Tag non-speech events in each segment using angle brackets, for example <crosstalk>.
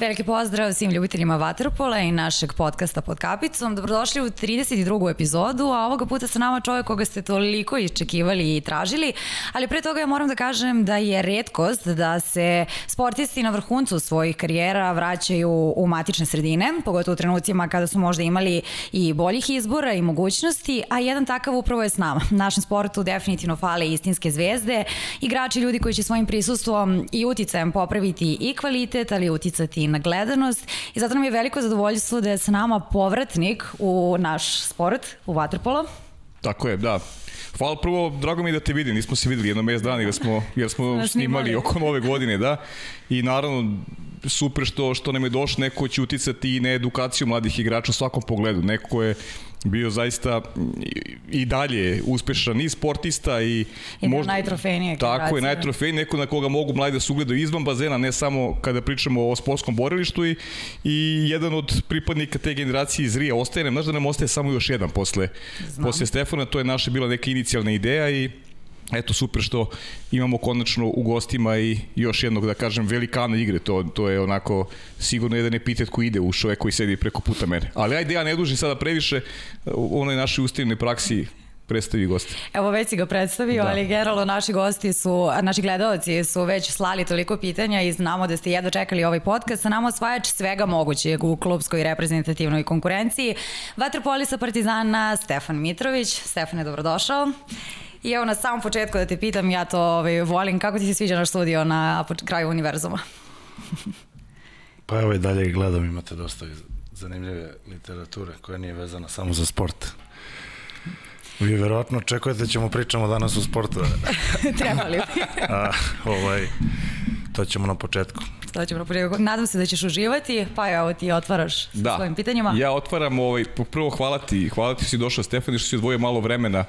Veliki pozdrav svim ljubiteljima Waterpola i našeg podcasta pod kapicom. Dobrodošli u 32. epizodu, a ovoga puta sa nama čovjek koga ste toliko iščekivali i tražili, ali pre toga ja moram da kažem da je redkost da se sportisti na vrhuncu svojih karijera vraćaju u matične sredine, pogotovo u trenucima kada su možda imali i boljih izbora i mogućnosti, a jedan takav upravo je s nama. Našem sportu definitivno fale istinske zvezde, igrači ljudi koji će svojim prisustvom i uticajem popraviti i kvalitet, ali uticati na gledanost i zato nam je veliko zadovoljstvo da je sa nama povratnik u naš sport, u Waterpolo. Tako je, da. Hvala prvo, drago mi da te vidim, nismo se videli jedno mes dana jer smo, jer smo snimali. snimali oko nove godine, da. I naravno, super što, što nam je došlo neko će uticati i na edukaciju mladih igrača u svakom pogledu. Neko je bio zaista i dalje uspešan i sportista i, I možda najtrofejnije tako je najtrofejniji neko na koga mogu mladi da se ugledaju izvan bazena ne samo kada pričamo o sportskom borilištu i, i jedan od pripadnika te generacije iz Rija ostaje nam znaš da nam ostaje samo još jedan posle Znam. posle Stefana to je naša bila neka inicijalna ideja i eto super što imamo konačno u gostima i još jednog da kažem velikana igre to to je onako sigurno jedan epitet koji ide u čovek koji sedi preko puta mene ali ajde ja ne dužim sada previše u onoj našoj ustavnoj praksi predstavi goste. Evo već si ga predstavio, da. ali generalno naši gosti su, naši gledalci su već slali toliko pitanja i znamo da ste jedno čekali ovaj podcast. Sa nama osvajač svega mogućeg u klubskoj reprezentativnoj konkurenciji. Vaterpolisa Partizana Stefan Mitrović. Stefane, dobrodošao. I evo na samom početku da te pitam, ja to ovaj, volim, kako ti se sviđa naš studio na kraju univerzuma? <laughs> pa evo i dalje gledam, imate dosta zanimljive literature koja nije vezana samo za sport. Vi verovatno očekujete da ćemo pričamo danas o sportu. <laughs> Trebali bi. <laughs> A, ovaj, to ćemo na početku. To ćemo na početku. Nadam se da ćeš uživati, pa evo ti otvaraš da. svojim pitanjima. Ja otvaram, ovaj, prvo hvala ti, hvala ti si došao Stefan, što si odvojio malo vremena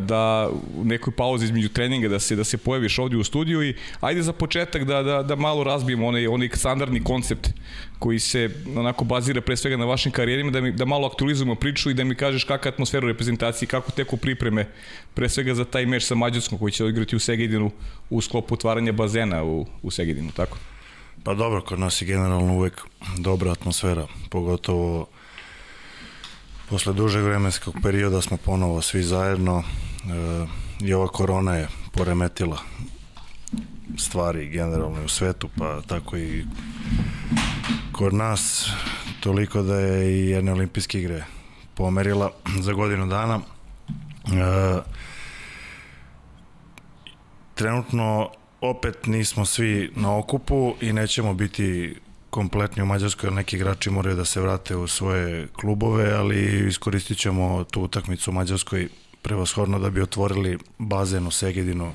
da u nekoj pauzi između treninga da se da se pojaviš ovdje u studiju i ajde za početak da da da malo razbijemo onaj onaj standardni koncept koji se onako bazira pre svega na vašim karijerima da mi da malo aktualizujemo priču i da mi kažeš kakva je atmosfera u reprezentaciji kako teku pripreme pre svega za taj meč sa Mađarskom koji će odigrati u Segedinu u sklopu otvaranja bazena u u Segedinu tako? Pa dobro, kod nas je generalno uvek dobra atmosfera, pogotovo Posle dužeg vremenskog perioda smo ponovo svi zajedno e, i ova korona je poremetila stvari generalno u svetu, pa tako i kod nas toliko da je i jedne olimpijske igre pomerila za godinu dana. E, trenutno opet nismo svi na okupu i nećemo biti kompletni u Mađarskoj, jer neki igrači moraju da se vrate u svoje klubove, ali iskoristit ćemo tu utakmicu u Mađarskoj prevashodno da bi otvorili bazen u Segedinu,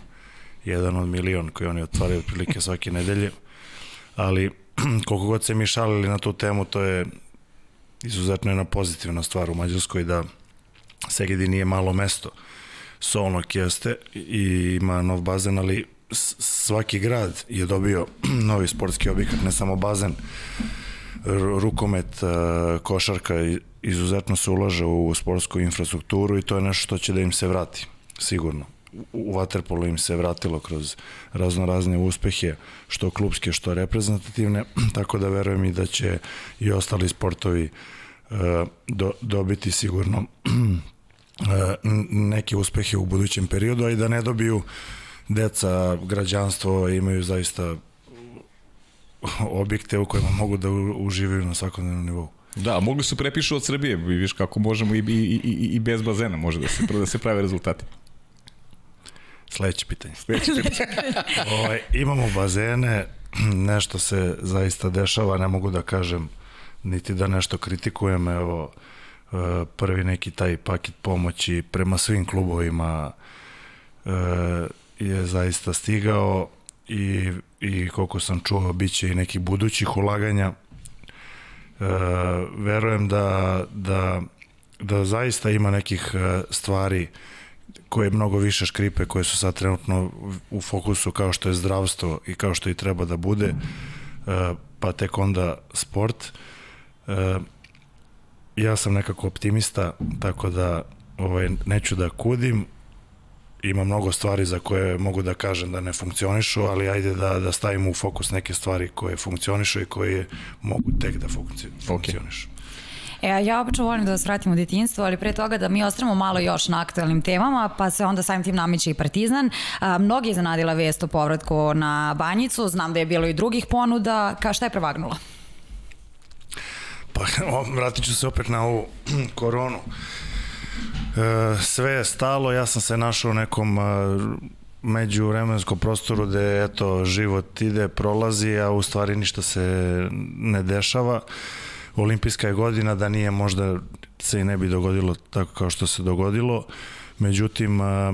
jedan od milion koji oni otvaraju otprilike svake nedelje. Ali <clears throat> koliko god se mi šalili na tu temu, to je izuzetno jedna pozitivna stvar u Mađarskoj da Segedin nije malo mesto. Solnok jeste i ima nov bazen, ali svaki grad je dobio <clears throat> novi sportski objekat, ne samo bazen, rukomet, e, košarka, izuzetno se ulaže u sportsku infrastrukturu i to je nešto što će da im se vrati, sigurno. U Waterpolu im se vratilo kroz razno razne uspehe, što klubske, što reprezentativne, <clears throat> tako da verujem i da će i ostali sportovi e, do, dobiti sigurno <clears throat> e, neke uspehe u budućem periodu, a i da ne dobiju uh, deca, građanstvo imaju zaista objekte u kojima mogu da uživaju na svakodnevnom nivou. Da, mogli su prepišu od Srbije, vidiš kako možemo i, i, i, i bez bazena može da se, da se prave rezultati. Sledeće pitanje. Sledeće <laughs> pitanje. ovaj, imamo bazene, nešto se zaista dešava, ne mogu da kažem niti da nešto kritikujem, evo e, prvi neki taj paket pomoći prema svim klubovima e, je zaista stigao i, i koliko sam čuo bit će i nekih budućih ulaganja. E, verujem da, da, da zaista ima nekih e, stvari koje mnogo više škripe koje su sad trenutno u fokusu kao što je zdravstvo i kao što i treba da bude e, pa tek onda sport. E, ja sam nekako optimista tako da ovaj, neću da kudim ima mnogo stvari za koje mogu da kažem da ne funkcionišu, ali ajde da, da stavimo u fokus neke stvari koje funkcionišu i koje mogu tek da funkci, funkcionišu. E, ja obično volim da vas vratim u detinstvo, ali pre toga da mi ostavimo malo još na aktualnim temama, pa se onda samim tim nameće i Partizan. A, mnogi je zanadila vest o povratku na Banjicu, znam da je bilo i drugih ponuda. Ka, šta je prevagnulo? Pa, <laughs> vratit ću se opet na ovu <clears throat> koronu. Sve je stalo, ja sam se našao u nekom e, među vremenskom prostoru gde eto, život ide, prolazi, a u stvari ništa se ne dešava. Olimpijska je godina da nije možda se i ne bi dogodilo tako kao što se dogodilo. Međutim, e,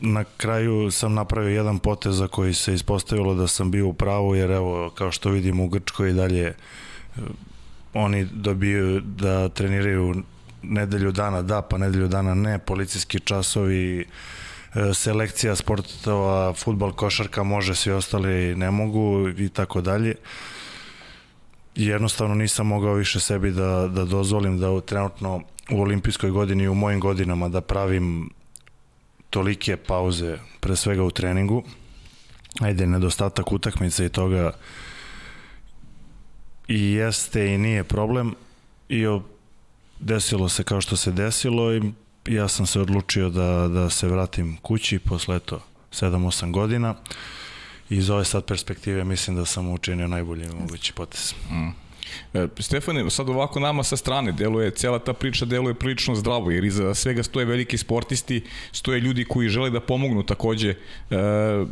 na kraju sam napravio jedan potez za koji se ispostavilo da sam bio u pravu, jer evo, kao što vidim u Grčkoj i dalje oni dobiju da treniraju nedelju dana da, pa nedelju dana ne, policijski časovi, e, selekcija sportova, futbal, košarka može, svi ostali ne mogu i tako dalje. Jednostavno nisam mogao više sebi da, da dozvolim da u, trenutno u olimpijskoj godini i u mojim godinama da pravim tolike pauze, pre svega u treningu. Ajde, nedostatak utakmice i toga i jeste i nije problem i desilo se kao što se desilo i ja sam se odlučio da, da se vratim kući posle to 7-8 godina i iz ove sad perspektive mislim da sam učinio najbolji mogući potez. Mm. E, Stefane, sad ovako nama sa strane deluje, cela ta priča deluje prilično zdravo, jer iza svega stoje veliki sportisti, stoje ljudi koji žele da pomognu takođe e,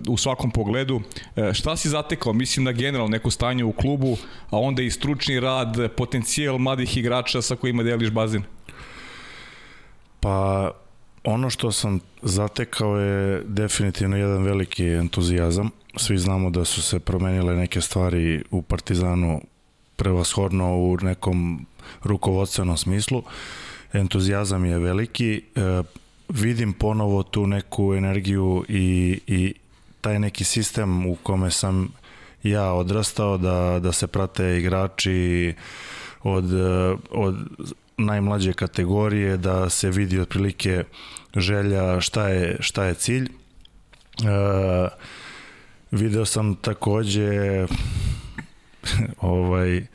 u svakom pogledu. E, šta si zatekao? Mislim na generalno neko stanje u klubu, a onda i stručni rad, potencijal mladih igrača sa kojima deliš bazen? Pa, ono što sam zatekao je definitivno jedan veliki entuzijazam. Svi znamo da su se promenile neke stvari u Partizanu prevashodno u nekom rukovodstvenom smislu. Entuzijazam je veliki. E, vidim ponovo tu neku energiju i, i taj neki sistem u kome sam ja odrastao da, da se prate igrači od, od najmlađe kategorije, da se vidi otprilike želja šta je, šta je cilj. E, video sam takođe <laughs> ovaj,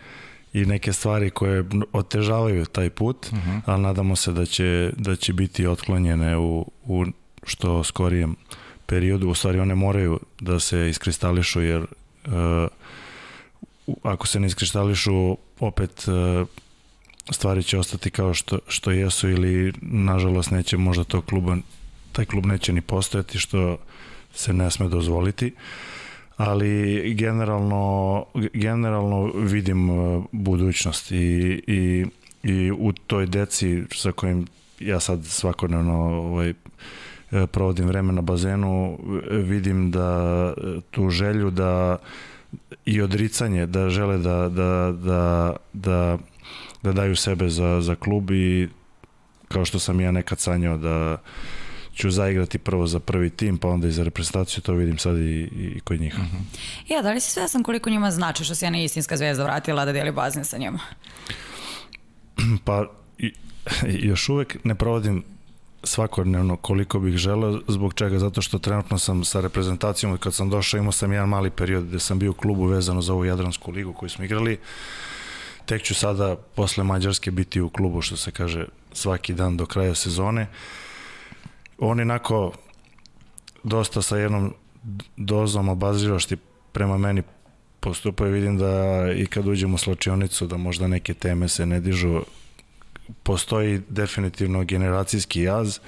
i neke stvari koje otežavaju taj put, uh mhm. -huh. ali nadamo se da će, da će biti otklonjene u, u što skorijem periodu. U stvari one moraju da se iskristališu jer uh, ako se ne iskristališu opet uh, stvari će ostati kao što, što jesu ili nažalost neće možda to kluba taj klub neće ni postojati što se ne sme dozvoliti. Uh, ali generalno, generalno vidim uh, budućnost i, i, i u toj deci sa kojim ja sad svakodnevno ovaj, provodim vreme na bazenu, vidim da tu želju da i odricanje da žele da, da, da, da, da daju sebe za, za klub i kao što sam ja nekad sanjao da ću zaigrati prvo za prvi tim, pa onda i za reprezentaciju, to vidim sad i, i kod njih. Mhm. -huh. Ja, da li si svesan koliko njima znači što se jedna istinska zvezda vratila da deli bazen sa njima? <clears throat> Pa, i, još uvek ne provodim svakodnevno koliko bih želeo, zbog čega? Zato što trenutno sam sa reprezentacijom, kad sam došao imao sam jedan mali period gde sam bio u klubu vezano za ovu Jadransku ligu koju smo igrali, tek ću sada posle Mađarske biti u klubu, što se kaže, svaki dan do kraja sezone. Uh, oni nako dosta sa jednom dozom obazrivosti prema meni postupaju, vidim da i kad uđemo u slačionicu da možda neke teme se ne dižu. Postoji definitivno generacijski jaz.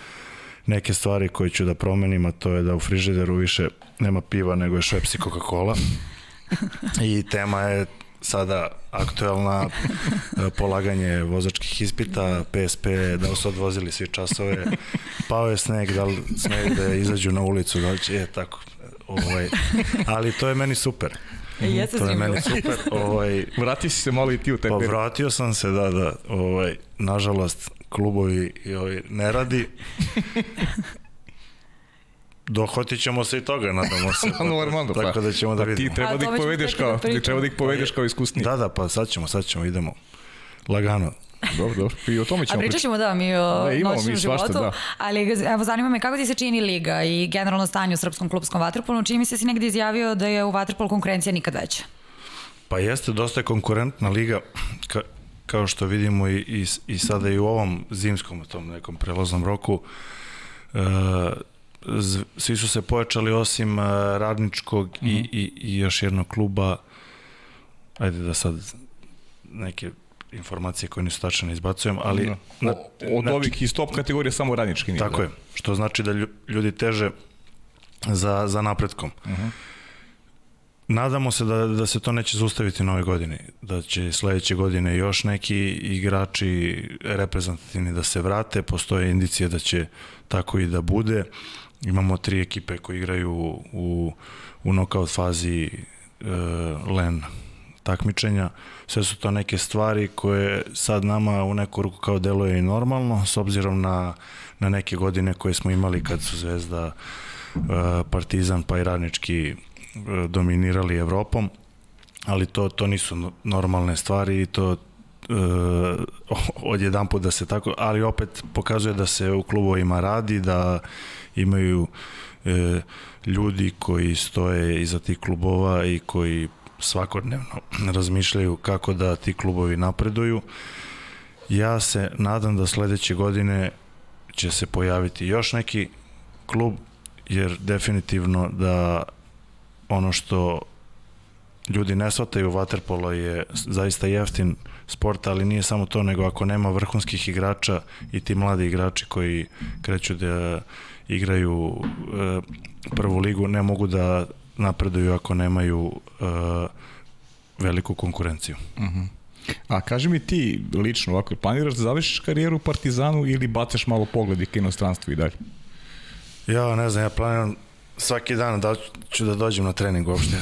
Neke stvari koje ću da promenim a to je da u frižideru više nema piva nego je švepsi Coca-Cola. <laughs> I tema je sada aktuelna <laughs> e, polaganje vozačkih ispita, PSP, da li su odvozili svi časove, pao je sneg, da li smeju da izađu na ulicu, da li će, je tako, ovaj, ali to je meni super. E, jeste to je meni super. Ovaj, Vrati si se malo i ti u taj Pa vratio sam se, da, da. Ovaj, nažalost, klubovi ovaj, ne radi dohvatit ćemo se i toga, nadamo se. <laughs> Normalno, Tako da ćemo da pa vidimo. Ti treba da ih povedeš kao, ti treba da ih povedeš kao iskusni. Da, da, pa sad ćemo, sad ćemo, idemo. Lagano. Dobro, dobro. I o tome ćemo A pričat ćemo da mi o Da, imamo noćnom mi svašta, životu, da. ali evo zanima me kako ti se čini liga i generalno stanje u srpskom klubskom vaterpolu, čini mi se da si negde izjavio da je u vaterpolu konkurencija nikad veća. Pa jeste, dosta je konkurentna liga, ka, kao što vidimo i, i, i sada i u ovom zimskom, tom nekom prelaznom roku. E, svi su se pojačali osim e, radničkog mm -hmm. i, i, i još jednog kluba, ajde da sad neke informacije koje nisu tačne ne izbacujem, ali... Da. Na, O, od znači- ovih iz top kategorije samo radnički nije. Tako da. je, što znači da lju- ljudi teže za, za napretkom. Uh -huh. Nadamo se da, da se to neće zaustaviti na ove godine, da će sledeće godine još neki igrači reprezentativni da se vrate, postoje indicije da će tako i da bude. Imamo tri ekipe koji igraju u, u nokaut fazi e, LEN takmičenja. Sve su to neke stvari koje sad nama u neku ruku kao deluje i normalno, s obzirom na, na neke godine koje smo imali kad su Zvezda, e, Partizan pa i Radnički e, dominirali Evropom, ali to, to nisu no- normalne stvari i to e, odjedan put da se tako, ali opet pokazuje da se u klubovima radi, da imaju e, ljudi koji stoje iza tih klubova i koji svakodnevno <clears throat> razmišljaju kako da ti klubovi napreduju. Ja se nadam da sledeće godine će se pojaviti još neki klub, jer definitivno da ono što ljudi ne shvataju vaterpolo je zaista jeftin sport, ali nije samo to, nego ako nema vrhunskih igrača i ti mladi igrači koji kreću da igraju e, prvu ligu, ne mogu da napreduju ako nemaju e, veliku konkurenciju. A kaži mi ti lično ovako, planiraš da završiš karijeru u Partizanu ili bacaš malo pogledi ka inostranstvu i dalje? Ja ne znam, ja planiram svaki dan da ću da dođem na trening uopšte.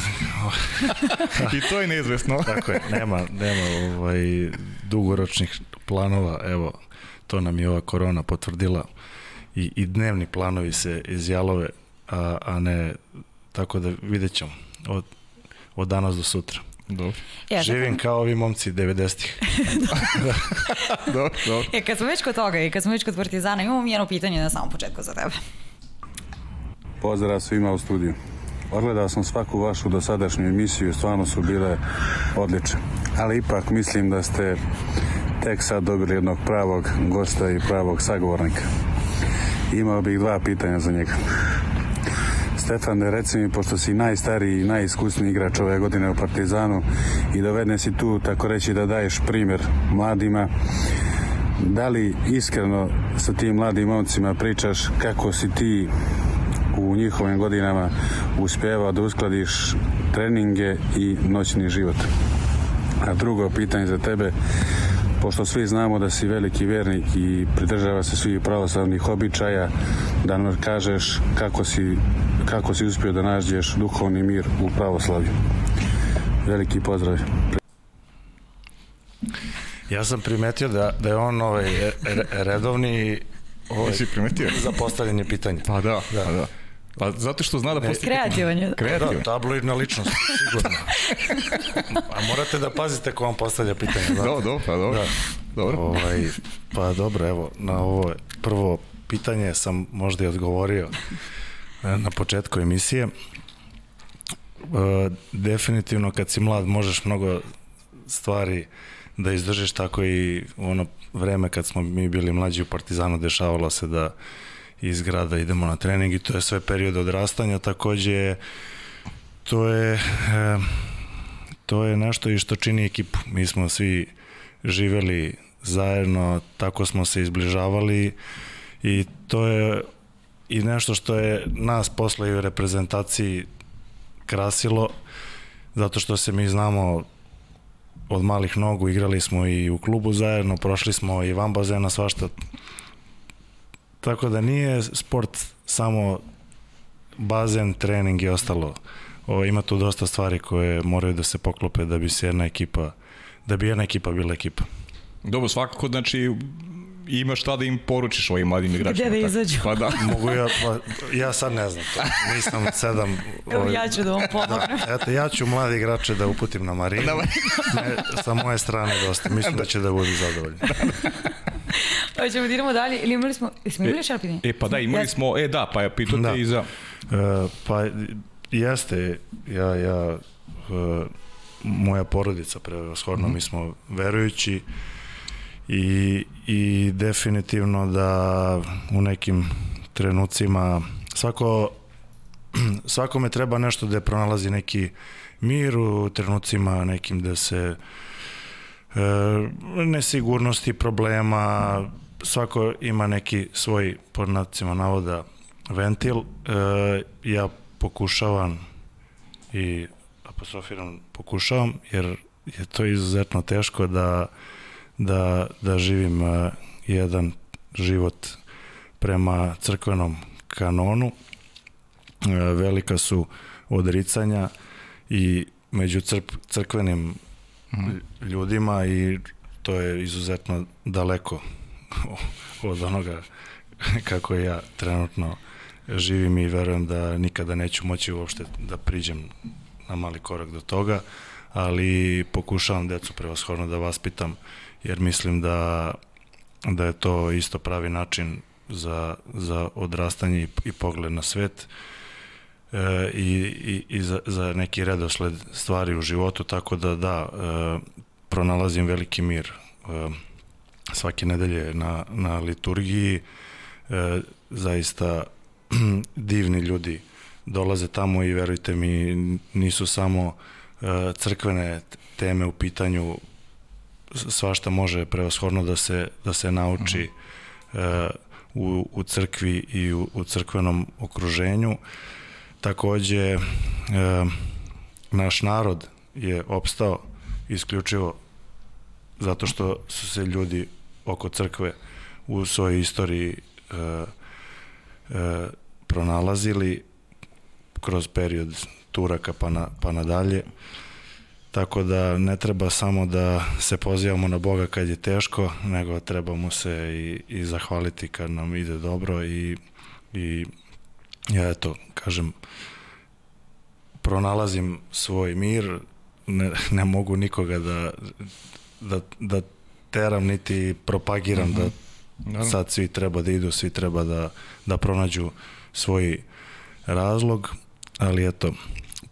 <laughs> I to je neizvesno. <laughs> Tako je, nema, nema ovaj, dugoročnih planova, evo, to nam je ova korona potvrdila i, i dnevni planovi se izjalove, a, a ne, tako da vidjet ćemo od, od danas do sutra. Dobro. Ja, Živim kao ovi momci 90-ih. <laughs> Dobro, dobro. E, kad smo već kod toga i kad smo već kod Partizana, imamo jedno pitanje na samom početku za tebe. Pozdrav svima u studiju. Odgledao sam svaku vašu dosadašnju emisiju, stvarno su bile odlične. Ali ipak mislim da ste tek sad dobili jednog pravog gosta i pravog sagovornika. Imao bih dva pitanja za njega. Stefane, reci mi, pošto si najstariji i najiskusniji igrač ove godine u Partizanu i doveden si tu, tako reći, da daješ primjer mladima, da li iskreno sa tim mladim momcima pričaš kako si ti u njihovim godinama uspjevao da uskladiš treninge i noćni život? A drugo pitanje za tebe, pošto svi znamo da si veliki vernik i pridržava se svih pravoslavnih običaja, da nam kažeš kako si, kako si uspio da nađeš duhovni mir u pravoslavlju. Veliki pozdrav. Ja sam primetio da, da je on ovaj, re- redovni ovaj, Jesi primetio? za postavljanje pitanja. Pa da, da. pa da. Pa zato što zna da postoji... Kreativan je. Kreativan. Da, tabloidna ličnost, sigurno. A morate da pazite ko vam postavlja pitanje. znate. Dobro, dobro, pa dobro. Da. Dobro. Ovaj, pa dobro, evo, na ovo prvo pitanje sam možda i odgovorio e, na početku emisije. E, definitivno kad si mlad možeš mnogo stvari da izdržiš tako i u ono vreme kad smo mi bili mlađi u Partizanu dešavalo se da iz grada idemo na trening i to je sve period odrastanja takođe to je to je nešto i što čini ekipu mi smo svi živeli zajedno tako smo se izbližavali i to je i nešto što je nas posle i u reprezentaciji krasilo zato što se mi znamo od malih nogu igrali smo i u klubu zajedno, prošli smo i van bazena svašta. Tako da nije sport samo bazen, trening i ostalo. O, ima tu dosta stvari koje moraju da se poklope da bi se jedna ekipa da bi jedna ekipa bila ekipa. Dobro, svakako, znači, imaš šta da im poručiš ovim mladim igračima. Gde da izađu? Pa da. <laughs> Mogu ja, pa, ja sad ne znam to. Nisam sedam... Evo ovaj, ja ću da vam pomognem. Da, eto, ja ću mlade igrače da uputim na Marinu. Da, Ne, sa moje strane dosta. Mislim da će da budu zadovoljni. <laughs> Hoćemo da idemo dalje. Ili imali smo, smo imali još jedno pitanje? E, pa da, imali smo, e da, pa ja te Da. i za... E, pa jeste, ja, ja, e, moja porodica prevashodno, mi smo verujući i, i definitivno da u nekim trenucima svako <clears throat> svakome treba nešto da pronalazi neki mir u trenucima nekim da se e, nesigurnosti, problema, svako ima neki svoj, pod nacima navoda, ventil. E, ja pokušavam i apostrofiram pokušavam, jer je to izuzetno teško da, da, da živim e, jedan život prema crkvenom kanonu. E, velika su odricanja i među crp, crkvenim ljudima i to je izuzetno daleko <laughs> od onoga kako ja trenutno živim i verujem da nikada neću moći uopšte da priđem na mali korak do toga, ali pokušavam decu prevashodno da vaspitam jer mislim da, da je to isto pravi način za, za odrastanje i, i pogled na svet e, i, i, za, za neki redosled stvari u životu, tako da da, e, pronalazim veliki mir e, svake nedelje na, na liturgiji, e, zaista <clears throat> divni ljudi dolaze tamo i verujte mi nisu samo e, crkvene teme u pitanju svašta može prevashodno da se da se nauči e, u, u crkvi i u, u crkvenom okruženju takođe e, naš narod je opstao isključivo zato što su se ljudi oko crkve u svojoj istoriji e, e, pronalazili kroz period Turaka pa, na, pa nadalje. Tako da ne treba samo da se pozivamo na Boga kad je teško, nego treba mu se i, i zahvaliti kad nam ide dobro i, i ja eto, kažem, pronalazim svoj mir, ne, ne mogu nikoga da, da, da teram niti propagiram uh -huh. da sad svi treba da idu, svi treba da, da pronađu svoj razlog, ali eto,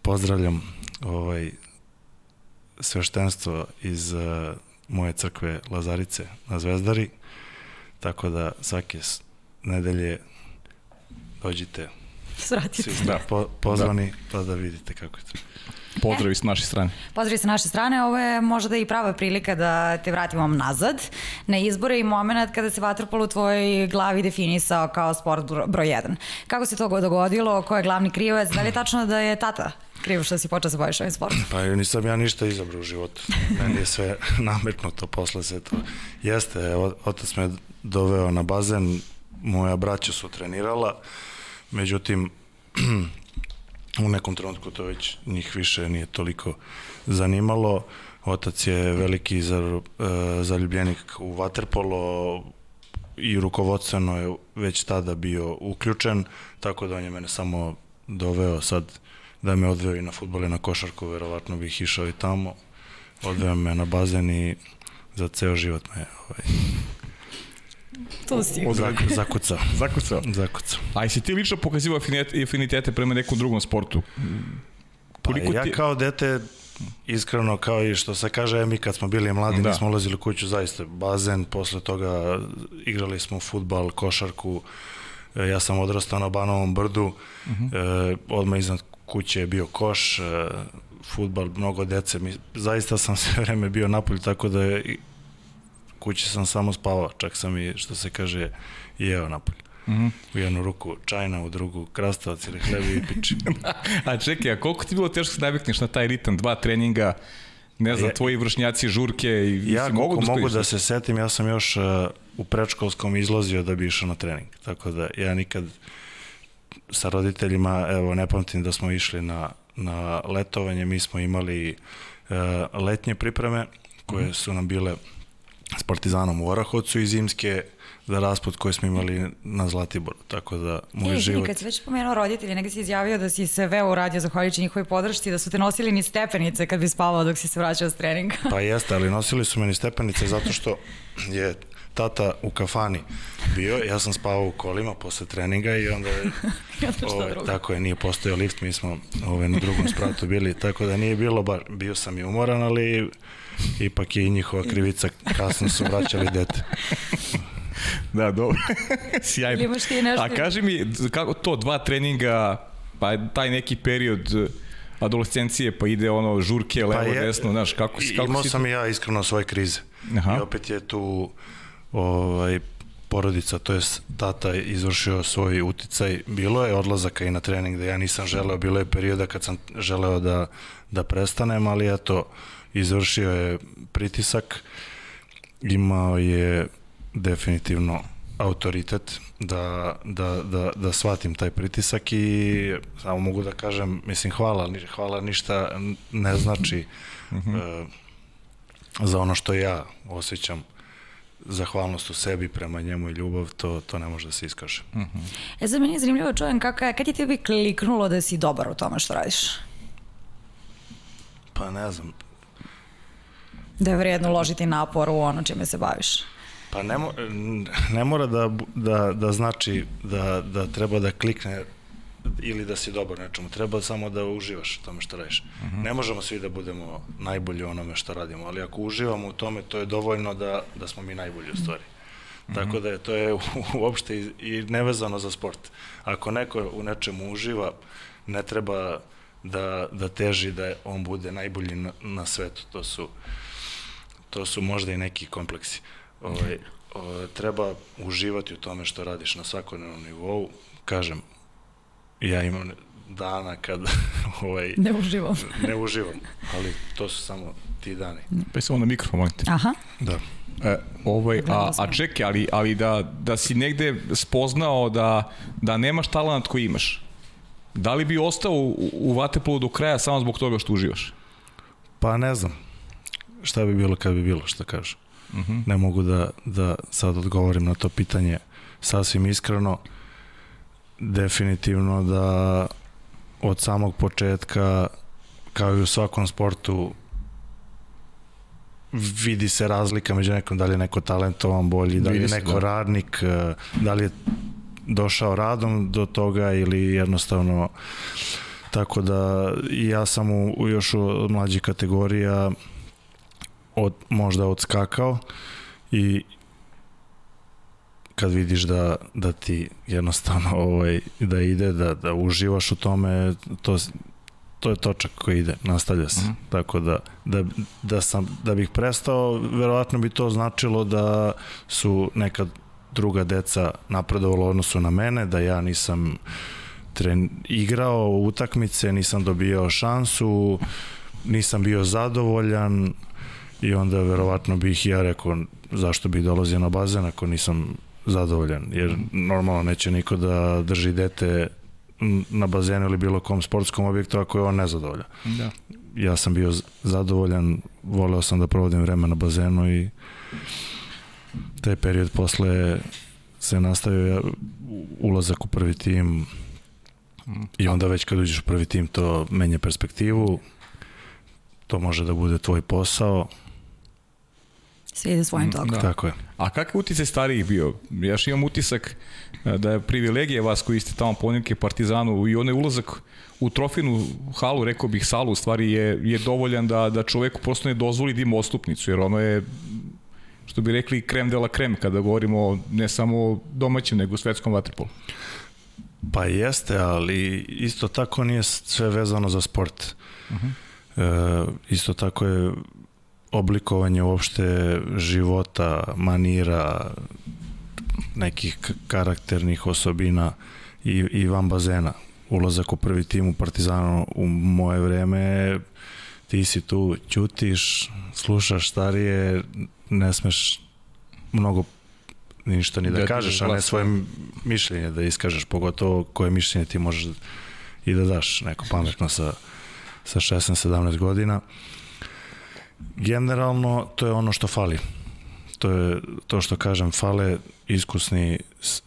pozdravljam ovaj sveštenstvo iz uh, moje crkve Lazarice na Zvezdari, tako da svake nedelje dođite Svratite. svi da. po, pozvani da. pa da vidite kako je to. Pozdravi s naše strane. Pozdrav sa naše strane, ovo je možda i prava prilika da te vratimo nazad na izbore i moment kada se vaterpolo u tvojoj glavi definisao kao sport bro- broj 1. Kako se to dogodilo, ko je glavni krivac, da li je tačno da je tata kriv što si počeo da se bojiš ovim sportom? Pa nisam ja ništa izabrao u životu. Meni je sve <laughs> nametnuto posle sve to. Jeste, otac me doveo na bazen, moja braća su trenirala, međutim, <clears throat> u nekom trenutku to već njih više nije toliko zanimalo. Otac je veliki za, e, zaljubljenik u vaterpolo i rukovodstveno je već tada bio uključen, tako da on je mene samo doveo sad da me odveo i na futbol i na košarku, verovatno bih išao i tamo. Odveo me na bazen i za ceo život me ovaj, To si. zak, zakucao. Zakucao. zakucao. A jesi ti lično pokazivao afinitete, afinitete prema nekom drugom sportu? Pa Koliko ja ti- kao dete, iskreno kao i što se kaže, mi kad smo bili mladi, Da. da. nismo ulazili u kuću, zaista bazen, posle toga igrali smo futbal, košarku, E, ja sam odrastao na Banovom brdu, uh -huh. e, odmah iznad kuće je bio koš, e, futbal, mnogo dece, mi, zaista sam <laughs> sve vreme bio napolju, tako da je, kući sam samo spavao, čak sam i, što se kaže, jeo napolju. Uh -huh. U jednu ruku čajna, u drugu krastavac ili hlebi i piči. <laughs> A čekaj, a koliko ti je bilo teško da se navikneš na taj ritam, dva treninga, ne znam, tvoji vršnjaci, žurke i Ja si mogu, da mogu da se setim, ja sam još uh, u predškolskom izlazio da bi išao na trening. Tako da ja nikad sa roditeljima, evo ne pamtim da smo išli na, na letovanje, mi smo imali uh, letnje pripreme koje su nam bile s Partizanom u Orahovcu i zimske za rasput koji smo imali na Zlatiboru, tako da moj Ej, život... Kad si već pomenuo roditelji, negde si izjavio da si se veo uradio zahvaljujući njihovoj podršci, da su te nosili ni stepenice kad bi spavao dok si se vraćao s treninga. Pa jeste, ali nosili su meni stepenice zato što je tata u kafani bio, ja sam spavao u kolima posle treninga i onda je, <laughs> I šta ovaj, tako je, nije postojao lift, mi smo ovaj, na drugom spratu bili, tako da nije bilo, bar, bio sam i umoran, ali ipak je i njihova krivica, kasno su vraćali dete. Da, dobro. <laughs> Sjajno. Ili imaš ti nešto- A kaži mi, kako to, dva treninga, pa taj neki period adolescencije, pa ide ono žurke, levo, je- desno, znaš, kako, si- kako Imao si... sam i ja iskreno svoje krize. Aha. I opet je tu ovaj, porodica, to je tata izvršio svoj uticaj. Bilo je odlazaka i na trening da ja nisam želeo, bilo je perioda kad sam želeo da, da prestanem, ali eto, izvršio je pritisak, imao je definitivno autoritet da, da, da, da shvatim taj pritisak i samo mogu da kažem, mislim hvala, ni- hvala ništa ne znači e, za ono što ja osjećam zahvalnost u sebi prema njemu i ljubav, to, to ne može da se iskaže. E sad meni je zanimljivo čujem kako je, kad je tebi kliknulo da si dobar u tome što radiš? Pa ne znam, Da je vrijedno uložiti napor u ono čime se baviš? Pa ne, mo, ne mora da, da, da znači da, da treba da klikne ili da si dobar nečemu. Treba samo da uživaš u tome što radiš. Ne možemo svi da budemo najbolji u onome što radimo, ali ako uživamo u tome, to je dovoljno da, da smo mi najbolji u stvari. Tako da je to je uopšte i, i nevezano za sport. Ako neko u nečemu uživa, ne treba da, da teži da on bude najbolji na, na svetu. To su to su možda i neki kompleksi. Ovaj, o, treba uživati u tome što radiš na svakodnevnom nivou. Kažem, ja imam dana kad <laughs> ovaj, Ne uživam. <laughs> ne uživam, ali to su samo ti dani. Pa samo na mikrofon, molim te. Aha. Da. E, ovaj, a, Gledala a čekaj, ali, ali da, da si negde spoznao da, da nemaš talent koji imaš, da li bi ostao u, u Vatepolu do kraja samo zbog toga što uživaš? Pa ne znam šta bi bilo kad bi bilo, šta kažu. Uh -huh. Ne mogu da, da sad odgovorim na to pitanje sasvim iskreno. Definitivno da od samog početka, kao i u svakom sportu, vidi se razlika među nekom, da li je neko talentovan bolji, da li je neko da. radnik, eh, da li je došao radom do toga ili jednostavno tako da ja sam u, u još od mlađih kategorija od, možda odskakao i kad vidiš da, da ti jednostavno ovaj, da ide, da, da uživaš u tome, to, to je točak koji ide, nastavlja se. Mhm. Tako da, da, da, sam, da bih prestao, verovatno bi to značilo da su neka druga deca napredovala odnosu na mene, da ja nisam tren, igrao utakmice, nisam dobijao šansu, nisam bio zadovoljan i onda verovatno bih ja rekao zašto bih dolazio na bazen ako nisam zadovoljan, jer normalno neće niko da drži dete na bazenu ili bilo kom sportskom objektu ako je on nezadovoljan. Da. Ja sam bio zadovoljan, voleo sam da provodim vreme na bazenu i taj period posle se nastavio ulazak u prvi tim i onda već kad uđeš u prvi tim to menja perspektivu to može da bude tvoj posao Svi ide svojim Mm, tokom. da. tako je A kakav uticaj starijih bio? Ja još imam utisak e, da je privilegija vas koji ste tamo ponike Partizanu i onaj ulazak u trofinu halu, rekao bih salu, u stvari je, je dovoljan da, da čoveku prosto ne dozvoli da ima ostupnicu, jer ono je što bi rekli krem de la krem kada govorimo ne samo o domaćem nego o svetskom vaterpolu. Pa jeste, ali isto tako nije sve vezano za sport. Uh -huh. e, isto tako je oblikovanje uopšte života, manira, nekih karakternih osobina i, i van bazena. Ulazak u prvi tim u Partizanu u moje vreme ti si tu, ćutiš, slušaš starije, ne smeš mnogo ništa ni da, Da kažeš, a ne svoje mišljenje da iskažeš, pogotovo koje mišljenje ti možeš i da daš neko pametno sa, sa 16-17 godina. Generalno, to je ono što fali. to je to što kažem, fale iskusni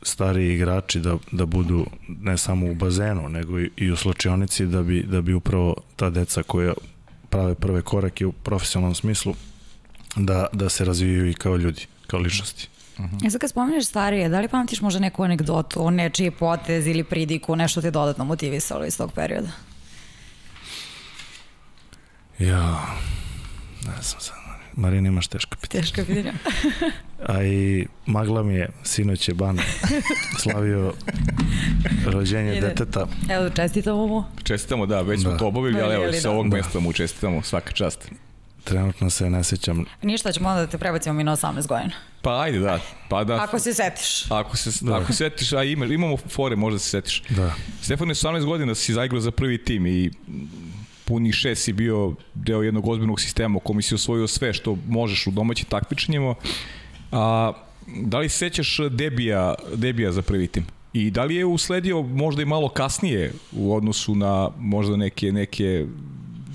stari igrači da, da budu ne samo u bazenu, nego i, i u slačionici da bi, da bi upravo ta deca koja prave prve korake u profesionalnom smislu da, da se razvijaju i kao ljudi, kao ličnosti. Uh -huh. E sad kad spominješ starije, da li pamtiš možda neku anegdotu o nečiji potez ili pridiku, nešto te dodatno motivisalo iz tog perioda? Ja, ne znam sad. Marina imaš teška pitanja. Teška pitanja. <laughs> A i Magla mi je, sinoć je ban, slavio rođenje Ide. deteta. Evo, čestitamo mu. Čestitamo, da, već smo da. to obavili, ali evo, sa ovog da. mesta mu čestitamo, svaka čast. Trenutno se ne sećam. Ništa, ćemo onda da te prebacimo mi na 18 godina. Pa ajde, da. Pa da. Ako se setiš. Ako se, da. ako se setiš, a ima, imamo fore, možda se setiš. Da. Stefan je 18 godina si zaigrao za prvi tim i punih šest si bio deo jednog ozbiljnog sistema u kom si osvojio sve što možeš u domaćim takmičenjima. A, da li sećaš debija, debija za prvi tim? I da li je usledio možda i malo kasnije u odnosu na možda neke, neke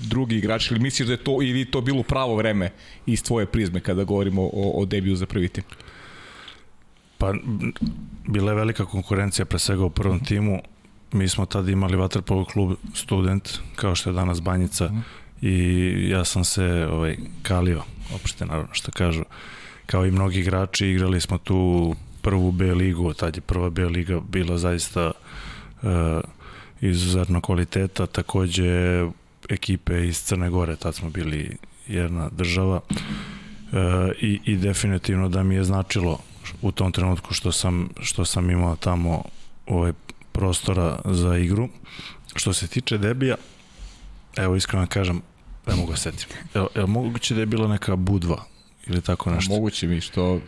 drugi igrači ili misliš da je to ili to bilo pravo vreme iz tvoje prizme kada govorimo o, o debiju za prvi tim? Pa bila je velika konkurencija pre svega u prvom timu mi smo tada imali vaterpolo klub student, kao što je danas Banjica, mm. i ja sam se ovaj, kalio, opšte naravno što kažu, kao i mnogi igrači, igrali smo tu prvu B ligu, tad je prva B liga bila zaista uh, izuzetno kvaliteta, takođe ekipe iz Crne Gore, tad smo bili jedna država uh, i, i definitivno da mi je značilo u tom trenutku što sam, što sam imao tamo ovaj prostora za igru. Što se tiče debija, evo iskreno da kažem, ne mogu da setim. Je, je moguće da je bila neka budva ili tako nešto? Moguće mi što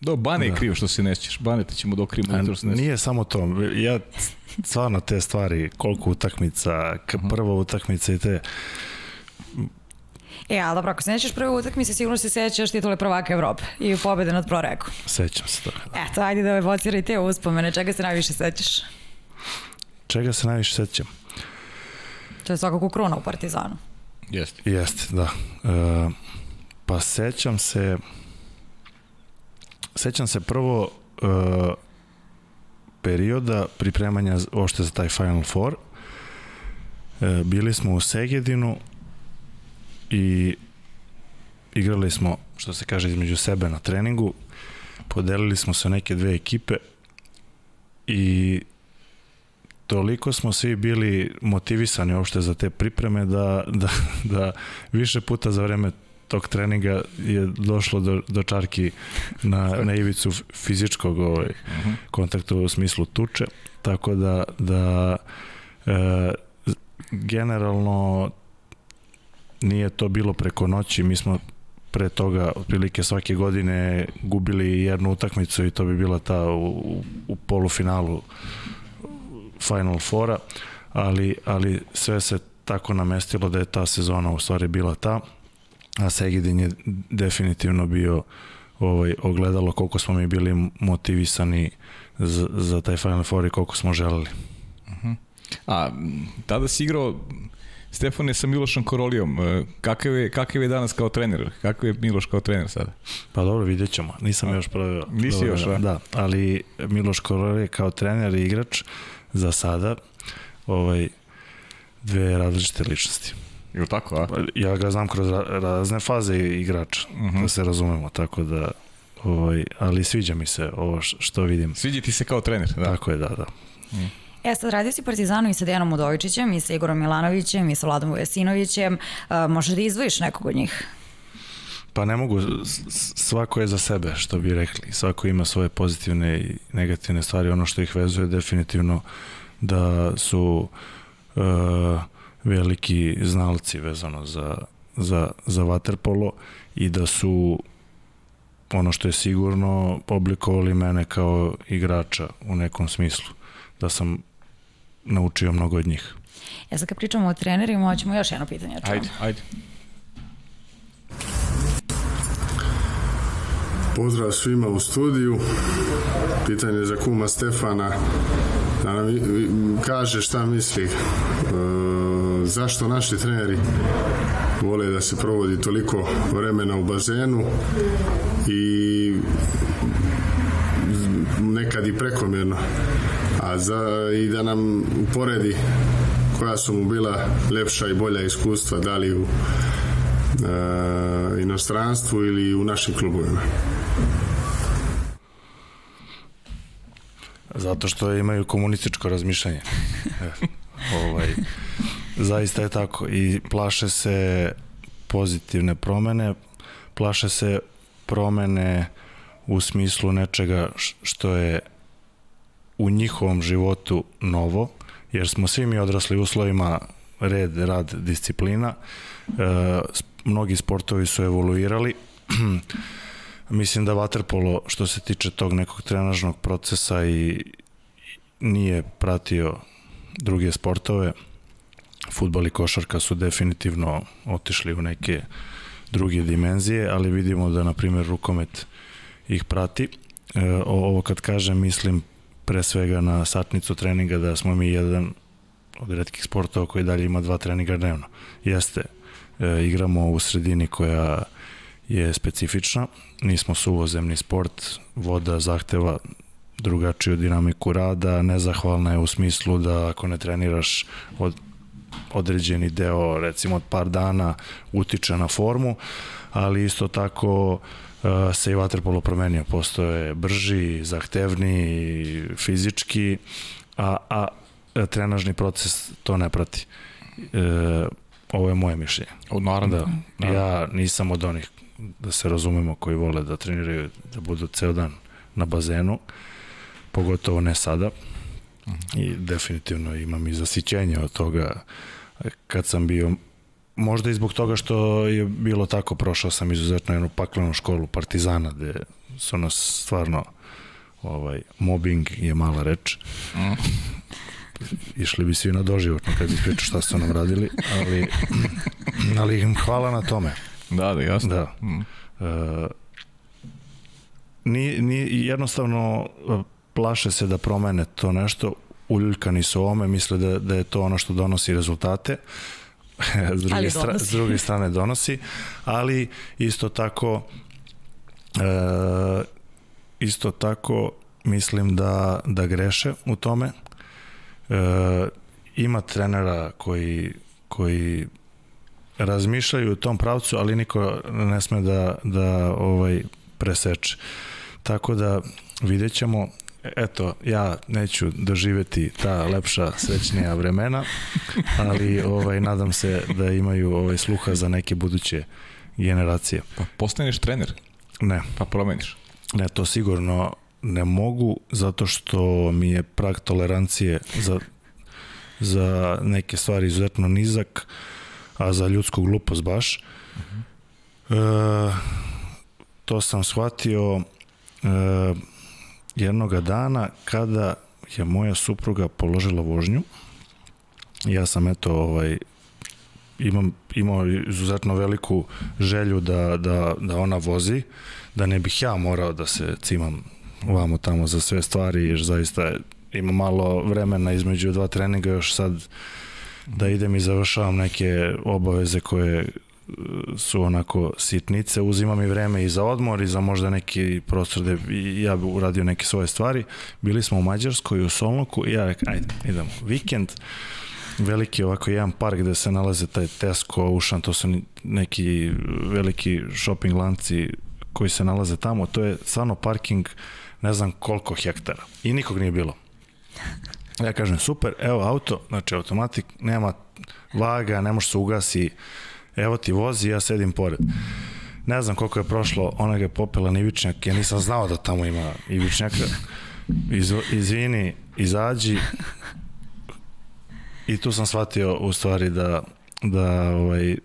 Do, Bane je da. krivo što se nećeš. Bane te ćemo dokrimo da se Nije samo to. Ja stvarno te stvari, koliko utakmica, mhm. prva utakmica i te E, ali dobro, ako se nećeš prve utakmice, sigurno se sećaš titule prvaka Evrope i pobede nad Proreku. Sećam se toga. Da. Eto, ajde da evociraj te uspomene. Čega se najviše sećaš? Čega se najviše sećam? To je svakako kruna u Partizanu. Jeste. Jeste, da. E, pa sećam se sećam se prvo e, perioda pripremanja ošte za taj Final Four. E, bili smo u Segedinu i igrali smo, što se kaže, između sebe na treningu. Podelili smo se neke dve ekipe i toliko smo svi bili motivisani uopšte za te pripreme da, da, da više puta za vreme tog treninga je došlo do, do čarki na, na ivicu fizičkog ovaj, uh mhm. -huh. kontakta u smislu tuče, tako da, da e, generalno nije to bilo preko noći, mi smo pre toga otprilike svake godine gubili jednu utakmicu i to bi bila ta u, u, u polufinalu Final Fora, ali, ali sve se tako namestilo da je ta sezona u stvari bila ta, a Segedin je definitivno bio ovaj, ogledalo koliko smo mi bili motivisani za, za taj Final Four i koliko smo želeli. Uh -huh. A tada si igrao Stefane sa Milošom Korolijom. E, kakav je, kakav je danas kao trener? Kakav je Miloš kao trener sada? Pa dobro, vidjet ćemo. Nisam a, još pravio. Nisi još, a? Da, ali Miloš Korolije kao trener i igrač za sada ovaj, dve različite ličnosti. Ili tako, a? Pa, ja ga znam kroz razne faze igrača, uh -huh. da se razumemo, tako da ovaj, ali sviđa mi se ovo što vidim. Sviđa ti se kao trener, da? Tako je, da, da. Uh E sad radio si Partizanu i sa Dejanom Udovičićem i sa Igorom Milanovićem i sa Vladom Vujasinovićem. Uh, možeš da izdvojiš nekog od njih? Pa ne mogu, svako je za sebe, što bi rekli. Svako ima svoje pozitivne i negativne stvari. Ono što ih vezuje definitivno da su uh, veliki znalci vezano za, za, za vaterpolo i da su ono što je sigurno oblikovali mene kao igrača u nekom smislu. Da sam naučio mnogo od njih. Ja sad kad pričamo o trenerima, hoćemo još jedno pitanje. Ajde, ajde. Pozdrav svima u studiju. Pitanje za kuma Stefana da nam kaže šta misli. E, zašto naši treneri vole da se provodi toliko vremena u bazenu i nekad i prekomjerno a za, i da nam uporedi koja su mu bila lepša i bolja iskustva da li u e, inostranstvu ili u našim klubovima Zato što imaju komunističko razmišljanje. <laughs> E, ovaj, zaista je tako. I plaše se pozitivne promene, plaše se promene u smislu nečega što je u njihovom životu novo, jer smo svi mi odrasli u uslovima red, rad, disciplina. E, mnogi sportovi su evoluirali. <clears throat> Mislim da vaterpolo što se tiče tog nekog trenažnog procesa i nije pratio druge sportove. Futbol i košarka su definitivno otišli u neke druge dimenzije, ali vidimo da, na primjer, rukomet ih prati. E, ovo kad kažem, mislim pre svega na satnicu treninga da smo mi jedan od redkih sportova koji dalje ima dva treninga dnevno. Jeste, e, igramo u sredini koja je specifična, nismo suvozemni sport, voda zahteva drugačiju dinamiku rada, nezahvalna je u smislu da ako ne treniraš od određeni deo, recimo od par dana, utiče na formu, ali isto tako uh, se i vaterpolo promenio. Postoje brži, zahtevni, fizički, a, a trenažni proces to ne prati. E, ovo je moje mišljenje. O, naravno. Da, naravno. Ja nisam od onih, da se razumemo, koji vole da treniraju, da budu ceo dan na bazenu, pogotovo ne sada. I definitivno imam i zasićenje od toga kad sam bio možda i zbog toga što je bilo tako, prošao sam izuzetno jednu paklenu školu Partizana, gde su nas stvarno ovaj, mobbing je mala reč. Mm. Išli bi svi na doživotno kad bi pričao šta su nam radili, ali, ali im hvala na tome. Da, da, jasno. Da. Mm. E, ni, ni, jednostavno plaše se da promene to nešto, uljuljkani su ome, misle da, da je to ono što donosi rezultate, <laughs> s, druge stra, s druge strane donosi, ali isto tako e, isto tako mislim da, da greše u tome. E, ima trenera koji, koji razmišljaju u tom pravcu, ali niko ne sme da, da ovaj preseče. Tako da vidjet ćemo eto, ja neću doživeti ta lepša, srećnija vremena, ali ovaj, nadam se da imaju ovaj, sluha za neke buduće generacije. Pa postaneš trener? Ne. Pa promeniš? Ne, to sigurno ne mogu, zato što mi je prag tolerancije za, za neke stvari izuzetno nizak, a za ljudsku glupost baš. Uh -huh. e, to sam shvatio e, jednoga dana kada je moja supruga položila vožnju. Ja sam eto ovaj imam imao izuzetno veliku želju da, da, da ona vozi, da ne bih ja morao da se cimam ovamo tamo za sve stvari, jer zaista ima malo vremena između dva treninga još sad da idem i završavam neke obaveze koje su onako sitnice, uzima mi vreme i za odmor i za možda neki prostor da ja bi uradio neke svoje stvari. Bili smo u Mađarskoj, u Solnoku i ja rekao, ajde, idemo, vikend, veliki ovako jedan park gde se nalaze taj Tesco, Ocean, to su neki veliki shopping lanci koji se nalaze tamo, to je stvarno parking ne znam koliko hektara i nikog nije bilo. Ja kažem, super, evo auto, znači automatik, nema vaga, ne može se ugasi, evo ti vozi, ja sedim pored. Ne znam koliko je prošlo, ona ga je popela na ivičnjak, ja nisam znao da tamo ima ivičnjaka. Iz, izvini, izađi. I tu sam shvatio u stvari da da ovaj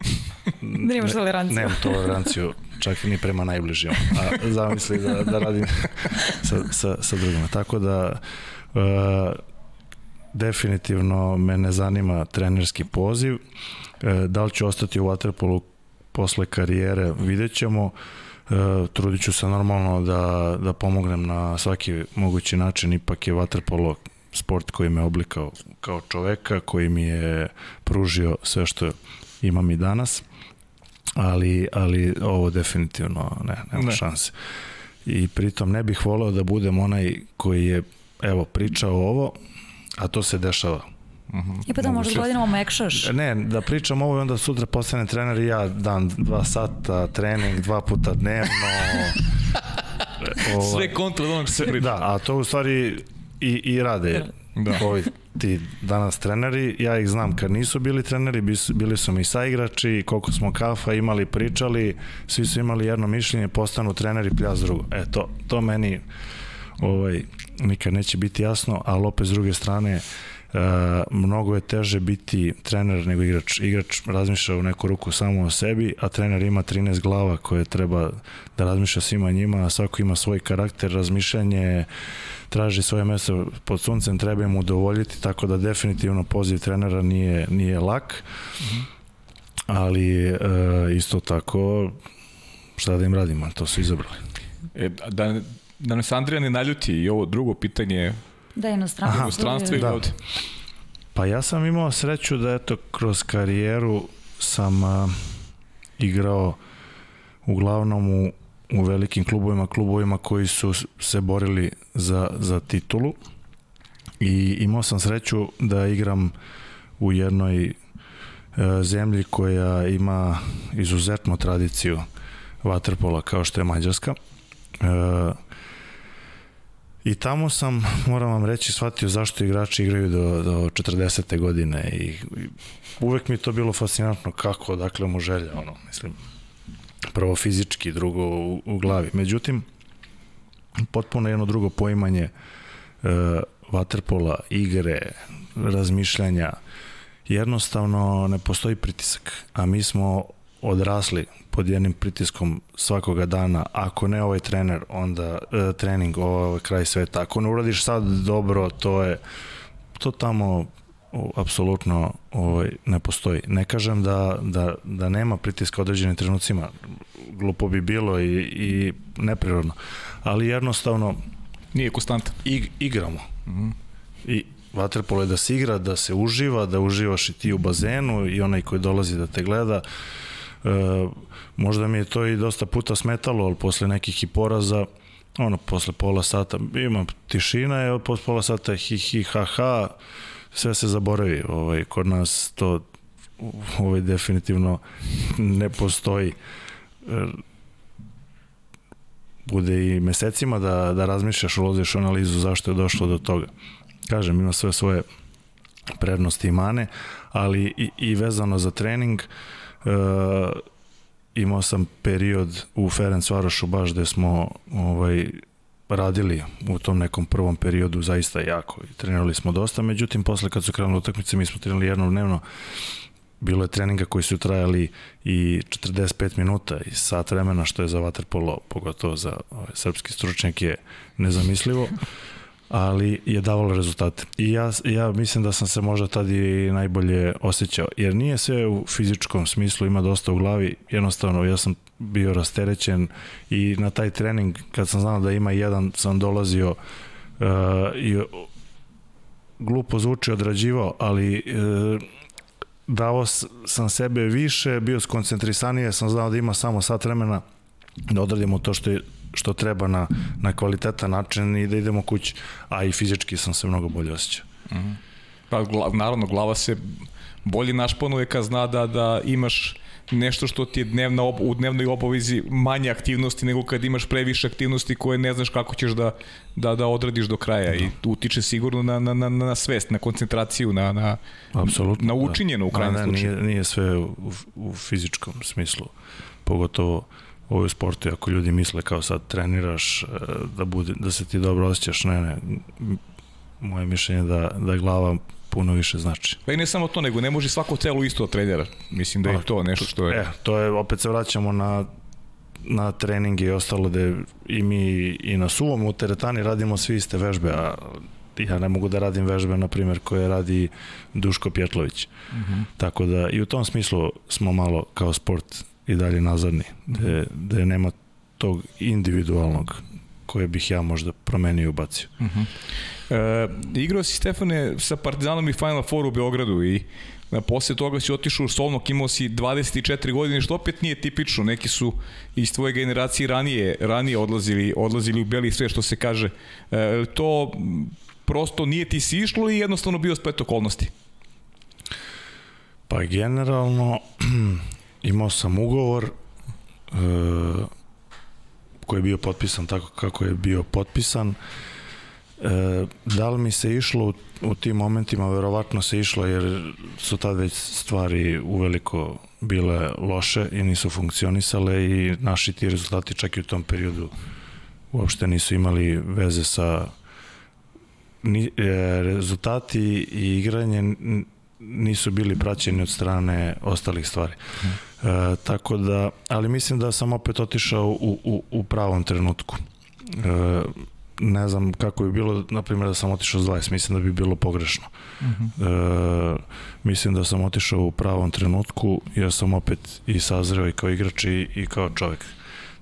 da <laughs> nemaš toleranciju. Nemam toleranciju čak ni prema najbližim. A zamisli da, da radim sa, sa, sa drugima. Tako da uh, definitivno me ne zanima trenerski poziv. E, da li ću ostati u Waterpolu posle karijere, vidjet ćemo. E, trudit ću se normalno da, da pomognem na svaki mogući način, ipak je Waterpolo sport koji me oblikao kao čoveka, koji mi je pružio sve što imam i danas. Ali, ali ovo definitivno ne, nema Ne. šanse. I pritom ne bih voleo da budem onaj koji je evo pričao ovo, a to se dešava. I pa da možda s godinama mekšaš. Ne, da pričam ovo i onda sutra postane trener i ja dan dva sata, trening dva puta dnevno. <laughs> Sve kontra od onog priča. Da, a to u stvari i, i rade Da. ovi ti danas treneri. Ja ih znam kad nisu bili treneri, bili su mi saigrači, koliko smo kafa imali, pričali, svi su imali jedno mišljenje, postanu treneri, pljas drugo. E, to, to meni ovaj, nikad neće biti jasno, ali opet s druge strane, Uh, mnogo je teže biti trener nego igrač. Igrač razmišlja u neku ruku samo o sebi, a trener ima 13 glava koje treba da razmišlja svima njima, a svako ima svoj karakter, razmišljanje, traži svoje mesto pod suncem, treba im udovoljiti, tako da definitivno poziv trenera nije, nije lak, ali uh, isto tako šta da im radimo, to su izabrali. E, da, da nas Andrija ne naljuti i ovo drugo pitanje Da, inostranstvo. u stranstvu ili Da. ovde. Pa ja sam imao sreću da eto kroz karijeru sam a, igrao uglavnom u, u velikim klubovima, klubovima koji su se borili za, za titulu i imao sam sreću da igram u jednoj e, zemlji koja ima izuzetnu tradiciju vaterpola kao što je Mađarska. E, I tamo sam, moram vam reći, shvatio zašto igrači igraju do, do 40. godine i, i uvek mi to bilo fascinantno kako, odakle mu želja, ono, mislim, prvo fizički, drugo u, u glavi. Međutim, potpuno jedno drugo poimanje e, vaterpola, igre, razmišljanja, jednostavno ne postoji pritisak, a mi smo odrasli pod jednim pritiskom svakoga dana, ako ne ovaj trener, onda e, trening, ovo je kraj sveta. Ako ne uradiš sad dobro, to je to tamo o, apsolutno ovaj, ne postoji. Ne kažem da, da, da nema pritiska određenim trenucima, glupo bi bilo i, i neprirodno, ali jednostavno Nije konstantan. ig, igramo. Mm -hmm. I vaterpolo je da se igra, da se uživa, da uživaš i ti u bazenu i onaj koji dolazi da te gleda. E, možda mi je to i dosta puta smetalo, ali posle nekih i poraza, ono, posle pola sata, ima tišina, je, posle pola sata hi, hi, ha, ha, sve se zaboravi. Ovaj, kod nas to ovaj, definitivno ne postoji. E, bude i mesecima da, da razmišljaš, ulaziš u analizu zašto je došlo do toga. Kažem, ima sve svoje prednosti i mane, ali i, i vezano za trening, e, imao sam period u Ferenc Varošu baš gde smo ovaj, radili u tom nekom prvom periodu zaista jako i trenirali smo dosta, međutim posle kad su krenuli utakmice mi smo trenirali jednom dnevno bilo je treninga koji su trajali i 45 minuta i sat vremena što je za vaterpolo, pogotovo za ove, srpski stručnjak je nezamislivo ali je davalo rezultate. I ja, ja mislim da sam se možda tad i najbolje osjećao, jer nije sve u fizičkom smislu, ima dosta u glavi, jednostavno ja sam bio rasterećen i na taj trening, kad sam znao da ima jedan, sam dolazio uh, i glupo zvuči odrađivao, ali uh, dao sam sebe više, bio skoncentrisanije, sam znao da ima samo sat vremena da odradimo to što je što treba na, na kvalitetan način i da idemo kući, a i fizički sam se mnogo bolje osjećao. Mm -hmm. Pa gla, naravno, glava se bolje našponuje kad zna da, da imaš nešto što ti je dnevna ob, u dnevnoj obavezi manje aktivnosti nego kad imaš previše aktivnosti koje ne znaš kako ćeš da, da, da odradiš do kraja i utiče sigurno na, na, na, na svest, na koncentraciju, na, na, Apsolutno, na učinjeno u krajnjem da, slučaju. Nije, nije sve u, u fizičkom smislu, pogotovo ovo je u sportu, ako ljudi misle kao sad treniraš, da, bude, da se ti dobro osjećaš, ne, ne, moje mišljenje je da, da glava puno više znači. Pa i ne samo to, nego ne može svako telo isto da trenira. Mislim da je to nešto što je... E, to je, opet se vraćamo na na treninge i ostalo da i mi i na suvom u teretani radimo svi iste vežbe, a ja ne mogu da radim vežbe, na primjer, koje radi Duško Pjetlović. Mm -hmm. Tako da i u tom smislu smo malo kao sport i dalje nazadni, gde, gde nema tog individualnog koje bih ja možda promenio i ubacio. Uh -huh. e, igrao si Stefane sa Partizanom i Final Four u Beogradu i Na posle toga si otišao u Solnok, imao si 24 godine, što opet nije tipično. Neki su iz tvoje generacije ranije, ranije odlazili, odlazili u beli sve što se kaže. E, to prosto nije ti si išlo i jednostavno bio splet okolnosti? Pa generalno <clears throat> imao sam ugovor e, koji je bio potpisan tako kako je bio potpisan. E, da li mi se išlo u, u tim momentima, verovatno se išlo jer su tad već stvari uveliko bile loše i nisu funkcionisale i naši ti rezultati čak i u tom periodu uopšte nisu imali veze sa ni, e, rezultati i igranje nisu bili praćeni od strane ostalih stvari. Hmm. E, tako da, ali mislim da sam opet otišao u, u, u pravom trenutku. E, ne znam kako bi bilo, na primjer da sam otišao s 20, mislim da bi bilo pogrešno. Uh mhm. -huh. e, mislim da sam otišao u pravom trenutku, jer sam opet i sazreo i kao igrač i, i kao čovjek.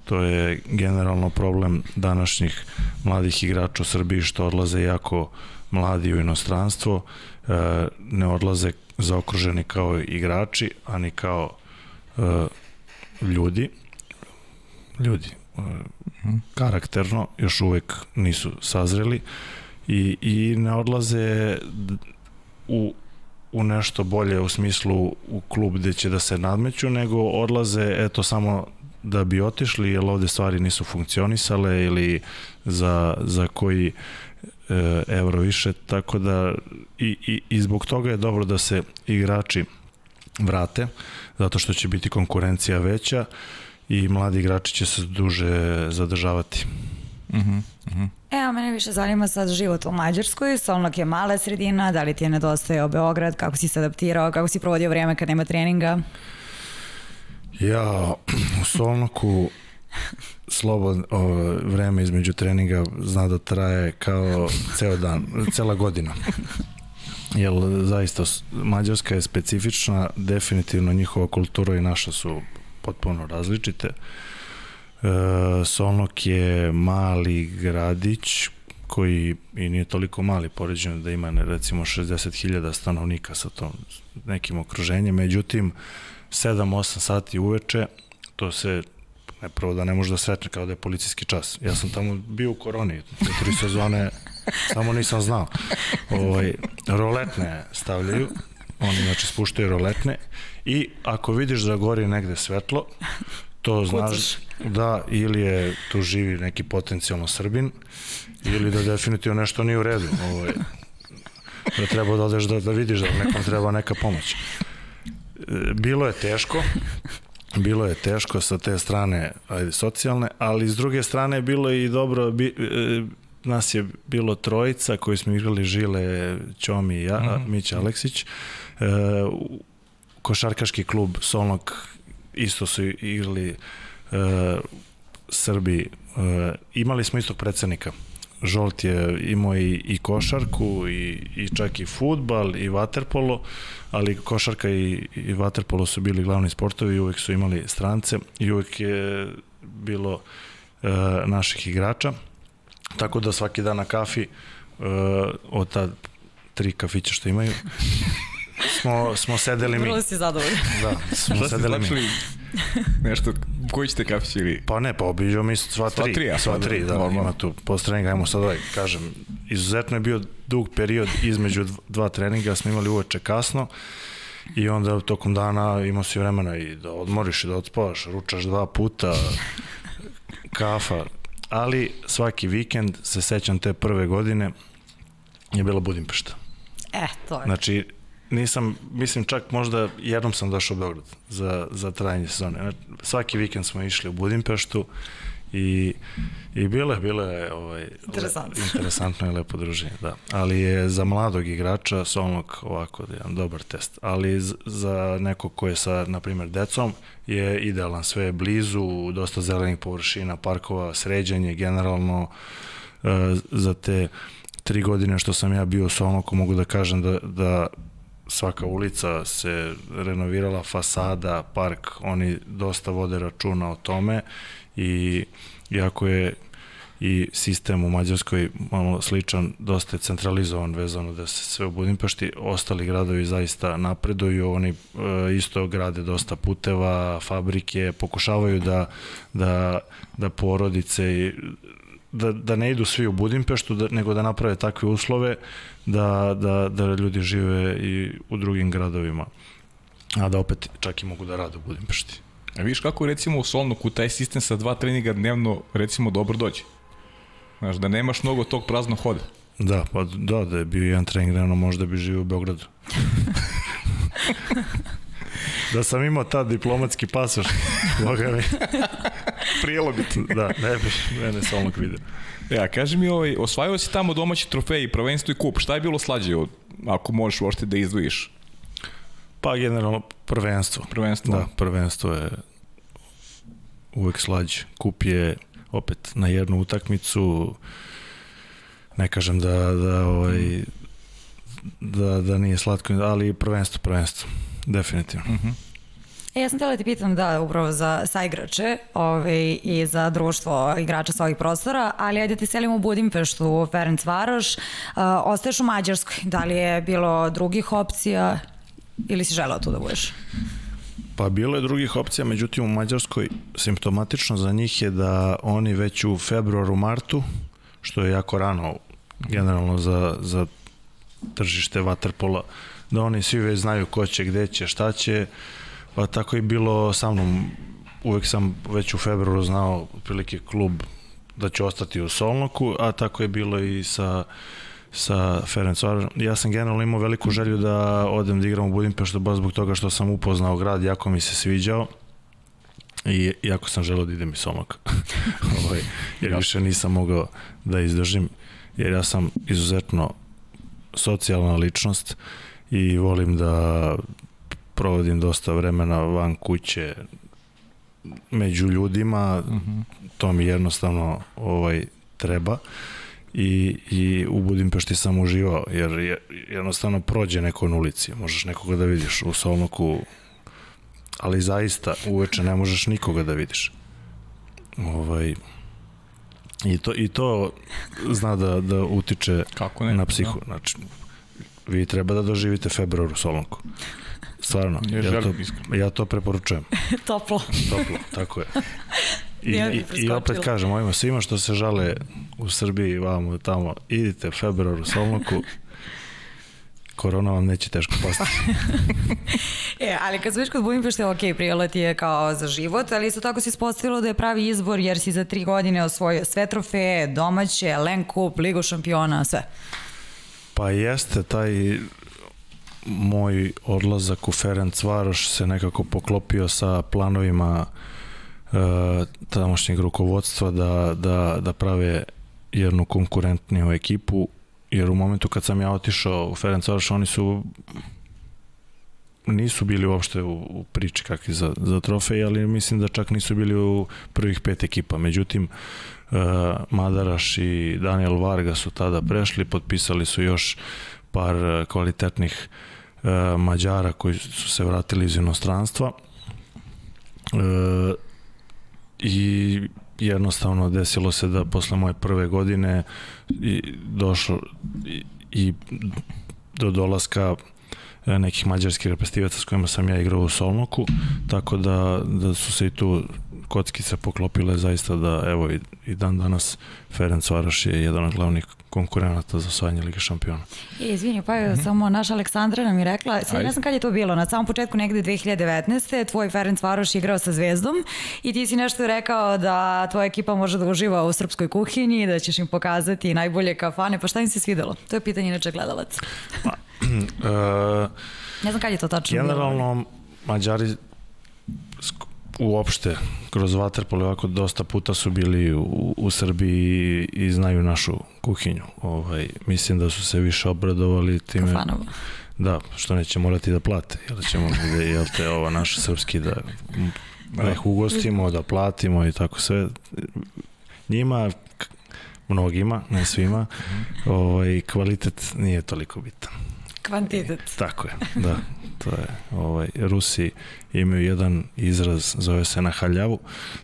To je generalno problem današnjih mladih igrača u Srbiji što odlaze jako mladi u inostranstvo, e, ne odlaze zaokruženi kao igrači, a ni kao ljudi. Ljudi, e, karakterno još uvek nisu sazreli i, i ne odlaze u, u nešto bolje u smislu u klub gde će da se nadmeću, nego odlaze eto samo da bi otišli, jer ovde stvari nisu funkcionisale ili za, za koji e, evro više, tako da i, i, i zbog toga je dobro da se igrači vrate, zato što će biti konkurencija veća i mladi igrači će se duže zadržavati. Uh -huh, uh -huh. E, a mene više zanima sad život u Mađarskoj, Solnok je mala sredina, da li ti je nedostajao Beograd, kako si se adaptirao, kako si provodio vrijeme kad nema treninga? Ja, u Solnoku slobodno vreme između treninga zna da traje kao ceo dan, cela godina. Jer zaista Mađarska je specifična, definitivno njihova kultura i naša su potpuno različite. E, Solnok je mali gradić koji i nije toliko mali poređeno da ima recimo 60.000 stanovnika sa tom nekim okruženjem, međutim 7-8 sati uveče to se ne prvo da ne može da sretne kao da je policijski čas. Ja sam tamo bio u koroni, tri sezone, samo nisam znao. Ovaj, roletne stavljaju, oni znači spuštaju roletne i ako vidiš da gori negde svetlo, to znaš da ili je tu živi neki potencijalno Srbin ili da definitivno nešto nije u redu. Ovaj, da treba da odeš da, da vidiš da nekom treba neka pomoć. Bilo je teško, bilo je teško sa te strane ajde, socijalne, ali s druge strane bilo je i dobro, bi, e, nas je bilo trojica koji smo igrali Žile, Ćomi i ja, mm -hmm. Mića Aleksić. E, košarkaški klub Solnog isto su igrali e, Srbi. E, imali smo istog predsednika. Žolt je imao i, i košarku i, i čak i futbal i vaterpolo, ali košarka i, i vaterpolo su bili glavni sportovi i uvek su imali strance i uvek je bilo e, naših igrača. Tako da svaki dan na kafi e, od ta tri kafića što imaju <laughs> smo, smo sedeli mi. Vrlo si zadovoljni. Da, smo sedeli mi. Nešto, koji ćete kafić ili? Pa ne, pa obiđao mi sva tri. Sva tri, ja, sva tri da, normalno. ima tu post treninga, ajmo sad ovaj, kažem, izuzetno je bio dug period između dva treninga, smo imali uveče kasno i onda tokom dana imao si vremena i da odmoriš i da odspavaš, ručaš dva puta, kafa, ali svaki vikend, se sećam te prve godine, je bila Budimpešta. E, to je. Znači, nisam, mislim čak možda jednom sam došao u Beograd za, za trajanje sezone. Znači, svaki vikend smo išli u Budimpeštu i, i bilo je ovaj, Interesant. le, interesantno i lepo druženje, da. Ali je za mladog igrača Solnog ovako da jedan dobar test. Ali za nekog ko je sa, na primjer, decom je idealan. Sve je blizu, dosta zelenih površina, parkova, sređanje generalno uh, za te tri godine što sam ja bio u Solnoku mogu da kažem da, da svaka ulica se renovirala, fasada, park, oni dosta vode računa o tome i iako je i sistem u Mađarskoj malo sličan, dosta je centralizovan vezano da se sve u Budimpešti, ostali gradovi zaista napreduju, oni e, isto grade dosta puteva, fabrike, pokušavaju da, da, da porodice i da, da ne idu svi u Budimpeštu, da, nego da naprave takve uslove da, da, da ljudi žive i u drugim gradovima, a da opet čak i mogu da rade u Budimpešti. A vidiš kako recimo u Solnoku taj sistem sa dva treninga dnevno recimo dobro dođe? Znaš, da nemaš mnogo tog praznog hoda. Da, pa da, da je bio jedan trening dnevno, možda bi živio u Beogradu. da sam imao tad diplomatski pasoš, boga mi. Prijelo bi ti. Da, ne bi mene Solnog vidio. Ja, kaži mi, ovaj, osvajao si tamo domaći trofej, prvenstvo i kup. Šta je bilo slađe, od, ako možeš uopšte da izdvojiš? Pa generalno prvenstvo. Prvenstvo? Da, prvenstvo je uvek slađe. Kup je opet na jednu utakmicu, ne kažem da, da, ovaj, da, da nije slatko, ali prvenstvo, prvenstvo, definitivno. Uh -huh. E, ja sam htjela da ti pitam da upravo za saigrače ovaj, i za društvo igrača sa ovih prostora, ali ajde ti selimo u Budimpeštu, Ferenc Varoš, uh, ostaješ u Mađarskoj, da li je bilo drugih opcija ili si želeo tu da budeš? Pa bilo je drugih opcija, međutim u Mađarskoj simptomatično za njih je da oni već u februaru, martu, što je jako rano generalno za, za tržište vaterpola, da oni svi već znaju ko će, gde će, šta će, pa tako i bilo sa mnom, uvek sam već u februaru znao otprilike klub da će ostati u Solnoku, a tako je bilo i sa sa Ferencvarom. Ja sam generalno imao veliku želju da odem da igram u Budimpeštu baš zbog toga što sam upoznao grad, jako mi se sviđao i jako sam želeo da idem iz Solnoka. <laughs> ovaj, jer više nisam mogao da izdržim, jer ja sam izuzetno socijalna ličnost i volim da provodim dosta vremena van kuće među ljudima, uh mhm. -huh. to mi jednostavno ovaj treba i, i u Budimpešti sam uživao, jer je, jednostavno prođe neko na ulici, možeš nekoga da vidiš u Solnoku, ali zaista uveče ne možeš nikoga da vidiš. Ovaj, I to, I to zna da, da utiče Kako ne, na psihu. Da. Znači, vi treba da doživite februar u Solonku. Stvarno, ja, ja, to, ja to preporučujem. <laughs> Toplo. Toplo, tako je. <laughs> I, i, I opet kažem, ovima svima što se žale u Srbiji, vamo tamo, idite februar u Solnoku, <laughs> korona vam neće teško pasti. <laughs> e, ali kad zviš kod Budimpešte, ok, prijelo ti je kao za život, ali isto tako si ispostavilo da je pravi izbor jer si za tri godine osvojio sve trofeje, domaće, Len Kup, Ligu šampiona, sve. Pa jeste, taj moj odlazak u Ferenc Varoš se nekako poklopio sa planovima uh, tamošnjeg rukovodstva da, da, da prave jednu konkurentniju ekipu, jer u momentu kad sam ja otišao u Ferenc Varoš, oni su nisu bili uopšte u, u priči kakvi za, za trofej, ali mislim da čak nisu bili u prvih pet ekipa. Međutim, uh, Madaraš i Daniel Varga su tada prešli, potpisali su još par kvalitetnih uh, Mađara koji su se vratili iz inostranstva. Uh, I jednostavno desilo se da posle moje prve godine i došlo i, i do dolaska e, nekih mađarskih reprezentativaca s kojima sam ja igrao u Solnoku, tako da, da su se i tu kockice poklopile zaista da evo i, i dan danas Ferenc Varaš je jedan od glavnih konkurenata za osvajanje Lige šampiona. E, izvini, pa mm -hmm. samo naša Aleksandra nam je rekla, sad ne znam kad je to bilo, na samom početku negde 2019. tvoj Ferenc Varoš je igrao sa Zvezdom i ti si nešto rekao da tvoja ekipa može da uživa u srpskoj kuhinji, da ćeš im pokazati najbolje kafane, pa šta im se svidelo? To je pitanje inače gledalac. Pa, uh, <clears throat> ne znam kad je to tačno Generalno, bilo. Mađari uopšte kroz Waterpolo ovako dosta puta su bili u, u Srbiji i, i znaju našu kuhinju. Ovaj, mislim da su se više obradovali time. Kafanovo. Da, što neće morati da plate, jel ćemo da, jel te ovo naš srpski da, da ih ugostimo, da platimo i tako sve. Njima, mnogima, ne svima, ovaj, kvalitet nije toliko bitan. Kvantitet. Tako je, da. to je, ovaj, Rusi imaju jedan izraz, zove se na haljavu,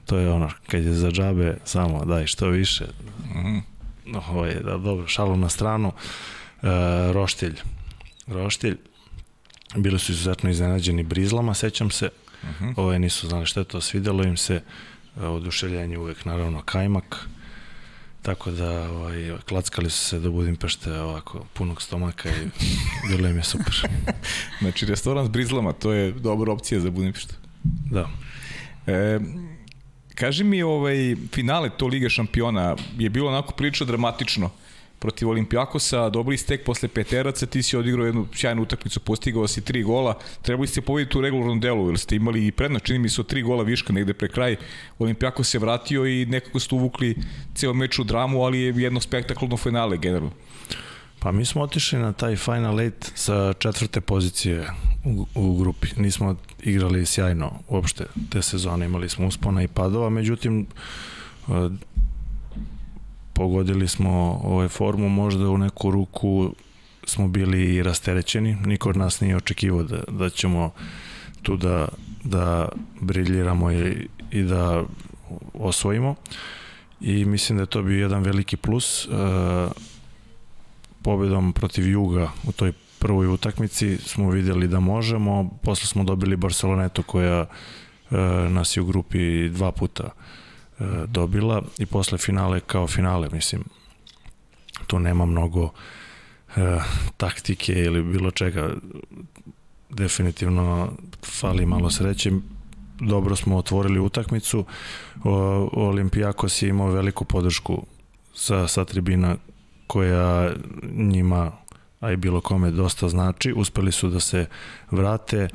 to je ono, kad je za džabe, samo daj što više, Mhm. ovaj, da, dobro, šalu na stranu, e, roštilj, roštilj, bili su izuzetno iznenađeni brizlama, sećam se, Mhm. ovaj, nisu znali šta je to, svidelo im se, e, oduševljenje uvek, naravno, kajmak, tako da ovaj, klackali su se do Budimpešte ovako punog stomaka i bilo im je super. <laughs> Znači, restoran s brizlama, to je dobra opcija za Budimpeštu. Da. E, kaži mi, ovaj, finale to Lige šampiona je bilo onako prilično dramatično protiv Olimpijakosa, dobri stek posle peteraca, ti si odigrao jednu sjajnu utakmicu, postigao si tri gola, trebali ste pobediti u regularnom delu, jer ste imali i prednost, čini mi se tri gola viška negde pre kraj, Olimpijakos se vratio i nekako ste uvukli ceo meč u dramu, ali je jedno spektaklno finale generalno. Pa mi smo otišli na taj Final Eight sa četvrte pozicije u, u grupi. Nismo igrali sjajno uopšte te sezone, imali smo uspona i padova, međutim e, pogodili smo ovaj formu, možda u neku ruku smo bili i rasterećeni, niko od nas nije očekivao da, da ćemo tu da, da briljiramo i, i da osvojimo. I mislim da je to bio jedan veliki plus e, pobedom protiv Juga u toj prvoj utakmici smo videli da možemo, posle smo dobili Barcelonetu koja e, nas je u grupi dva puta dobila i posle finale kao finale, mislim tu nema mnogo e, taktike ili bilo čega definitivno fali malo sreće dobro smo otvorili utakmicu o, Olimpijakos je imao veliku podršku sa, sa tribina koja njima a i bilo kome dosta znači. Uspeli su da se vrate.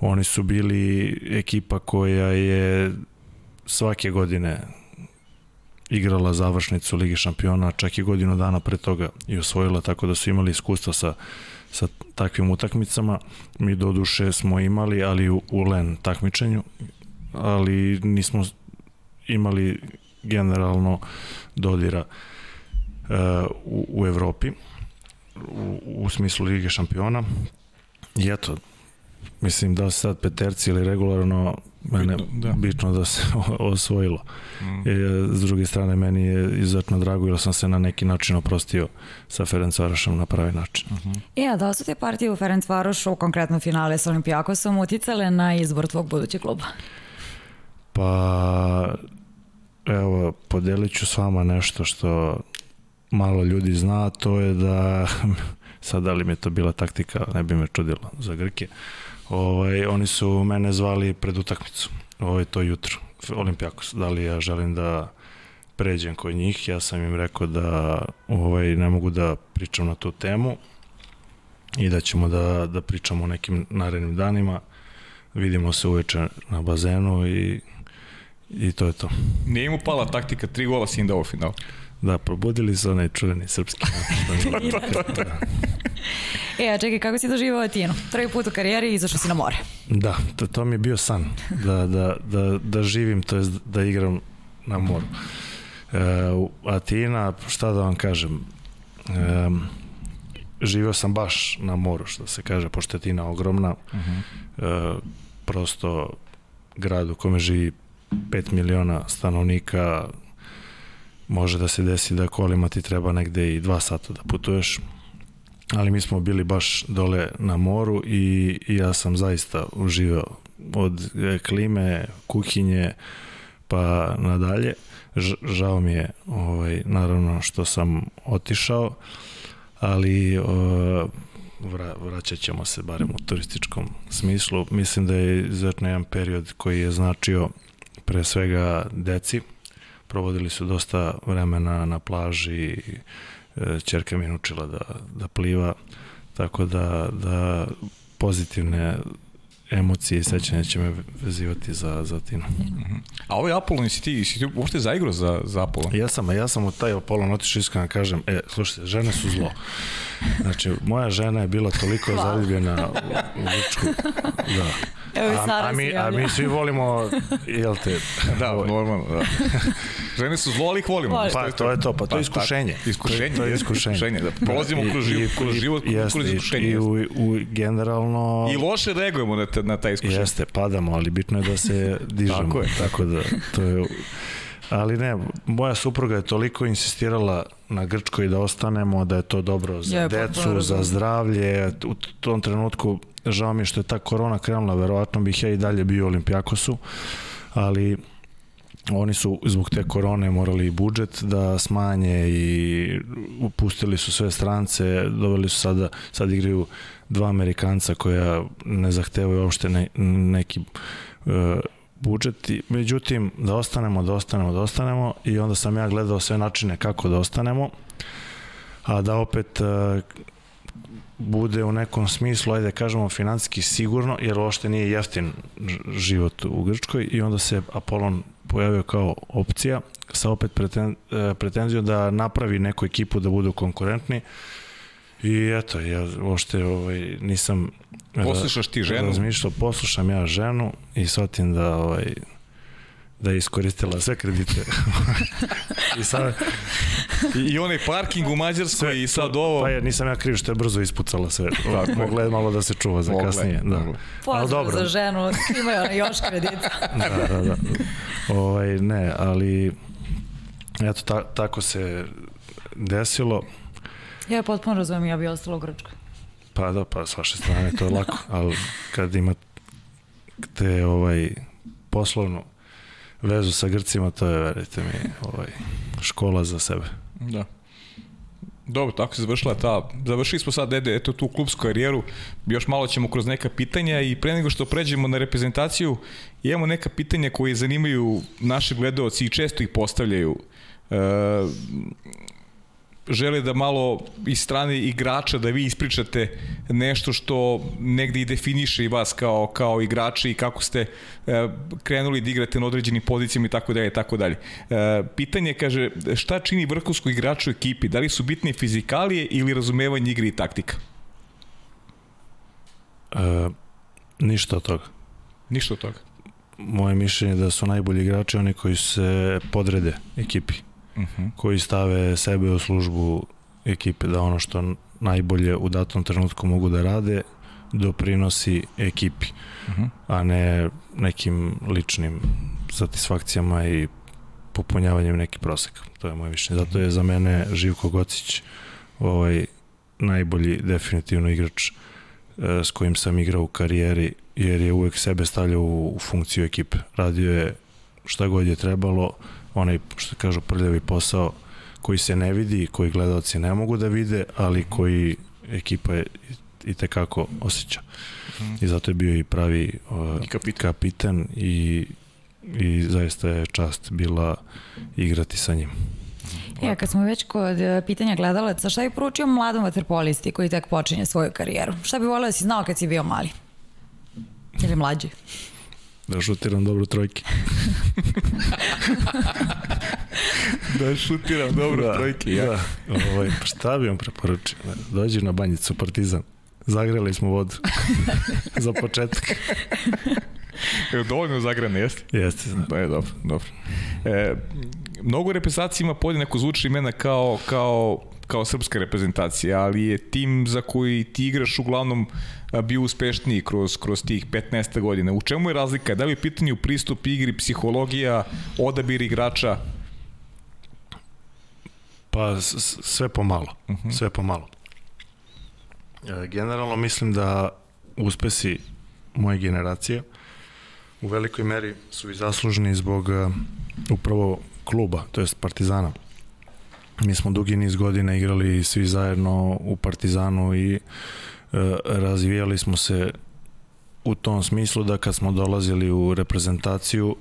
Oni su bili ekipa koja je svake godine igrala završnicu Lige šampiona, čak i godinu dana pre toga i osvojila, tako da su imali iskustva sa, sa takvim utakmicama. Mi do duše smo imali, ali u, u len takmičenju, ali nismo imali generalno dodira uh, u, u Evropi u, u smislu Lige šampiona i eto mislim da sad peterci ili regularno mene Bitno, da. bitno da se <laughs> osvojilo. Mm. E, s druge strane, meni je izuzetno drago jer sam se na neki način oprostio sa Ferenc Varošom na pravi način. Uh -huh. E, a da su te partije u Ferenc Varošu, konkretno finale sa Olimpijakosom, uticale na izbor tvog budućeg kluba? Pa, evo, podelit ću s vama nešto što malo ljudi zna, to je da, <laughs> sad da li mi je to bila taktika, ne bi me čudilo za Grke, ovaj, oni su mene zvali pred utakmicu, ovaj, to jutro, Olimpijakos, da li ja želim da pređem kod njih, ja sam im rekao da ovaj, ne mogu da pričam na tu temu i da ćemo da, da pričamo o nekim narednim danima, vidimo se uveče na bazenu i i to je to. Nije mu pala taktika, tri gola si im dao u finalu. Da, probudili su onaj čuveni srpski. <laughs> da. E, a čekaj, kako si doživao Atinu? Prvi put u karijeri izašao si na more. Da, to, to mi je bio san, da, da, da, da živim, to je da igram na moru. E, Atina, šta da vam kažem, e, živeo sam baš na moru, što se kaže, pošto je Atina ogromna, uh -huh. e, prosto grad u kome živi 5 miliona stanovnika, može da se desi da kolima ti treba negde i dva sata da putuješ, ali mi smo bili baš dole na moru i, i ja sam zaista uživao od klime, kuhinje pa nadalje. Žao mi je ovaj, naravno što sam otišao, ali o, vra, vraćat ćemo se barem u turističkom smislu. Mislim da je izuzetno jedan period koji je značio pre svega deci. Provodili su dosta vremena na plaži, čerka mi je učila da, da pliva, tako da, da pozitivne emocije i sećanja će me vezivati za, za Tinu. Mm -hmm. A ovaj Apolon, si ti, si ti uopšte zaigrao za, za Apolon? Ja sam, ja sam u taj Apolon otišao iskreno kažem, e, slušajte, žene su zlo. Znači, moja žena je bila toliko zaljubljena u, u Vučku. Da. Evo i A, a, mi, a mi svi volimo, jel te? Da, normalno, da. Žene su zlo, ali ih volimo. Voli. Pa to je to, pa to je iskušenje. tako. Iskušenje, To je jeste, iskušenje. Da, prolazimo kroz život, kroz život, kroz iskušenje. I, u, u, generalno... I loše reagujemo na, te, na taj iskušenje. Jeste, padamo, ali bitno je da se <laughs> dižemo. Tako je. Tako da, to je... Ali ne, moja supruga je toliko insistirala na Grčkoj da ostanemo, da je to dobro za Je, decu, za razumem. zdravlje. U tom trenutku, žao mi je što je ta korona krenula, verovatno bih ja i dalje bio u Olimpijakosu, ali oni su zbog te korone morali i budžet da smanje i upustili su sve strance, doveli su sada, sad igraju dva Amerikanca koja ne zahtevaju uopšte ne, neki e, budžet. Međutim, da ostanemo, da ostanemo, da ostanemo i onda sam ja gledao sve načine kako da ostanemo, a da opet e, bude u nekom smislu, ajde da kažemo finansijski sigurno, jer uopšte nije jeftin život u Grčkoj i onda se Apolon pojavio kao opcija sa opet preten, e, pretenzijom da napravi neku ekipu da budu konkurentni i eto, ja uopšte ovaj, nisam Poslušaš ti ženu? razmišljao, poslušam ja ženu i shvatim da ovaj, da je iskoristila sve kredite. <laughs> I sad, I, I onaj parking u Mađarskoj i sad ovo... pa je, nisam ja kriv što je brzo ispucala sve. Mogla je malo da se čuva za Mogla je, kasnije. Da. Pozdrav dobro. za ženu, ima ona još kredita. <laughs> da, da, da. Ovaj, ne, ali eto, ta, tako se desilo. Ja potpuno razumem, ja bi ostala u Grčkoj. Pa da, pa s vaše strane to je lako, <laughs> ali kad imate ovaj, poslovnu vezu sa Grcima, to je, verite mi, ovaj, škola za sebe. Da. Dobro, tako se završila ta, završili smo sad ede, eto tu klubsku karijeru, još malo ćemo kroz neka pitanja i pre nego što pređemo na reprezentaciju, imamo neka pitanja koje zanimaju naše gledaoci i često ih postavljaju. E, žele da malo iz strane igrača da vi ispričate nešto što negde i definiše i vas kao, kao igrači i kako ste e, krenuli da igrate na određenim pozicijama i tako dalje i tako dalje. E, pitanje kaže šta čini vrhunskog igrača u ekipi? Da li su bitne fizikalije ili razumevanje igre i taktika? E, ništa od toga. Ništa od toga. Moje mišljenje je da su najbolji igrači oni koji se podrede ekipi, Uh -huh. koji stave sebe u službu ekipe, da ono što najbolje u datom trenutku mogu da rade, doprinosi ekipi, Uh -huh. a ne nekim ličnim satisfakcijama i popunjavanjem nekih proseka. To je moje mišljenje. Zato je za mene Živko Gocić ovaj, najbolji definitivno igrač e, s kojim sam igrao u karijeri, jer je uvek sebe stavljao u, u funkciju ekipe. Radio je šta god je trebalo, onaj, što kažu, prljavi posao koji se ne vidi, koji gledalci ne mogu da vide, ali koji ekipa je i tekako osjeća. I zato je bio i pravi uh, I kapitan. kapitan i, i zaista je čast bila igrati sa njim. Ja, kad smo već kod e, pitanja gledalaca, šta bi poručio mladom vaterpolisti koji tek počinje svoju karijeru? Šta bi volio da si znao kad si bio mali? Ili mlađi? Da šutiram dobro trojke. <laughs> Da šutiram dobro da, trojke. Ja. Da. Ovaj, pa šta bi vam preporučio? Dođi na banjicu Partizan. Zagreli smo vodu. <laughs> Za početak. <laughs> Evo, dovoljno zagrane, jeste? Jeste. Da. Da je dobro, dobro. E, mnogo reprezentacija ima podjednako zvuči imena kao, kao, kao srpska reprezentacija, ali je tim za koji ti igraš uglavnom bio uspešniji kroz, kroz tih 15 godina. U čemu je razlika? Da li je u pitanju pristup igri, psihologija, odabir igrača? Pa sve pomalo. Uh -huh. Sve pomalo. E, generalno mislim da uspesi moje generacije u velikoj meri su i zaslužni zbog e, upravo kluba, to jest Partizana. Mi smo dugi niz godina igrali svi zajedno u Partizanu i e, razvijali smo se u tom smislu da kad smo dolazili u reprezentaciju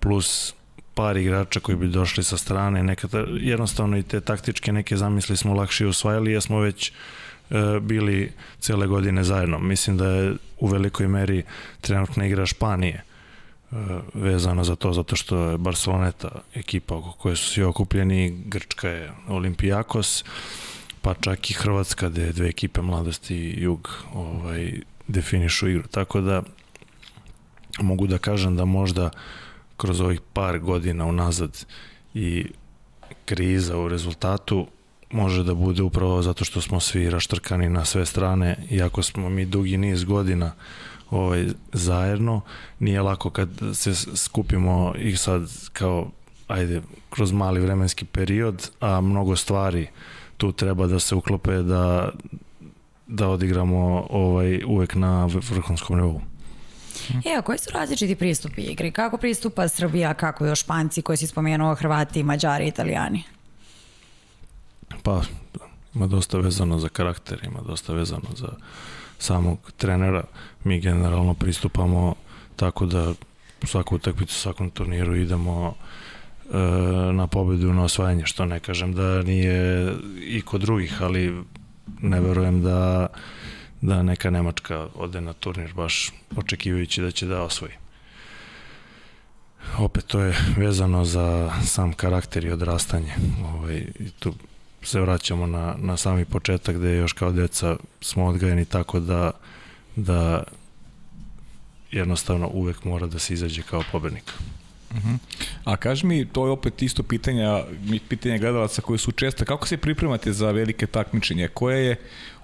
plus par igrača koji bi došli sa strane, nekad jednostavno i te taktičke neke zamisli smo lakše usvajali jer smo već e, bili cele godine zajedno. Mislim da je u velikoj meri trenutna igra Španije e, vezano za to, zato što je Barceloneta ekipa oko koje su svi okupljeni, Grčka je Olimpijakos, pa čak i Hrvatska gde dve ekipe mladosti i jug ovaj, definišu igru. Tako da mogu da kažem da možda kroz ovih par godina unazad i kriza u rezultatu može da bude upravo zato što smo svi raštrkani na sve strane, iako smo mi dugi niz godina ovaj, zajedno, nije lako kad se skupimo i sad kao ajde, kroz mali vremenski period, a mnogo stvari tu treba da se uklope da, da odigramo ovaj, uvek na vrhunskom nivou. E, a koji su različiti pristupi igri? Kako pristupa Srbija, kako još Španci koji si spomenuo, Hrvati, Mađari, Italijani? Pa, ima dosta vezano za karakter, ima dosta vezano za samog trenera. Mi generalno pristupamo tako da svaku utakmicu, svakom turniru idemo e, na pobedu na osvajanje, što ne kažem da nije i kod drugih, ali ne verujem da da neka Nemačka ode na turnir baš očekivajući da će da osvoji. Opet to je vezano za sam karakter i odrastanje. Ovaj, tu se vraćamo na, na sami početak gde još kao deca smo odgajeni tako da, da jednostavno uvek mora da se izađe kao pobednik. Uh mhm. -huh. A kaži mi, to je opet isto pitanja, pitanje gledalaca koji su česta, kako se pripremate za velike takmičenje? Koja je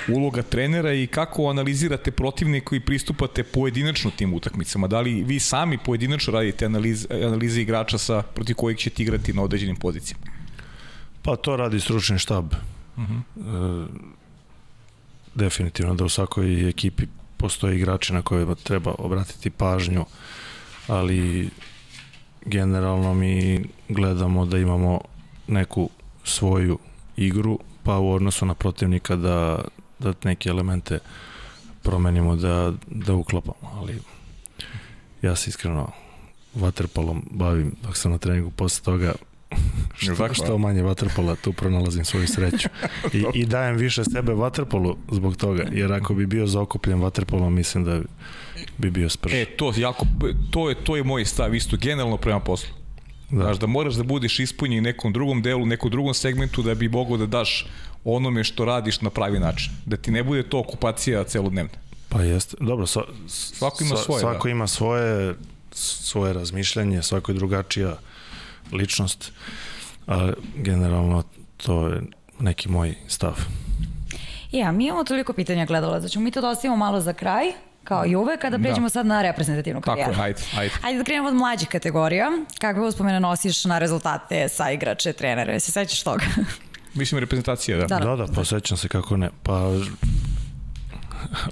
uloga trenera i kako analizirate protivnika i pristupate pojedinačno tim utakmicama? Da li vi sami pojedinačno radite analiz, analize igrača sa protiv kojih ćete igrati na određenim pozicijama? Pa to radi stručni štab. Uh mhm. -huh. e, definitivno da u svakoj ekipi postoje igrači na koje treba obratiti pažnju, ali generalno mi gledamo da imamo neku svoju igru, pa u odnosu na protivnika da, da neke elemente promenimo, da, da uklopamo, ali ja se iskreno vaterpolom bavim dok sam na treningu, posle toga <laughs> što, što manje vaterpola, tu pronalazim svoju sreću. I, I dajem više sebe vaterpolu zbog toga, jer ako bi bio zaokupljen vaterpolom, mislim da bi bio sprš. E, to, jako, to, je, to je moj stav isto, generalno prema poslu. Da. Znaš, da moraš da budeš ispunjen nekom drugom delu, nekom drugom segmentu da bi mogao da daš onome što radiš na pravi način. Da ti ne bude to okupacija celodnevna. Pa jeste. Dobro, sva, svako ima svoje. Svako da. ima svoje, svoje razmišljanje, svako je drugačija ličnost, a generalno to je neki moj stav. Ja, mi imamo toliko pitanja gledala, da ćemo mi to da ostavimo malo za kraj, kao i uvek, kada pređemo da. sad na reprezentativnu karijeru. Tako je, hajde, hajde. Hajde da krenemo od mlađih kategorija. Kakve uspomene nosiš na rezultate sa igrače, trenere? Se sećaš toga? <laughs> Mislim reprezentacija, da. Da, da, da pa sećam se kako ne. Pa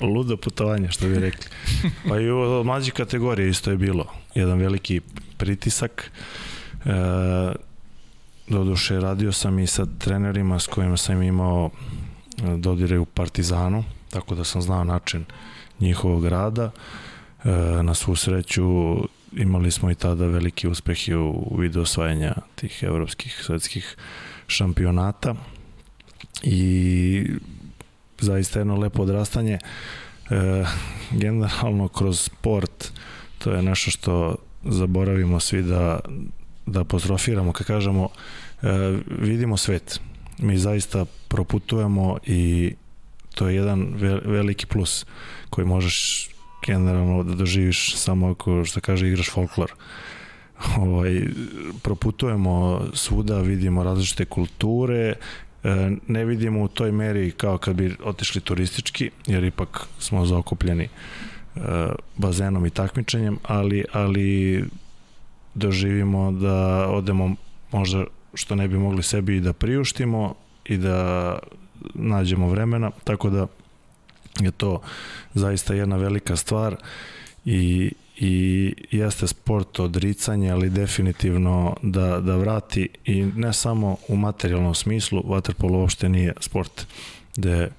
<laughs> ludo putovanje, što bi rekli. <laughs> Pa i u mlađih kategorija isto je bilo. Jedan veliki pritisak. E, doduše, radio sam i sa trenerima s kojima sam imao e, dodire u Partizanu, tako da sam znao način njihovog rada. E, na svu sreću imali smo i tada veliki uspehi u vidu osvajanja tih evropskih svetskih šampionata i zaista jedno lepo odrastanje. E, generalno kroz sport to je nešto što zaboravimo svi da, da apostrofiramo, kad kažemo e, vidimo svet. Mi zaista proputujemo i to je jedan veliki plus koji možeš generalno da doživiš samo ako, što kaže, igraš folklor. <laughs> Ovaj, proputujemo svuda, vidimo različite kulture, e, ne vidimo u toj meri kao kad bi otišli turistički, jer ipak smo zaokupljeni e, bazenom i takmičenjem, ali, ali doživimo da odemo možda što ne bi mogli sebi i da priuštimo i da nađemo vremena, tako da je to zaista jedna velika stvar i, i jeste sport odricanje, ali definitivno da, da vrati i ne samo u materijalnom smislu, vaterpolo uopšte nije sport gde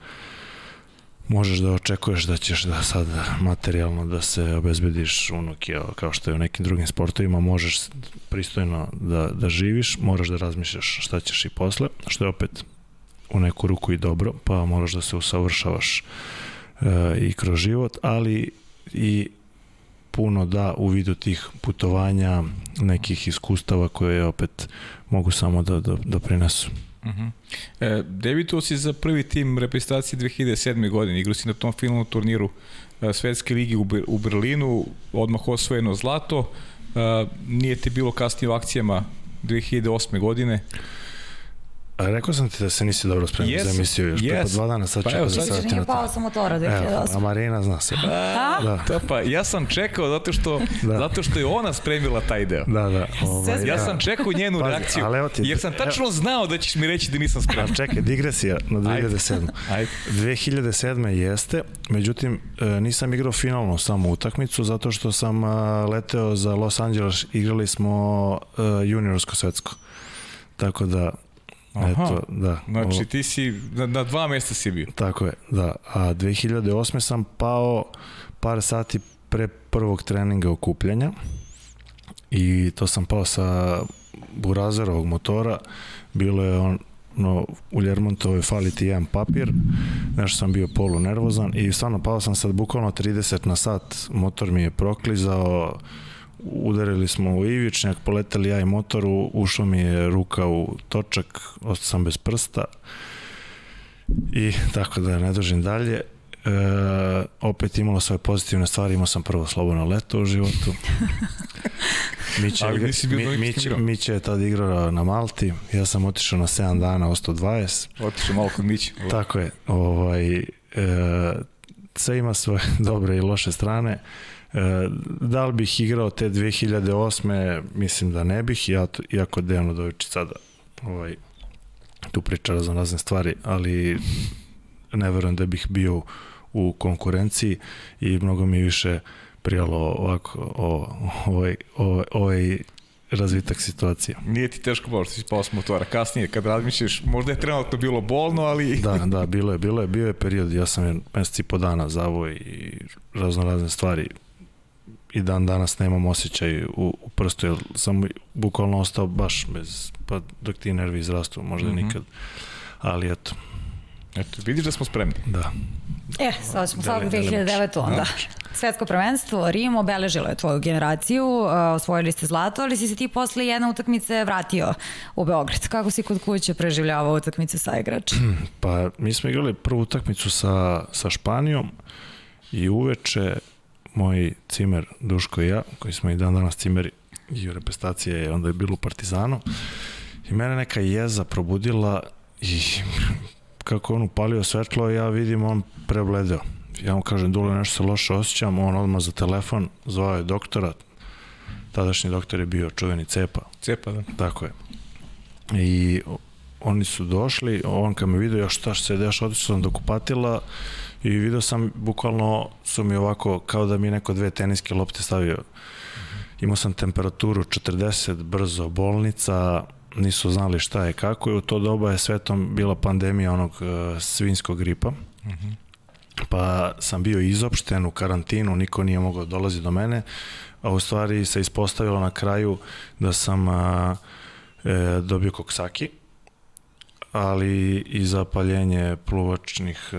možeš da očekuješ da ćeš da sad materijalno da se obezbediš unuki kao što je u nekim drugim sportovima, možeš pristojno da, da živiš, moraš da razmišljaš šta ćeš i posle, što je opet u neku ruku i dobro, pa moraš da se usavršavaš e, i kroz život, ali i puno da u vidu tih putovanja, nekih iskustava koje opet mogu samo da, da, da prinesu. Uh -huh. e, debitovao si za prvi tim reprezentacije 2007. godine, igrao si na tom finalnom turniru e, Svetske ligi u, u Berlinu, odmah osvojeno zlato, e, nije ti bilo kasnije u akcijama 2008. godine. A rekao sam ti da se nisi dobro spremio yes, za emisiju još yes. dva dana, sad pa čekao da sad Nije pao sa motora 2008. a Marina zna se. A, da. To pa, ja sam čekao zato što, da. zato što je ona spremila taj deo. Da, da. Ovaj, ja sam čekao njenu Pazi, reakciju, ali ti, jer sam tačno znao da ćeš mi reći da nisam spreman. A čekaj, digresija na 2007. Ajde. 2007. jeste, međutim, e, nisam igrao finalnu samo utakmicu, zato što sam leteo za Los Angeles, igrali smo e, juniorsko svetsko. Tako da Aha, Eto, da. Znači ti si, na, na dva mesta si bio. Tako je, da. A 2008. sam pao par sati pre prvog treninga okupljanja i to sam pao sa Burazerovog motora. Bilo je on, no, u Ljermontovoj fali ti jedan papir, nešto sam bio polu nervozan i stvarno pao sam sad bukvalno 30 na sat, motor mi je proklizao, udarili smo u ivičnjak, poletali ja i motoru, ušla mi je ruka u točak, ostao sam bez prsta i tako da ne dužim dalje. E, opet imalo svoje pozitivne stvari, imao sam prvo slobodno leto u životu. <laughs> Miće, Ali nisi bio mi, Miće, Miće je tad igrao na Malti, ja sam otišao na 7 dana, ostao 20. Otišao malo kod Miće. <laughs> Tako je. Ovaj, e, sve ima svoje <laughs> dobre i loše strane. E, da li bih igrao te 2008. Mislim da ne bih, ja, iako Dejan Udovičić sada ovaj, tu priča razno razne stvari, ali ne verujem da bih bio u konkurenciji i mnogo mi više prijalo ovako o, ovaj, ovaj, ovaj razvitak situacije. Nije ti teško malo što si pao s motora. Kasnije, kad razmišljaš, možda je trenutno bilo bolno, ali... da, da, bilo je, bilo je, bio je period, ja sam je meseci i po dana zavoj i razno razne stvari i dan danas nemam osjećaj u, u prstu, jer sam bukvalno ostao baš bez, pa dok ti nervi izrastu, možda mm -hmm. nikad. Ali eto. Eto, vidiš da smo spremni. Da. E, sad smo sad u 2009. onda. Da. Svetsko prvenstvo, Rim obeležilo je tvoju generaciju, uh, osvojili ste zlato, ali si se ti posle jedne utakmice vratio u Beograd. Kako si kod kuće preživljavao utakmice sa igračem? <clears throat> Pa, mi smo igrali prvu utakmicu sa, sa Španijom i uveče moj cimer Duško i ja, koji smo i dan danas cimeri i u reprezentacije je onda je bilo u Partizanu. I mene neka jeza probudila i kako on upalio svetlo ja vidim on prebledeo. Ja mu kažem Dule nešto se loše osjećam. On odmah za telefon zvao je doktora. Tadašnji doktor je bio čuveni Cepa. Cepa da. Tako je. I oni su došli on kad me vidio ja šta se dešava otišao sam do kupatila i video sam, bukvalno su mi ovako, kao da mi neko dve teniske lopte stavio. Imao sam temperaturu 40, brzo, bolnica, nisu znali šta je kako i u to doba je svetom bila pandemija onog uh, svinskog gripa. Pa sam bio izopšten u karantinu, niko nije mogao dolazi do mene, a u stvari se ispostavilo na kraju da sam uh, e, dobio koksaki ali i zapaljenje pluvačnih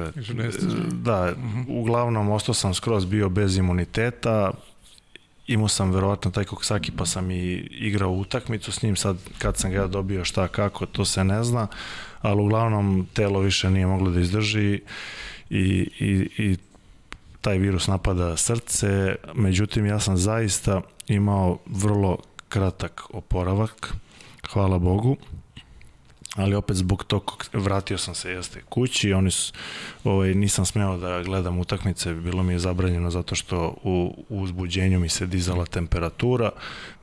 da, -huh. uglavnom ostao sam skroz bio bez imuniteta imao sam verovatno taj koksaki pa sam i igrao utakmicu s njim sad kad sam ga dobio šta kako to se ne zna ali uglavnom telo više nije moglo da izdrži i, i, i taj virus napada srce međutim ja sam zaista imao vrlo kratak oporavak hvala Bogu ali opet zbog tog vratio sam se jeste kući oni su, ovaj, nisam smeo da gledam utakmice bilo mi je zabranjeno zato što u, u uzbuđenju mi se dizala temperatura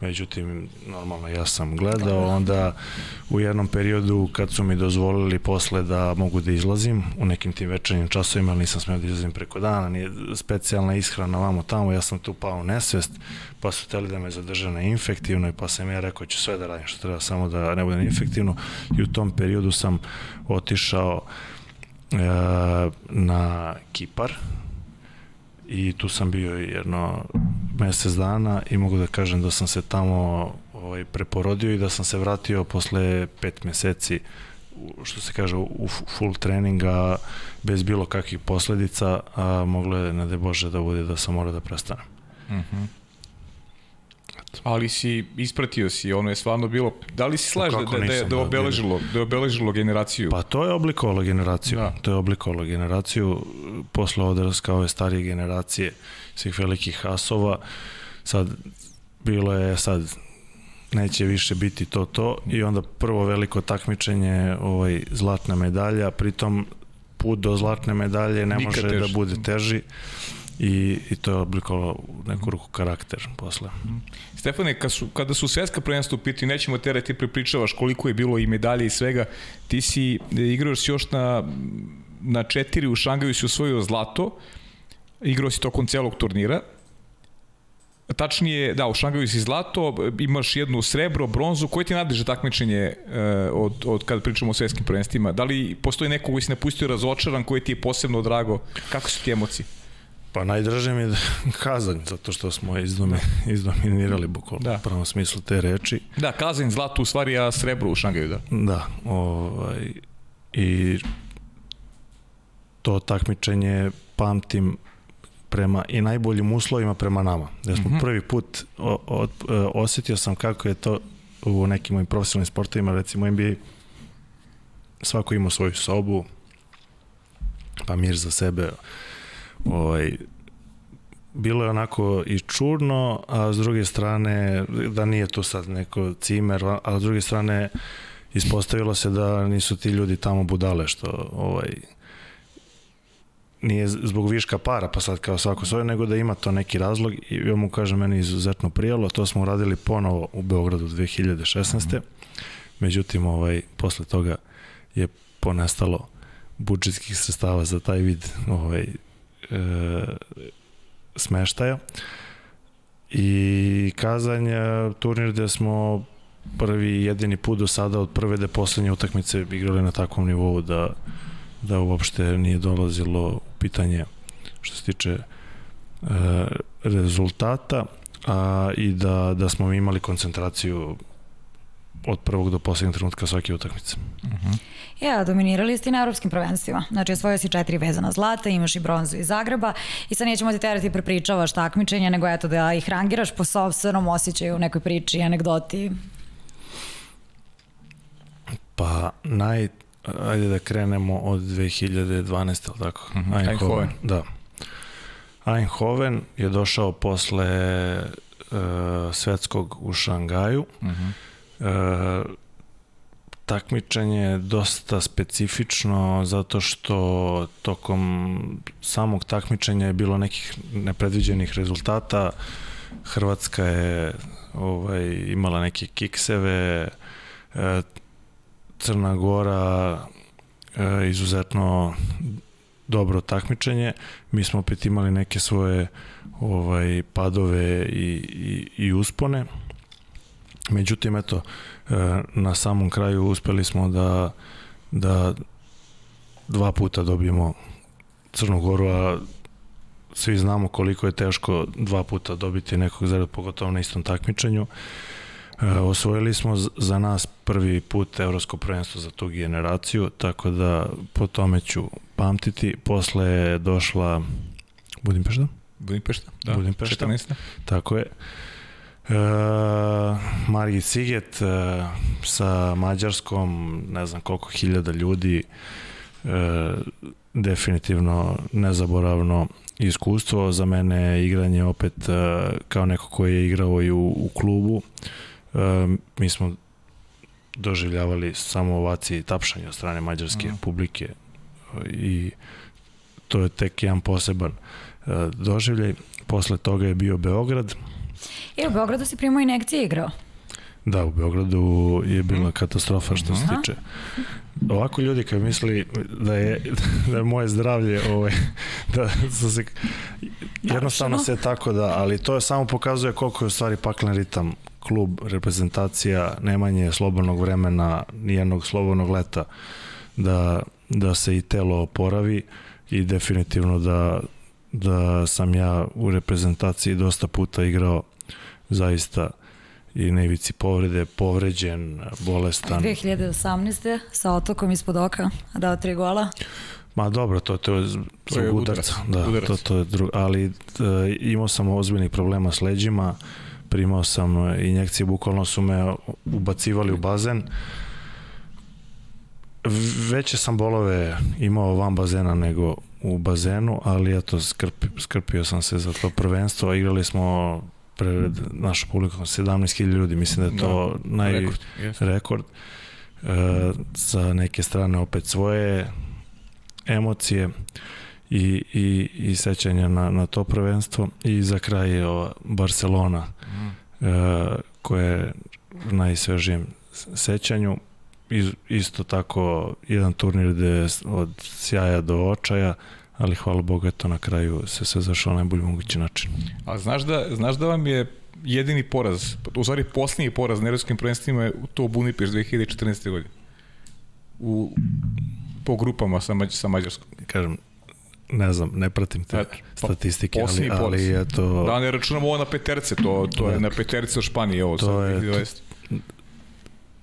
međutim normalno ja sam gledao onda u jednom periodu kad su mi dozvolili posle da mogu da izlazim u nekim tim večernjim časovima ali nisam smeo da izlazim preko dana nije specijalna ishrana vamo tamo ja sam tu pao u nesvest pa su teli da me zadrže na infektivnoj pa sam ja rekao ću sve da radim što treba samo da ne budem infektivno. I u tom periodu sam otišao e, na Kipar i tu sam bio jedno mesec dana i mogu da kažem da sam se tamo ovaj, preporodio i da sam se vratio posle pet meseci što se kaže u full treninga bez bilo kakvih posledica a moglo je ne de Bože da bude da sam morao da prestanem. Mhm. Mm Ali si, ispratio si, ono je stvarno bilo, da li si slaž da, Kako da, da, nisam, da, je da, obeležilo, da je obeležilo generaciju? Pa to je oblikovalo generaciju. Da. Da. To je oblikovalo generaciju posle odraska ove starije generacije svih velikih asova. Sad, bilo je sad neće više biti to to i onda prvo veliko takmičenje ovaj zlatna medalja pritom put do zlatne medalje ne Nikad može teži. da bude teži i, i to je oblikovalo u neku ruku karakter posle. Stefane, kad su, kada su svetska prvenstva u pitanju, nećemo terati ti prepričavaš koliko je bilo i medalje i svega, ti si, e, igrao si još na, na četiri, u Šangaju si osvojio zlato, igrao si tokom celog turnira, Tačnije, da, u Šangaju si zlato, imaš jednu srebro, bronzu. Koje ti najbliže takmičenje e, od, od kada pričamo o svetskim prvenstvima? Da li postoji neko koji si napustio razočaran, koji ti je posebno drago? Kako su ti emocije? Pa najdraže mi je da- <laughs> Kazanj, zato što smo izdome, izdominirali bukvalno Da. u pravom smislu te reči. Da, Kazanj zlato u stvari, a srebro u Šangaju, da. Da, ovaj, i to takmičenje pamtim prema i najboljim uslovima prema nama. Da smo mm -hmm. prvi put o, o, osetio sam kako je to u nekim mojim profesionalnim sportovima, recimo NBA, svako ima svoju sobu, pa mir za sebe. Ovaj, bilo je onako i čurno, a s druge strane, da nije tu sad neko cimer, a s druge strane, ispostavilo se da nisu ti ljudi tamo budale, što ovaj, nije zbog viška para, pa sad kao svako svoje, nego da ima to neki razlog i ja mu kažem, meni izuzetno prijalo, to smo uradili ponovo u Beogradu 2016. Mm. Međutim, ovaj, posle toga je ponestalo budžetskih sredstava za taj vid ovaj, smeštaja. I Kazanj je turnir gde smo prvi jedini put do sada od prve do poslednje utakmice igrali na takvom nivou da da uopšte nije dolazilo u pitanje što se tiče e, rezultata a, i da, da smo imali koncentraciju od prvog do poslednjeg trenutka svake utakmice. Uh -huh. Ja, dominirali ste i na evropskim prvenstvima. Znači, osvojio si četiri vezana zlata, imaš i bronzu iz Zagreba i sad nećemo ti terati prepričavaš takmičenja, nego eto da ih rangiraš po sobstvenom osjećaju u nekoj priči, anegdoti. Pa, naj, ajde da krenemo od 2012. ali tako? Mm -hmm. Eindhoven. Da. Eindhoven je došao posle uh, svetskog u Šangaju. Mm -hmm. Takmičenje je dosta specifično zato što tokom samog takmičenja je bilo nekih nepredviđenih rezultata. Hrvatska je ovaj, imala neke kikseve, e, Crna Gora e, izuzetno dobro takmičenje. Mi smo opet imali neke svoje ovaj padove i, i, i uspone. Međutim, eto, e, na samom kraju uspeli smo da, da dva puta dobijemo Crnu Goru, a svi znamo koliko je teško dva puta dobiti nekog zarad, pogotovo na istom takmičenju. E, osvojili smo za nas prvi put evropsko prvenstvo za tu generaciju, tako da po tome ću pamtiti. Posle je došla Budimpešta? Budimpešta, da. Budimpešta. 14. Tako je. E, Margit Siget e, sa Mađarskom, ne znam koliko hiljada ljudi, e, definitivno nezaboravno iskustvo. Za mene je igranje opet e, kao neko koji je igrao i u, u klubu. E, mi smo doživljavali samo ovacije i tapšanje od strane mađarske mm. publike i to je tek jedan poseban e, doživljaj. Posle toga je bio Beograd. E, u Beogradu si primao inekcije igrao. Da, u Beogradu je bila katastrofa što se tiče. Ovako ljudi kad misli da je, <laughs> da je moje zdravlje ovaj, <laughs> da su se jednostavno se tako da, ali to je samo pokazuje koliko je u stvari paklen ritam klub, reprezentacija, nemanje slobodnog vremena, nijednog slobodnog leta da, da se i telo oporavi i definitivno da, da sam ja u reprezentaciji dosta puta igrao zaista i na ivici povrede, povređen, bolestan. 2018. sa otokom ispod oka, dao tri gola. Ma dobro, to, to je to je udarac, da, udarac. to, to je drugo, ali e, imao sam ozbiljnih problema s leđima, primao sam injekcije, bukvalno su me ubacivali u bazen. Veće sam bolove imao van bazena nego u bazenu, ali eto, skrp, skrpio sam se za to prvenstvo. Igrali smo pred našu publiku 17.000 ljudi, mislim da je to da, naj rekord, yes. rekord. E, sa neke strane opet svoje emocije i, i, i sećanja na, na to prvenstvo i za kraj je ova Barcelona mm. e, koja je najsvežijem sećanju Iz, isto tako jedan turnir gde od sjaja do očaja ali hvala Bogu eto na kraju se sve zašlo na najbolji mogući način. A znaš da, znaš da vam je jedini poraz, u stvari posljednji poraz na evropskim prvenstvima je to Bunipeš 2014. godine. U, po grupama sa, Mađ, sa Mađarskom. Kažem, ne znam, ne pratim te Eto, pa statistike, ali, ali je to... Da, ne računamo ovo na peterce, to, to je na peterce u Španiji, ovo to sad, je, to,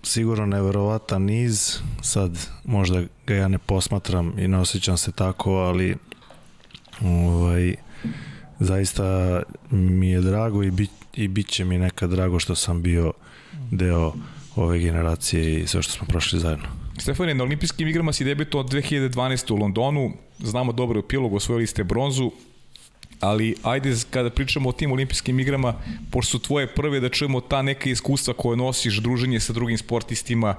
sigurno neverovatan niz, sad možda ga ja ne posmatram i ne osjećam se tako, ali ovaj, zaista mi je drago i, bit, i bit će mi nekad drago što sam bio deo ove generacije i sve što smo prošli zajedno. Stefane, na olimpijskim igrama si debitovao 2012. u Londonu, znamo dobro epilog, osvojili ste bronzu, ali ajde kada pričamo o tim olimpijskim igrama, pošto su tvoje prve da čujemo ta neka iskustva koje nosiš, druženje sa drugim sportistima,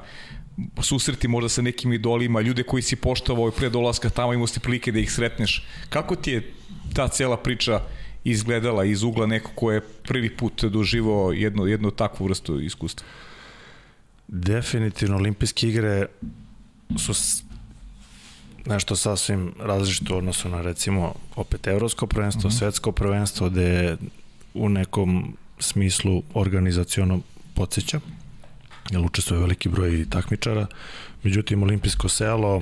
susreti možda sa nekim idolima, ljude koji si poštovao i pre dolaska tamo imao si prilike da ih sretneš. Kako ti je ta cela priča izgledala iz ugla neko ko je prvi put doživao jednu, jednu takvu vrstu iskustva? Definitivno olimpijske igre su nešto sasvim različito odnosu na recimo opet evropsko prvenstvo, mm -hmm. svetsko prvenstvo gde u nekom smislu organizacijono podsjeća jer učestvuje veliki broj takmičara međutim olimpijsko selo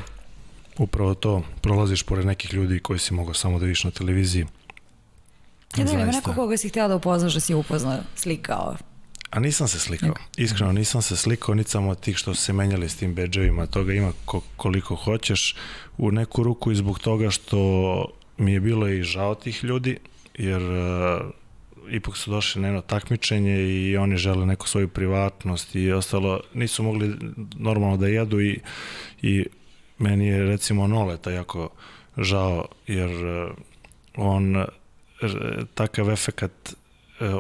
upravo to prolaziš pored nekih ljudi koji si mogao samo da vidiš na televiziji Ja da, nema neko koga si htio da upoznaš da si upoznao, slikao. A nisam se slikao. Iskreno nisam se slikao, niti samo od tih što su se menjali s tim bedževima. Toga ima ko, koliko hoćeš. U neku ruku i zbog toga što mi je bilo i žao tih ljudi, jer ipak su došli na jedno takmičenje i oni žele neku svoju privatnost i ostalo. Nisu mogli normalno da jedu i, i meni je recimo Noleta jako žao, jer uh, on takav efekat uh,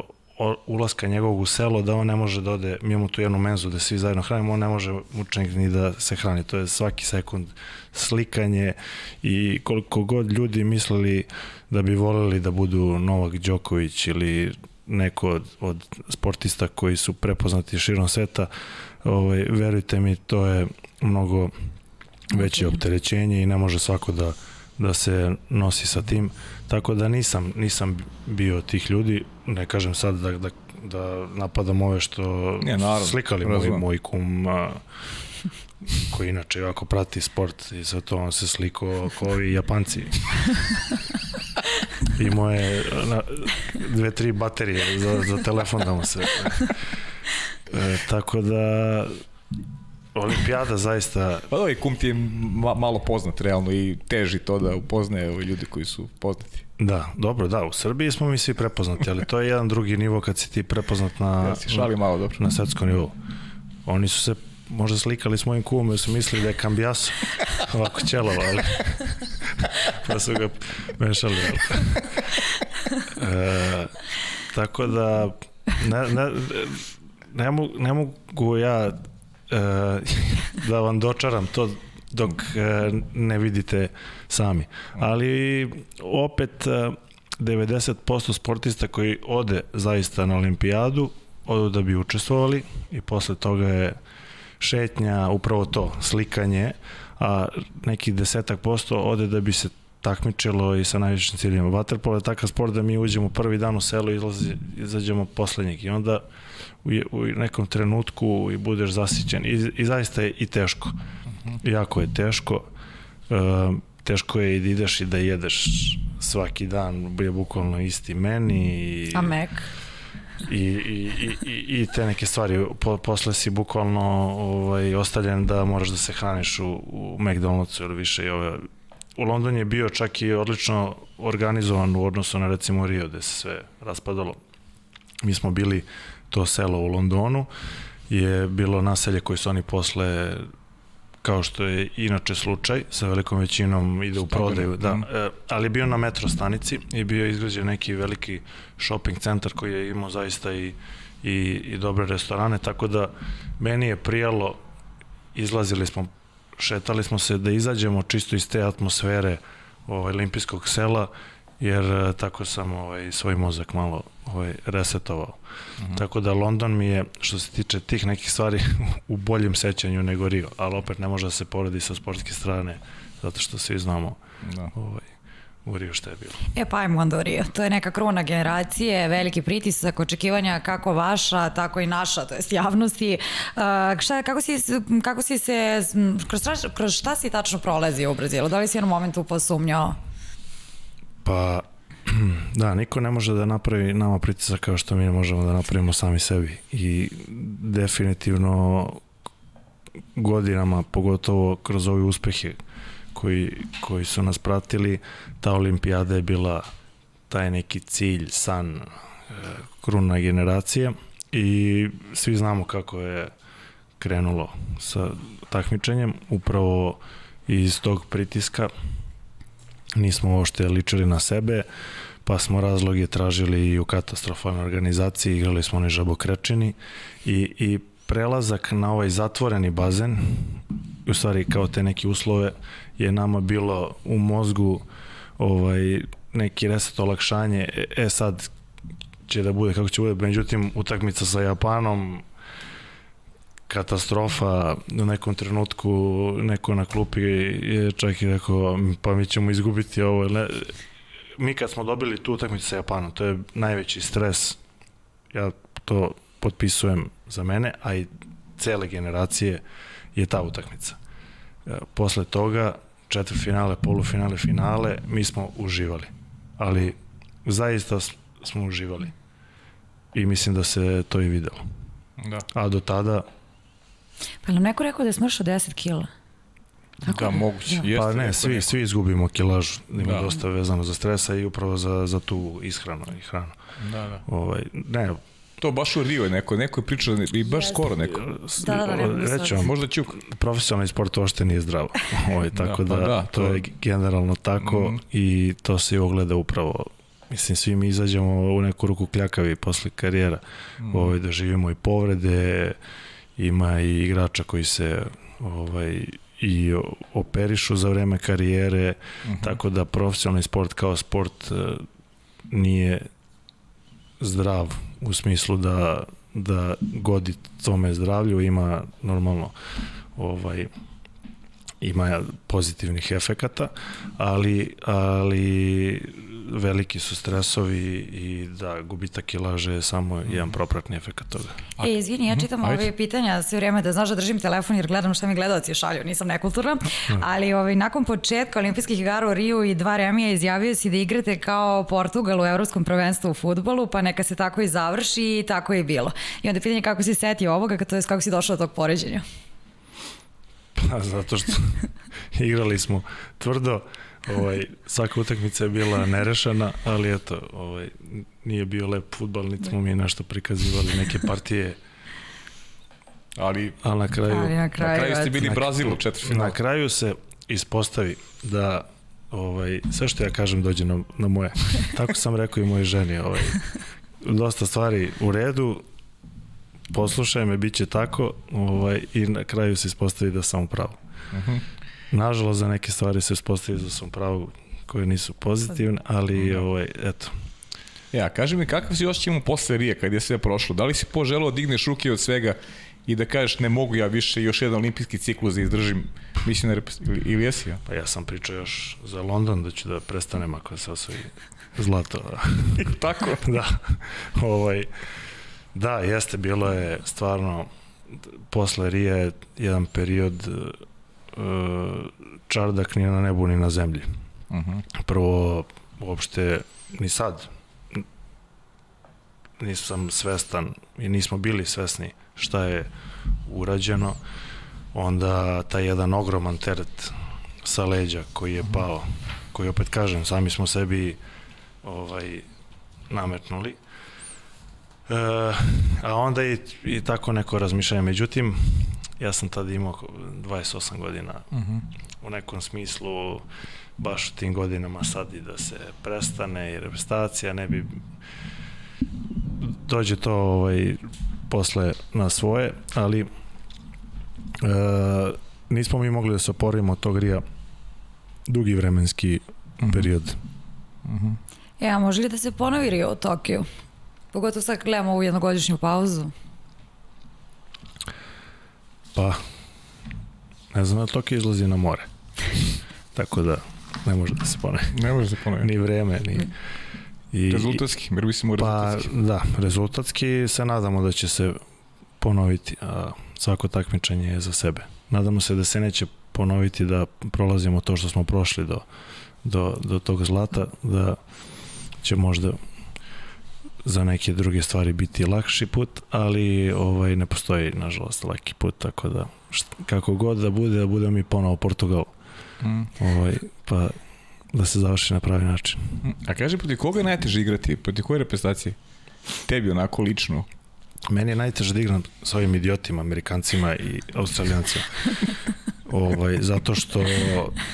ulaska njegovog u selo da on ne može da ode, mi imamo tu jednu menzu da svi zajedno hranimo, on ne može mučenik ni da se hrani, to je svaki sekund slikanje i koliko god ljudi mislili da bi voleli da budu Novak Đoković ili neko od, od sportista koji su prepoznati širom sveta, ovaj, verujte mi, to je mnogo veće opterećenje i ne može svako da, da se nosi sa tim. Tako da nisam, nisam bio tih ljudi, ne kažem sad da, da, da napadam ove što ne, naravno, slikali moj, moj kum a, koji inače jako prati sport i sve to on se sliko kao ovi Japanci. <laughs> I moje na, dve, tri baterije za, za telefon da mu se... E, tako da Olimpijada zaista... Pa da, i kum ti je ma, malo poznat realno i teži to da upoznaje ovi ljudi koji su poznati. Da, dobro, da, u Srbiji smo mi svi prepoznati, ali to je jedan drugi nivo kad si ti prepoznat na, ja si šali malo, dobro. na svetskom nivou. Oni su se možda slikali s mojim kumom jer su mislili da je Cambiaso ovako ćelova, ali <laughs> pa su ga mešali. Ali. E, tako da ne, ne, ne, mogu, ne mogu ja <laughs> da vam dočaram to dok e, ne vidite sami. Ali opet 90% e, sportista koji ode zaista na olimpijadu odu da bi učestvovali i posle toga je šetnja, upravo to, slikanje, a nekih desetak posto ode da bi se takmičilo i sa najvišim ciljima. Waterpolo je takav sport da mi uđemo prvi dan u selo i izlazi, izađemo poslednjeg i onda u, u nekom trenutku i budeš zasićen i, i zaista je i teško. Uh -huh. Jako je teško. E, teško je i da ideš i da jedeš svaki dan, je bukvalno isti meni. I, A mek? I, i, i, i te neke stvari. Po, posle si bukvalno ovaj, ostavljen da moraš da se hraniš u, u McDonald'su ili više. I ove, u Londonu je bio čak i odlično organizovan u odnosu na recimo Rio gde se sve raspadalo. Mi smo bili to selo u Londonu, je bilo naselje koje su oni posle kao što je inače slučaj, sa velikom većinom ide u prodaju, da, e, ali bio na metro stanici i bio je izgrađen neki veliki shopping centar koji je imao zaista i, i, i dobre restorane, tako da meni je prijalo, izlazili smo, šetali smo se da izađemo čisto iz te atmosfere ovaj, olimpijskog sela, jer e, tako sam ovaj, svoj mozak malo ovaj, resetovao. Mm -hmm. Tako da London mi je, što se tiče tih nekih stvari, <laughs> u boljem sećanju nego Rio, ali opet ne može da se poredi sa sportske strane, zato što svi znamo da. ovaj, u Rio šta je bilo. E pa ajmo onda u Rio. To je neka kruna generacije, veliki pritisak, očekivanja kako vaša, tako i naša, to jest javnosti. Uh, šta, kako, si, kako si se, kroz, kroz šta si tačno prolazio u Brazilu? Da li si jednom momentu posumnjao? Pa, <clears throat> da, niko ne može da napravi nama pritisak kao što mi možemo da napravimo sami sebi. I definitivno godinama, pogotovo kroz ove uspehe koji, koji su nas pratili, ta olimpijada je bila taj neki cilj, san, e, kruna generacije i svi znamo kako je krenulo sa takmičenjem, upravo iz tog pritiska nismo uopšte ličili na sebe, pa smo razloge tražili i u katastrofalnoj organizaciji, igrali smo oni žabokrečini i, i prelazak na ovaj zatvoreni bazen, u stvari kao te neke uslove, je nama bilo u mozgu ovaj, neki reset olakšanje, e, e sad će da bude kako će bude, međutim utakmica sa Japanom katastrofa. U nekom trenutku neko na klupi je čak i rekao pa mi ćemo izgubiti ovo. Ne, mi kad smo dobili tu utakmicu sa Japanom to je najveći stres. Ja to potpisujem za mene a i cele generacije je ta utakmica. E, posle toga četvrfinale, polufinale, finale mi smo uživali ali zaista smo uživali i mislim da se to i videlo da. a do tada Pa nam neko rekao da je smršao 10 kila? Tako da, moguće. Da. Jeste, pa ne, svi, neko. svi izgubimo kilažu, ima da. dosta vezano za stresa i upravo za, za tu ishranu i hranu. Da, da. Ovaj, ne, To baš u Rio je neko, neko je pričao i baš Jeste. skoro neko. Da, da, da, Reći vam, možda ćuk. Profesionalni sport uopšte nije zdravo. <laughs> Ovaj, tako da, pa da, da, to, to je generalno tako mm. i to se i ogleda upravo Mislim, svi mi izađemo u neku ruku kljakavi posle karijera. Mm. Ovaj, da živimo i povrede, ima i igrača koji se ovaj i operišu za vreme karijere, mhm. -huh. tako da profesionalni sport kao sport uh, nije zdrav u smislu da da godi tome zdravlju, ima normalno ovaj ima pozitivnih efekata, ali, ali veliki su stresovi i da gubitak kilaže je samo mm. jedan propratni efekt toga. E, izvini, ja mhm, čitam mm, ove pitanja sve vrijeme da znaš da držim telefon jer gledam šta mi gledalci šalju, nisam nekulturna, mm. ali ovaj, nakon početka olimpijskih igara u Riju i dva remija izjavio si da igrate kao Portugal u evropskom prvenstvu u futbolu, pa neka se tako i završi i tako je bilo. I onda pitanje kako si setio ovoga, to je kako si došao do tog poređenja? Pa zato što <laughs> igrali smo tvrdo, ovaj, svaka utakmica je bila nerešena, ali eto, ovaj, nije bio lep futbal, niti smo mi nešto prikazivali neke partije. Ali, ali na kraju, ali na kraju, na kraju ste bili Brazil u četvrtfinalu. Na kraju se ispostavi da ovaj, sve što ja kažem dođe na, na moje. Tako sam rekao i moje ženi. Ovaj, dosta stvari u redu, poslušaj me, bit će tako ovaj, i na kraju se ispostavi da sam u pravu. Uh mhm. -huh. Nažalost, za neke stvari se ispostavi da sam pravu koje nisu pozitivne, ali da. ovaj, eto. Ja, kaži mi kakav si osjećaj posle Rije kad je sve prošlo? Da li si poželao da digneš ruke od svega i da kažeš ne mogu ja više još jedan olimpijski ciklus da izdržim mislim ili, ili jesi ja? Pa ja sam pričao još za London da ću da prestanem ako se osvoji zlato. <laughs> Tako? <laughs> da. Ovaj, da, jeste, bilo je stvarno posle Rije jedan period čardak ni na nebu ni na zemlji. Uh mhm. -huh. Prvo, uopšte, ni sad nisam svestan i nismo bili svesni šta je urađeno. Onda taj jedan ogroman teret sa leđa koji je mhm. pao, koji opet kažem, sami smo sebi ovaj, nametnuli. E, a onda i, i tako neko razmišljanje. Međutim, ja sam tada imao 28 godina. Uh -huh. U nekom smislu, baš u tim godinama sad i da se prestane i reprezentacija, ne bi dođe to ovaj, posle na svoje, ali e, nismo mi mogli da se oporimo od tog rija dugi vremenski uh -huh. period. Uh -huh. E, a može li da se ponovi Rio u Tokiju? Pogotovo sad gledamo ovu jednogodišnju pauzu. Pa, ne znam da Tokio izlazi na more. Tako da, ne može da se ponovi. Ne može da se ponovi. Ni vreme, ni... I, rezultatski, jer mislimo rezultatski. Pa, da, rezultatski se nadamo da će se ponoviti, a svako takmičenje je za sebe. Nadamo se da se neće ponoviti da prolazimo to što smo prošli do, do, do tog zlata, da će možda za neke druge stvari biti lakši put, ali ovaj ne postoji nažalost laki put, tako da št, kako god da bude, da budemo mi ponovo Portugal. Mm. Ovaj, pa da se završi na pravi način. Mm. A kaže, protiv koga je najteže igrati? Protiv koje reprezentacije? Tebi onako lično? Meni je najteže da igram s ovim idiotima, Amerikancima i Australijancima. ovaj, zato što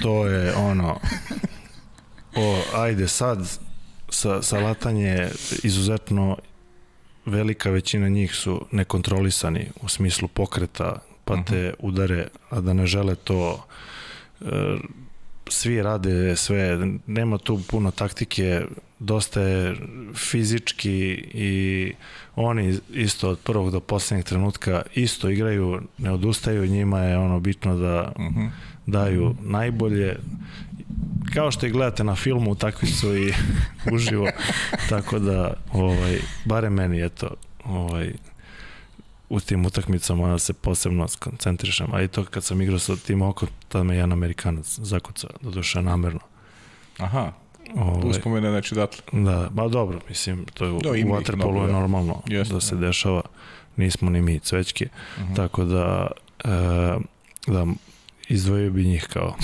to je ono o, ajde sad sa, sa latanje izuzetno velika većina njih su nekontrolisani u smislu pokreta, pa te mhm. udare, a da ne žele to e, svi rade sve, nema tu puno taktike, dosta je fizički i oni isto od prvog do poslednjeg trenutka isto igraju, ne odustaju, njima je ono bitno da uh mhm. -huh. daju najbolje kao što i gledate na filmu, takvi su i <laughs> uživo, tako da, ovaj, bare meni, eto, ovaj, u tim utakmicama da se posebno skoncentrišem, a i to kad sam igrao sa tim oko, tad me jedan Amerikanac zakuca, do duša namerno. Aha, Ovaj, uspomene znači datle. Da, ba dobro, mislim, to je da, u waterpolu je normalno Jeste, da se da. dešava, nismo ni mi cvećke, uh mhm. -huh. tako da, e, da izdvojio bi njih kao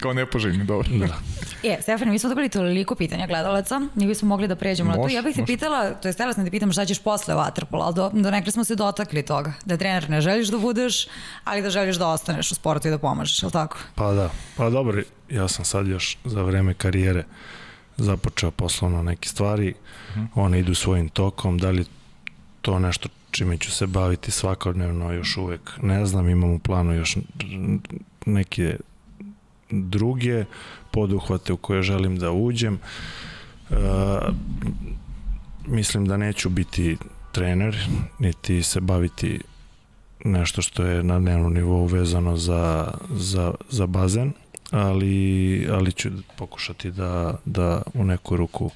Kao nepoželjni, dobro. Da. Je, Stefane, mi smo dobili toliko pitanja gledalaca, mi bismo mogli da pređemo na to. Ja bih te može. pitala, to je stela sam da te pitam šta ćeš posle Waterpola, ali do, do nekada smo se dotakli toga. Da trener ne želiš da budeš, ali da želiš da ostaneš u sportu i da pomažeš, je li tako? Pa da, pa dobro, ja sam sad još za vreme karijere započeo poslovno neke stvari. -huh. one idu svojim tokom, da li to nešto čime ću se baviti svakodnevno još uvek ne znam, imam u planu još neke druge poduhvate u koje želim da uđem. E, mislim da neću biti trener, niti se baviti nešto što je na dnevnom nivou vezano za, za, za bazen, ali, ali ću pokušati da, da u neku ruku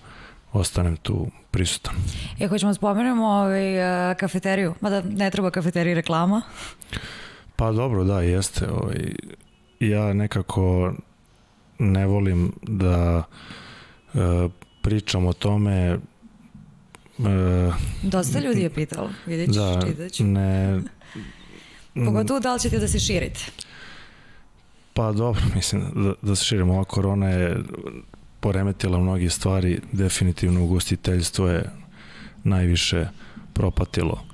ostanem tu prisutan. E, hoćemo da spomenemo ovaj, e, kafeteriju, mada ne treba kafeteriji reklama. Pa dobro, da, jeste. Ovaj, ja nekako ne volim da e, pričam o tome e, Dosta ljudi je pitalo, vidjet ćeš, da, čitaću. Ne, <laughs> Pogotovo da li ćete da se širite? Pa dobro, mislim da, da se širimo. Ova korona je poremetila mnogi stvari, definitivno ugostiteljstvo je najviše propatilo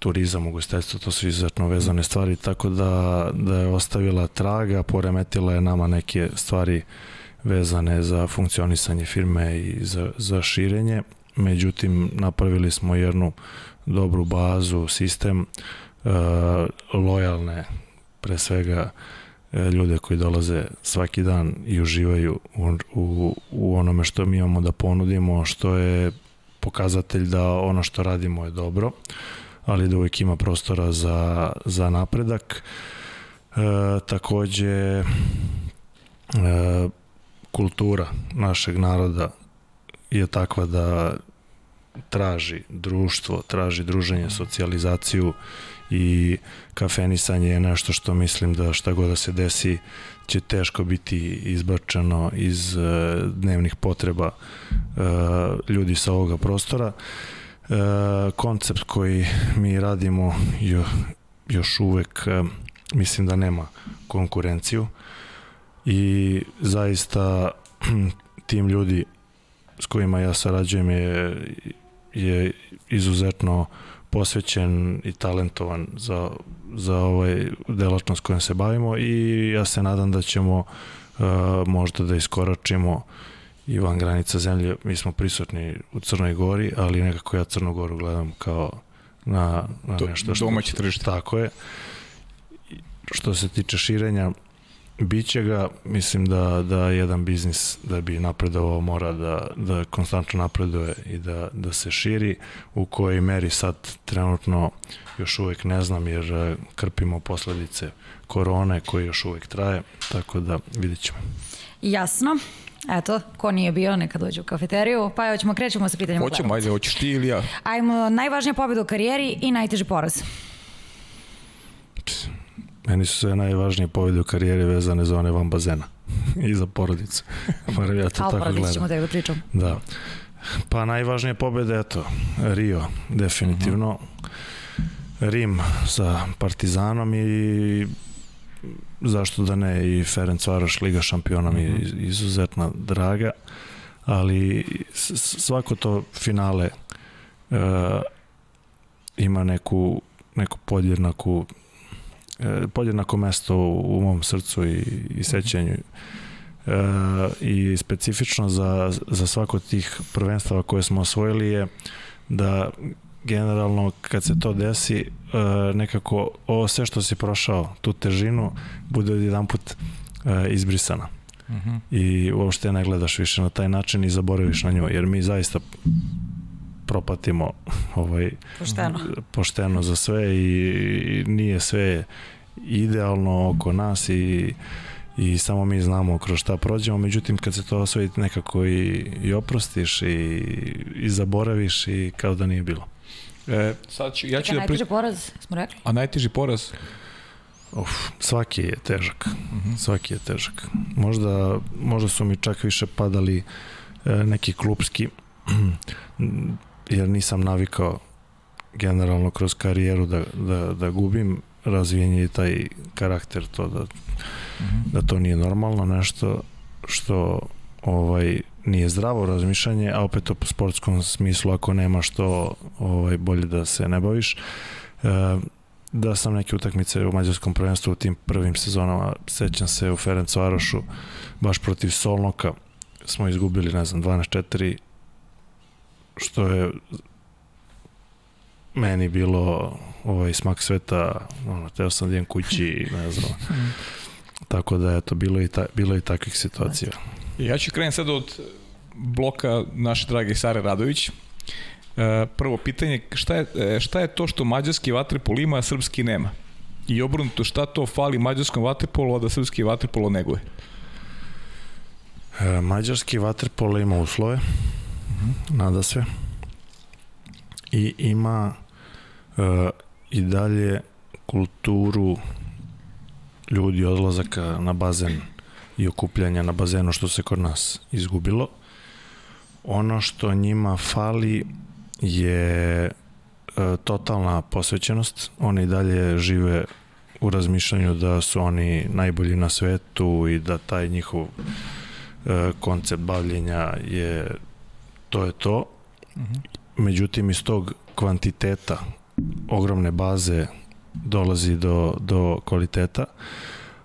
turizam, ugostiteljstvo, to su izuzetno vezane stvari, tako da, da je ostavila traga, poremetila je nama neke stvari vezane za funkcionisanje firme i za, za širenje. Međutim, napravili smo jednu dobru bazu, sistem, e, lojalne, pre svega, e, ljude koji dolaze svaki dan i uživaju u, u, u onome što mi imamo da ponudimo, što je pokazatelj da ono što radimo je dobro ali da uvijek ima prostora za, za napredak. E, takođe, e, kultura našeg naroda je takva da traži društvo, traži druženje, socijalizaciju i kafenisanje je nešto što mislim da šta god da se desi će teško biti izbačeno iz e, dnevnih potreba e, ljudi sa ovoga prostora. E, koncept koji mi radimo jo, još uvek e, mislim da nema konkurenciju i zaista <clears throat> tim ljudi s kojima ja sarađujem je je izuzetno posvećen i talentovan za, za ovaj delatnost kojom se bavimo i ja se nadam da ćemo uh, možda da iskoračimo i van granica zemlje. Mi smo prisutni u Crnoj Gori, ali nekako ja Crnu Goru gledam kao na, na Do, nešto što... domaće tržište. Tako je. Što se tiče širenja, Biće ga, mislim da, da jedan biznis da bi napredovao mora da, da konstantno napreduje i da, da se širi u kojoj meri sad trenutno još uvek ne znam jer eh, krpimo posledice korone koji još uvek traje, tako da vidit ćemo. Jasno. Eto, ko nije bio, neka dođe u kafeteriju. Pa evo ćemo, krećemo sa pitanjem Hoćemo, ajde, hoćeš ti ili ja? Ajmo, najvažnija pobjeda u karijeri i najteži poraz. Meni su sve najvažnije pobjede u karijeri vezane za one van bazena <laughs> i za porodicu. <laughs> Moram ja to Ali tako porodici ćemo gledam. da pričam. Da. Pa najvažnije pobjede, eto, Rio, definitivno. Rim sa Partizanom i zašto da ne i Ferenc Varoš Liga šampiona mi je izuzetno draga ali svako to finale uh, ima neku neku podjednaku e, podjednako mesto u, u mom srcu i, i sećanju. E, i specifično za, za svako od tih prvenstava koje smo osvojili je da generalno kad se to desi e, nekako ovo sve što si prošao tu težinu bude jedan put e, izbrisana Uh -huh. i uopšte ne gledaš više na taj način i zaboraviš na nju jer mi zaista propatimo <laughs> ovaj Pošteno. pošteno za sve i nije sve idealno oko nas i i samo mi znamo kroz šta prođemo, međutim kad se to osvoji nekako i, i oprostiš i, i zaboraviš i kao da nije bilo. E, sad ću, ja ću Čekaj, da najteži pričam. poraz, smo rekli? A najteži poraz? Uf, svaki je težak. Svaki je težak. Možda, možda su mi čak više padali e, neki klubski <clears throat> jer nisam navikao generalno kroz karijeru da, da, da gubim razvijen je i taj karakter to da, da to nije normalno nešto što ovaj nije zdravo razmišljanje, a opet u sportskom smislu ako nema što ovaj bolje da se ne baviš. E, da sam neke utakmice u mađarskom prvenstvu u tim prvim sezonama, sećam se u Ferencvarošu, baš protiv Solnoka smo izgubili, ne znam, 12-4, što je meni bilo ovaj smak sveta, ono, teo sam da idem kući, ne znam. <laughs> Tako da, eto, bilo i, ta, bilo i takvih situacija. Ja ću krenuti sad od bloka naše drage Sare Radović. E, prvo pitanje, šta je, e, šta je to što mađarski vaterpol ima, a srpski nema? I obrnuto, šta to fali mađarskom vaterpolu, a da srpski vaterpolo neguje? E, mađarski vaterpolo ima uslove, nada se, i ima e, i dalje kulturu ljudi odlazaka na bazen i okupljanja na bazenu što se kod nas izgubilo. Ono što njima fali je e, totalna posvećenost. Oni dalje žive u razmišljanju da su oni najbolji na svetu i da taj njihov e, koncept bavljenja je to je to. Međutim, iz tog kvantiteta ogromne baze dolazi do, do kvaliteta,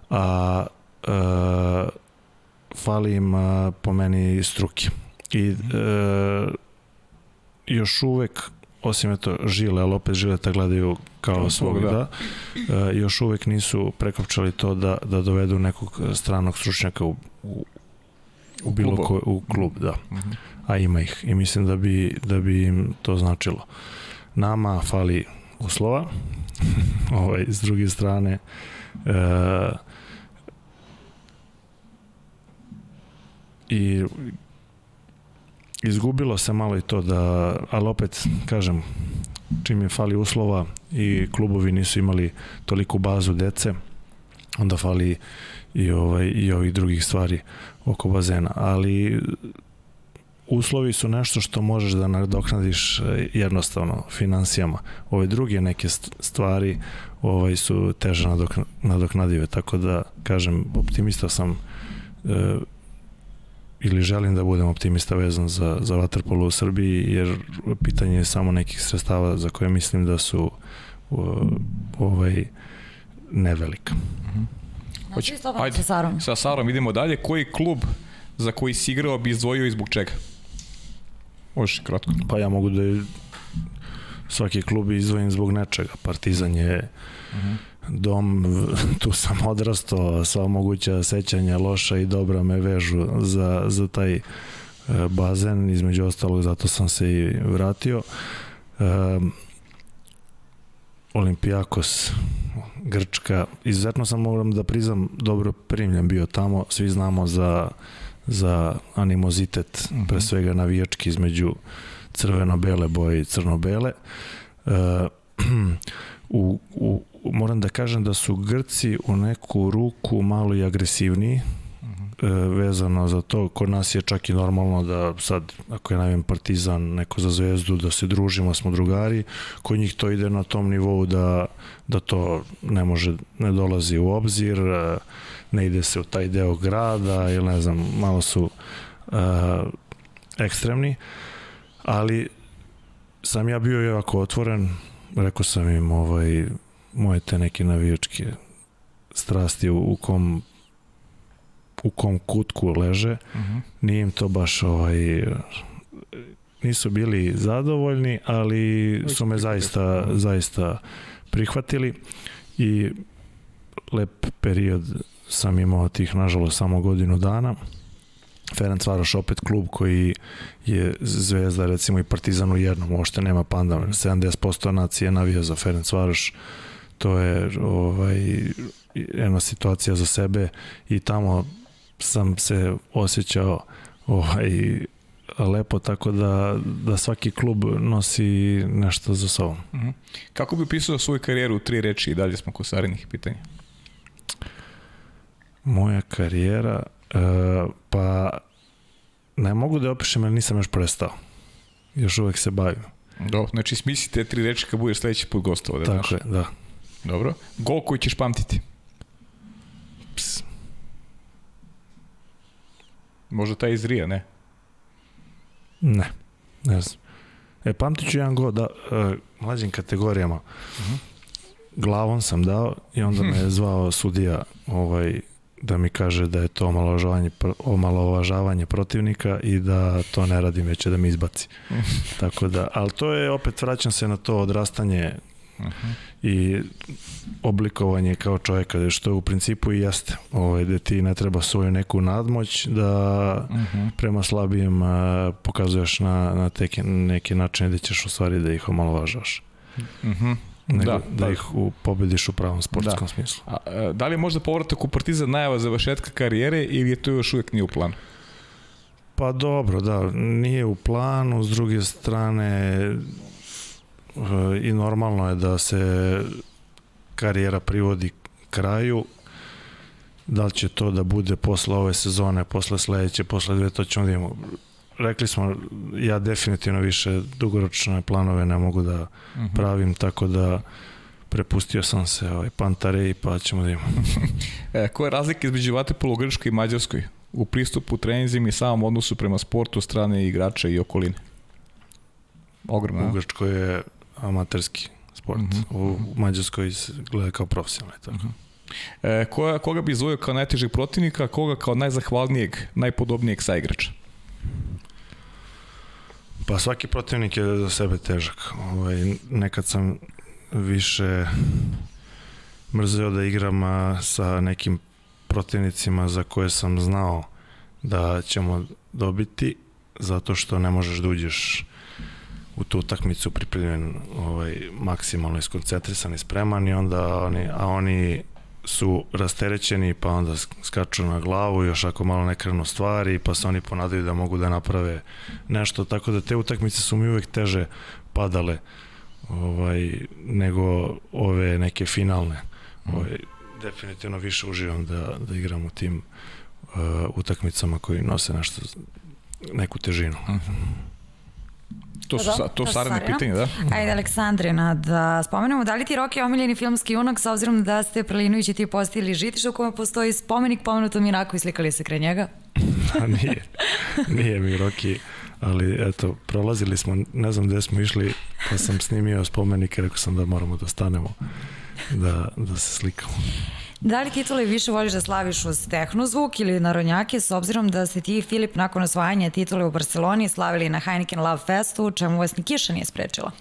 a e, fali im a, po meni struke. I e, još uvek osim eto žile, ali opet žileta gledaju kao svog, da. da. E, još uvek nisu prekopčali to da, da dovedu nekog stranog stručnjaka u, u, u bilo klubu. ko, u klub, da. Mhm. A ima ih i mislim da bi, da bi im to značilo. Nama fali uslova, <laughs> ovaj, s druge strane e, i izgubilo se malo i to da, ali opet kažem čim je fali uslova i klubovi nisu imali toliku bazu dece onda fali i ovaj i ovih drugih stvari oko bazena ali uslovi su nešto što možeš da nadoknadiš e, jednostavno finansijama. Ove druge neke st- stvari ovaj su teže nadokna, nadoknadive, tako da kažem optimista sam e, ili želim da budem optimista vezan za, za vaterpolo u Srbiji, jer pitanje je samo nekih sredstava za koje mislim da su uh, ovaj, nevelika. Hoće, Hoće- slobodno ajde. sa Sarom. Sa Sarom idemo dalje. Koji klub za koji si igrao bi izdvojio i zbog čega? Možeš kratko. Pa ja mogu da svaki klub izdvojim zbog nečega. Partizan je dom, <laughs> tu sam odrastao, sva moguća sećanja loša i dobra me vežu za, za taj e, bazen, između ostalog zato sam se i vratio. Um, Olimpijakos, Grčka, izuzetno sam moram da priznam dobro primljen bio tamo, svi znamo za, za animozitet, Mhm. pre svega navijački između crveno-bele boje i crno-bele. E, <clears throat> u, u, moram da kažem da su Grci u neku ruku malo i agresivniji e, vezano za to. Kod nas je čak i normalno da sad, ako je navim Partizan, neko za zvezdu, da se družimo, smo drugari. Kod njih to ide na tom nivou da, da to ne može, ne dolazi u obzir, e, ne ide se u taj deo grada ili ne znam, malo su e, ekstremni, ali sam ja bio jako otvoren, rekao sam im ovaj, moje te neke navijačke strasti u, u kom u kom kutku leže, nije im to baš ovaj nisu bili zadovoljni, ali su me zaista zaista prihvatili i lep period sam imao tih nažalost samo godinu dana. Ferenc Varoš opet klub koji je zvezda recimo i Partizan u jednom, uopšte nema panda 70% nacije navija za Ferenc Varoš to je ovaj jedna situacija za sebe i tamo sam se osjećao ovaj lepo tako da, da svaki klub nosi nešto za sobom. Mhm. Kako bi opisao svoju karijeru u tri reči i dalje smo kod Sarinih pitanja? Moja karijera e, pa ne mogu da je opišem jer nisam još prestao. Još uvek se bavim. Dobro, znači smisli te tri reči kad budeš sledeći put gostovao. Da Tako znaš. je, da. Dobro. Gol koji ćeš pamtiti. Ps. Možda taj iz Rija, ne? Ne, ne znam. E, pamtit ću jedan go da, e, mlađim kategorijama. Glavom sam dao i onda me je zvao sudija ovaj, da mi kaže da je to omalovažavanje, omalovažavanje protivnika i da to ne radim, već da mi izbaci. Tako da, ali to je, opet vraćam se na to odrastanje i oblikovanje kao čovjeka, što je u principu i jeste. Ovaj, da ti ne treba svoju neku nadmoć da prema slabijem pokazuješ na, na teke, neke načine da ćeš u stvari da ih omalovažaš. Mhm. Nego, Da, da, da. da, ih u, pobediš u pravom sportskom Da. smislu. A, a, da li je možda povratak u Partizan najava završetka karijere ili je to još uvijek nije u planu? Pa dobro, da, nije u planu, s druge strane i normalno je da se karijera privodi kraju, da li će to da bude posle ove sezone, posle sledeće, posle dve, to ćemo da imamo. Rekli smo, ja definitivno više dugoročne planove ne mogu da pravim, tako da prepustio sam se ovaj Pantareji pa ćemo da imamo. <laughs> E, koja je razlika između vaterpola u Grčkoj i Mađarskoj? U pristupu treninzima i samom odnosu prema sportu strane igrača i okoline? Ogromna. U? Grčkoj je amaterski sport, Mhm. u Mađarskoj se gleda kao profesionalni. Tako. E, koja, koga bi izvojio kao najtežeg protivnika, a koga kao najzahvalnijeg, najpodobnijeg saigrača? Pa svaki protivnik je za sebe težak. Ovaj, nekad sam više mrzeo da igram sa nekim protivnicima za koje sam znao da ćemo dobiti zato što ne možeš da uđeš u tu utakmicu pripremljen ovaj, maksimalno iskoncentrisan i spreman i onda oni, a oni su rasterećeni pa onda sk- skaču na glavu još ako malo ne krenu stvari pa se oni ponadaju da mogu da naprave nešto. Tako da te utakmice su mi uvek teže padale ovaj, nego ove neke finalne. Ovaj, definitivno više uživam da, da igram u tim uh, utakmicama koji nose nešto neku težinu. To su, Dobro, sa, to su Sarina. pitanje, da? Ajde, Aleksandrina, da spomenemo, da li ti Roki omiljeni filmski junak s obzirom da ste Prelinović i ti postavili žitište u kome postoji spomenik pomenutom junaku i slikali se kraj njega? <laughs> Da, nije. Nije mi Rocky, ali eto, prolazili smo, ne znam gde smo išli, pa sam snimio spomenik i rekao sam da moramo da stanemo, da, da se slikamo. Da li titule više voliš da slaviš uz tehnozvuk ili narodnjake, s obzirom da ste ti i Filip nakon osvajanja titule u Barceloni slavili na Heineken Love Festu, čemu vas ni kiša nije sprečila?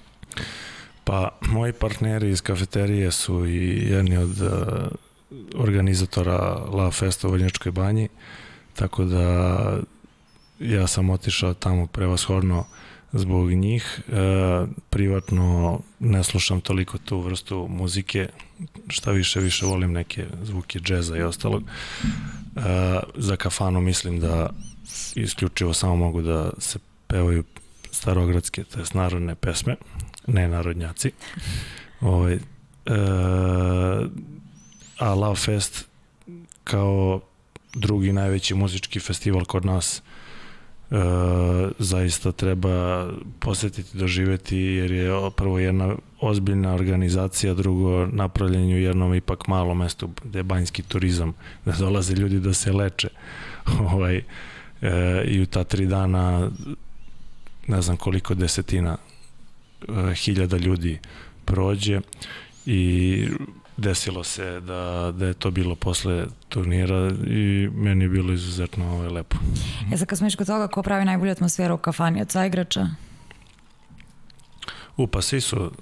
Pa, moji partneri iz kafeterije su i jedni od uh, organizatora Love Festa u Vrnjačkoj banji, tako da ja sam otišao tamo prevashodno zbog njih. E, privatno ne slušam toliko tu vrstu muzike, šta više, više volim neke zvuke džeza i ostalog. E, za kafanu mislim da isključivo samo mogu da se pevaju starogradske, to je narodne pesme, ne narodnjaci. Ovaj, e, a Love Fest kao drugi najveći muzički festival kod nas e, zaista treba posetiti, doživeti jer je prvo jedna ozbiljna organizacija, drugo napravljenje u jednom ipak malom mestu gde je banjski turizam, da dolaze ljudi da se leče. <laughs> Ovaj, e, i u ta tri dana ne znam koliko desetina e, hiljada ljudi prođe i desilo se da, da je to bilo posle turnira i meni je bilo izuzetno ovaj, lepo. E sad kad smo kod toga, ko pravi najbolju atmosferu u kafani od sva igrača? U, pa svi su,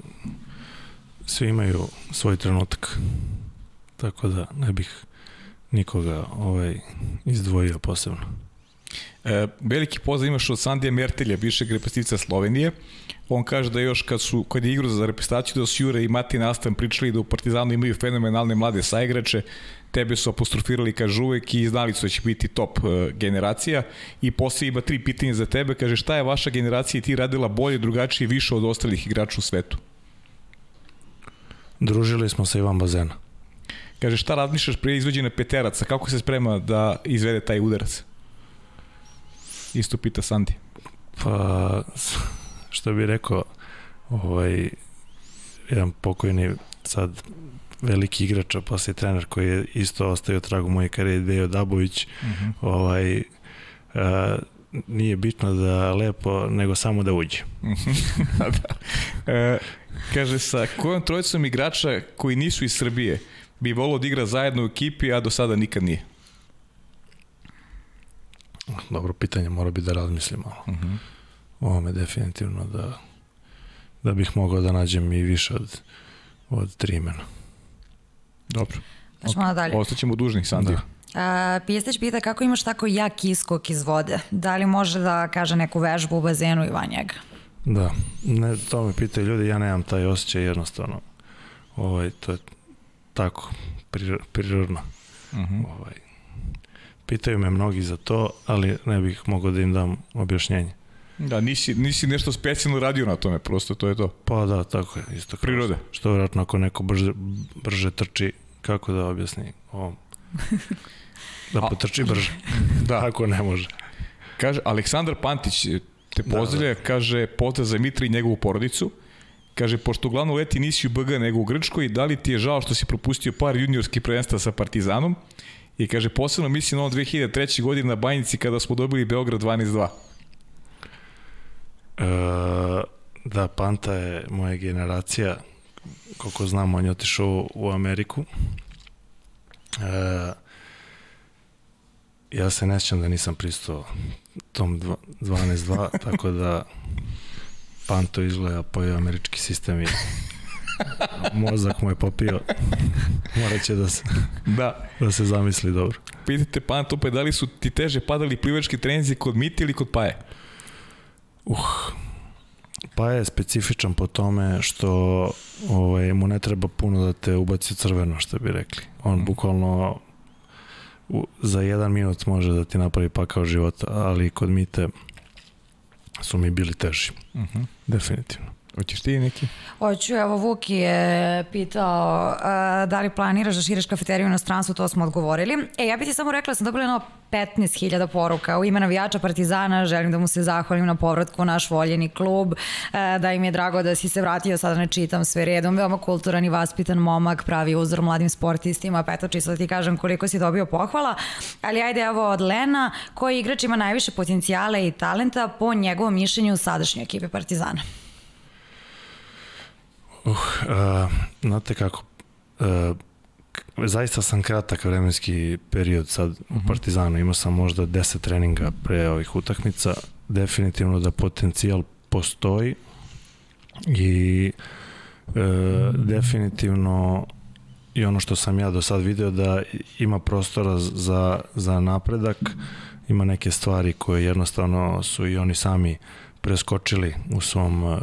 svi imaju svoj trenutak, tako da ne bih nikoga ovaj, izdvojio posebno. E, veliki pozdrav imaš od Sandija Mertelja, bivšeg reprezentativca Slovenije. On kaže da još kad, su, kad je igrao za reprezentaciju da su Jure i Mati Nastan pričali da u Partizanu imaju fenomenalne mlade saigrače, tebe su apostrofirali, kaže uvek i znali su da će biti top uh, generacija i posle ima tri pitanja za tebe, kaže šta je vaša generacija i ti radila bolje, drugačije, više od ostalih igrača u svetu? Družili smo se Ivan Bazena. Kaže šta razmišljaš pre izvođene peteraca, kako se sprema da izvede taj udarac? Isto pita Sandi. Pa, što bi rekao, ovaj, jedan pokojni sad veliki igrač, a posle trener koji je isto ostao tragu moje karijere, Dejo Dabović, uh mhm. -huh. ovaj, a, nije bitno da lepo, nego samo da uđe. <laughs> da. E, kaže, sa kojom trojicom igrača koji nisu iz Srbije bi volio da igra zajedno u ekipi, a do sada nikad nije? Dobro pitanje, mora bi da razmislim malo. Uh -huh. Ovo me definitivno da, da bih mogao da nađem i više od, od tri imena. Dobro. Pašmo okay. dalje. Ostaćemo dužnih, Sandija. Da. A, Pijesteć pita kako imaš tako jak iskok iz vode? Da li može da kaže neku vežbu u bazenu i van njega? Da, ne, to me pitaju ljudi, ja nemam taj osjećaj jednostavno. Ovaj, to je tako, prirodno. Uh mhm. -huh. ovaj, Pitaju me mnogi za to, ali ne bih mogao da im dam objašnjenje. Da, nisi, nisi nešto specijalno radio na tome, prosto to je to. Pa da, tako je, isto kao Prirode. Što vjerojatno ako neko brže, brže trči, kako da objasni ovom? Da potrči brže. <laughs> da. Ako ne može. Kaže, Aleksandar Pantić te pozdravlja, da, da. kaže, pozdrav za Mitra i njegovu porodicu. Kaže, pošto uglavnom leti nisi u BG nego u Grčkoj, da li ti je žao što si propustio par juniorskih prvenstva sa Partizanom? I kaže, posebno mislim na ono 2003. godine na Bajnici kada smo dobili Beograd 12-2. E, da, Panta je moja generacija. Koliko znam, on je otišao u Ameriku. E, ja se ne da nisam pristao tom 12-2, tako da Panto izgleda pojeo američki sistem i mozak mu je popio. Morat će da se, da. da se zamisli dobro. Pitajte Pantope, da li su ti teže padali plivački trenzi kod Miti ili kod Paje? Uh, Paje je specifičan po tome što ovaj, mu ne treba puno da te ubaci crveno, što bi rekli. On mm. bukvalno u, za jedan minut može da ti napravi pakao života, ali kod Mite su mi bili teži. Mm -hmm. Definitivno. Hoćeš ti neki? Hoću, evo Vuki je pitao uh, da li planiraš da širiš kafeteriju u inostranstvu, to smo odgovorili. E, ja bih ti samo rekla da sam dobila jedno 15.000 poruka u ime navijača Partizana, želim da mu se zahvalim na povratku u naš voljeni klub, uh, da im je drago da si se vratio, sada ne čitam sve redom, veoma kulturan i vaspitan momak, pravi uzor mladim sportistima, pa eto čisto da ti kažem koliko si dobio pohvala, ali ajde evo od Lena, koji igrač ima najviše potencijala i talenta po njegovom mišljenju u sadašnjoj ekipi Partizana. Uh, znate kako, uh, zaista sam kratak vremenski period sad u mhm. Partizanu, imao sam možda 10 treninga pre ovih utakmica, definitivno da potencijal postoji i e, definitivno i ono što sam ja do sad video da ima prostora za, za napredak, ima neke stvari koje jednostavno su i oni sami preskočili u svom uh,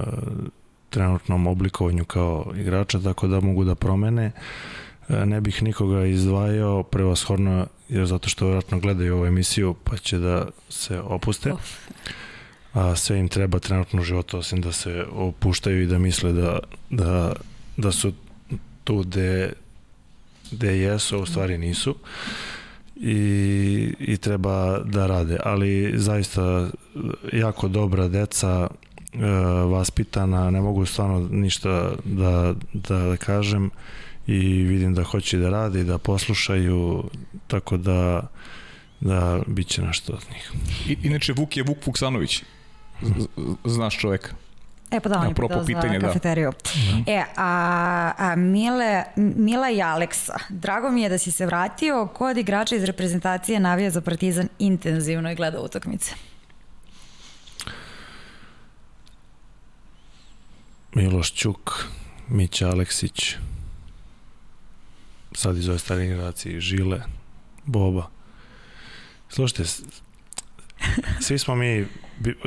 trenutnom oblikovanju kao igrača, tako da mogu da promene. E, ne bih nikoga izdvajao prevashodno, jer zato što vjerojatno gledaju ovu emisiju, pa će da se opuste. A sve im treba trenutno u životu, osim da se opuštaju i da misle da, da, da su tu gde, gde jesu, a u stvari nisu. I, i treba da rade. Ali zaista jako dobra deca, e, vaspitana, ne mogu stvarno ništa da, da, da kažem i vidim da hoće da radi, da poslušaju, tako da da bit će nešto od njih. I, inače, Vuk je Vuk Vuksanović. Znaš čoveka. E pa da, on je pitao pitanje, za kafeteriju. Da. E, a, a Mile, Mila i Aleksa, drago mi je da si se vratio. Ko od igrača iz reprezentacije navija za Partizan intenzivno i gleda utakmice? Miloš Ćuk, Mića Aleksić, sad iz ove stare generacije, Žile, Boba. Slušajte, svi smo mi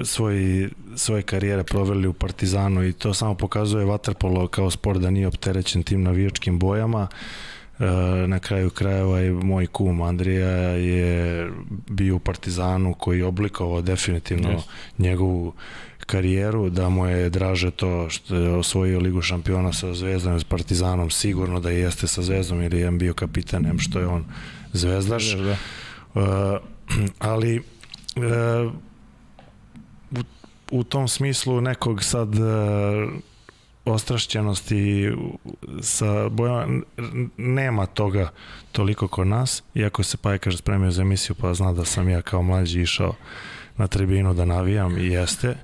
svoji, svoje karijere proveli u Partizanu i to samo pokazuje Waterpolo kao sport da nije opterećen tim navijačkim bojama. E, na kraju krajeva i moj kum Andrija je bio u Partizanu koji je oblikovao definitivno yes. njegovu karijeru, da mu je draže to što je osvojio Ligu šampiona sa Zvezdom i s Partizanom, sigurno da jeste sa Zvezdom jer je bio kapitan, em što je on zvezdaš. Da, da. Uh, ali uh, u, u tom smislu nekog sad uh, ostrašćenosti sa bojama nema toga toliko kod nas, iako se Pajkaš spremio za emisiju pa zna da sam ja kao mlađi išao na tribinu da navijam i jeste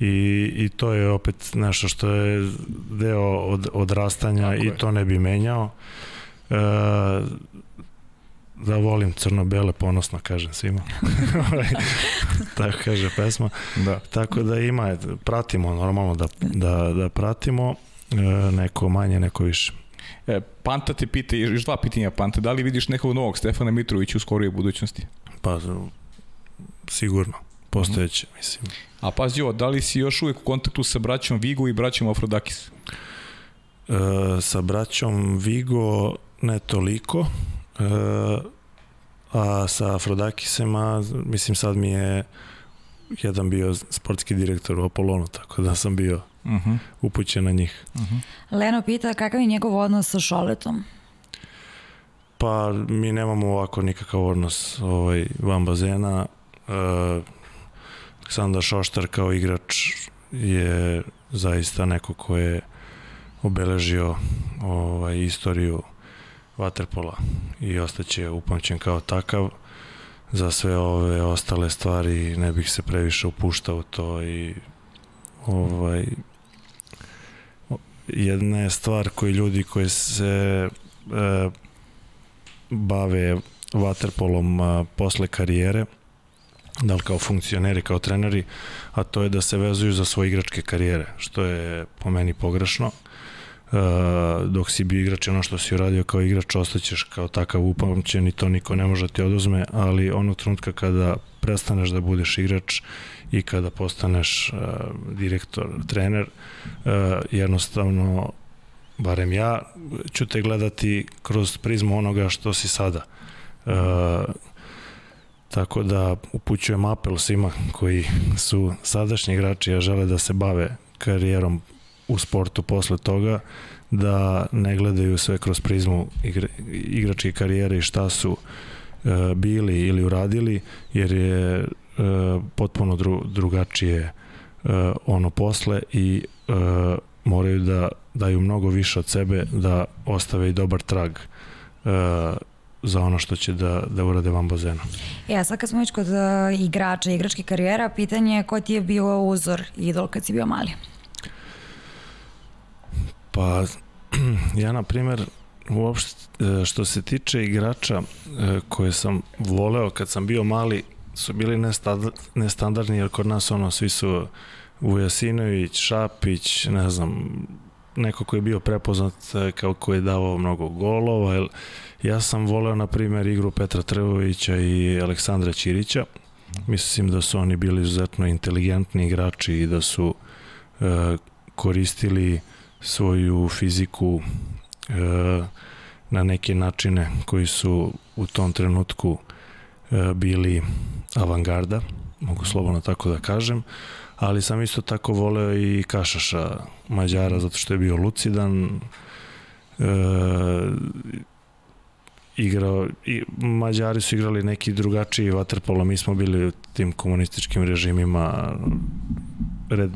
i, i to je opet nešto što je deo od, odrastanja Tako i je. to ne bi menjao. E, da volim crno-bele, ponosno kažem svima. <laughs> Ovaj, tako kaže pesma. Da. Tako da ima, pratimo normalno da, da, da pratimo, e, neko manje, neko više. E, Panta te pita, još dva pitanja Panta, da li vidiš nekog novog Stefana Mitrovića u skorijoj budućnosti? Pa, sigurno, postojeće, mislim. A pazi ovo, da li si još uvijek u kontaktu sa braćom Vigo i braćom Afrodakis? E, sa braćom Vigo ne toliko, e, a sa Afrodakisema, mislim sad mi je jedan bio sportski direktor u Apolonu, tako da sam bio uh mhm. -huh. upućen na njih. Uh mhm. -huh. Leno pita kakav je njegov odnos sa Šoletom? Pa mi nemamo ovako nikakav odnos ovaj, van bazena. E, Aleksandar Šoštar kao igrač je zaista neko ko je obeležio ovaj, istoriju Waterpola i ostaće upamćen kao takav. Za sve ove ostale stvari ne bih se previše upuštao to i ovaj jedna je stvar koji ljudi koji se e, bave vaterpolom a, posle karijere da li kao funkcioneri, kao treneri, a to je da se vezuju za svoje igračke karijere, što je po meni pogrešno. Uh, dok si bio igrač ono što si uradio kao igrač ostaćeš kao takav upamćen i to niko ne može da ti oduzme ali onog trenutka kada prestaneš da budeš igrač i kada postaneš uh, direktor, trener uh, jednostavno barem ja ću te gledati kroz prizmu onoga što si sada uh, Tako da upućujem apel svima koji su sadašnji igrači, a žele da se bave karijerom u sportu posle toga da ne gledaju sve kroz prizmu igra, igračke karijere i šta su e, bili ili uradili, jer je e, potpuno dru, drugačije e, ono posle i e, moraju da daju mnogo više od sebe da ostave i dobar trag e, za ono što će da, da urade van bazena. Ja, sad kad smo već kod uh, igrača, igračke karijera, pitanje je ko ti je bio uzor, idol kad si bio mali? Pa, <clears throat> ja, na primer, uopšte, e, što se tiče igrača e, koje sam voleo kad sam bio mali, su bili nestandardni, jer kod nas ono, svi su Vujasinović, Šapić, ne znam, neko ko je bio prepoznat e, kao ko je davao mnogo golova, jer ja sam voleo, na primjer, igru Petra Trevovića i Aleksandra Ćirića. Mislim da su oni bili izuzetno inteligentni igrači i da su e, koristili svoju fiziku e, na neke načine koji su u tom trenutku e, bili avangarda, mogu slobodno tako da kažem, ali sam isto tako voleo i Kašaša Mađara zato što je bio lucidan e, igrao i Mađari su igrali neki drugačiji vaterpolo mi smo bili u tim komunističkim režimima red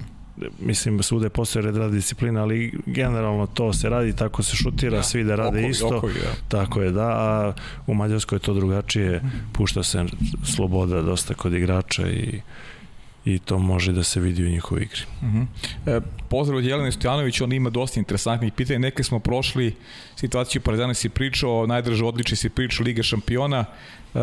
mislim svude postoje red rada disciplina, ali generalno to se radi, tako se šutira, ja, svi da rade okovi, isto. Okovi, ja. Tako je, da, a u Mađarskoj je to drugačije, pušta se sloboda dosta kod igrača i i to može da se vidi u njihovoj igri. Uh -huh. e, pozdrav od Jelena Stojanović, on ima dosta interesantnih pitanja. Neke smo prošli situaciju Partizana si pričao, najdrže odlični si pričao Liga šampiona. E,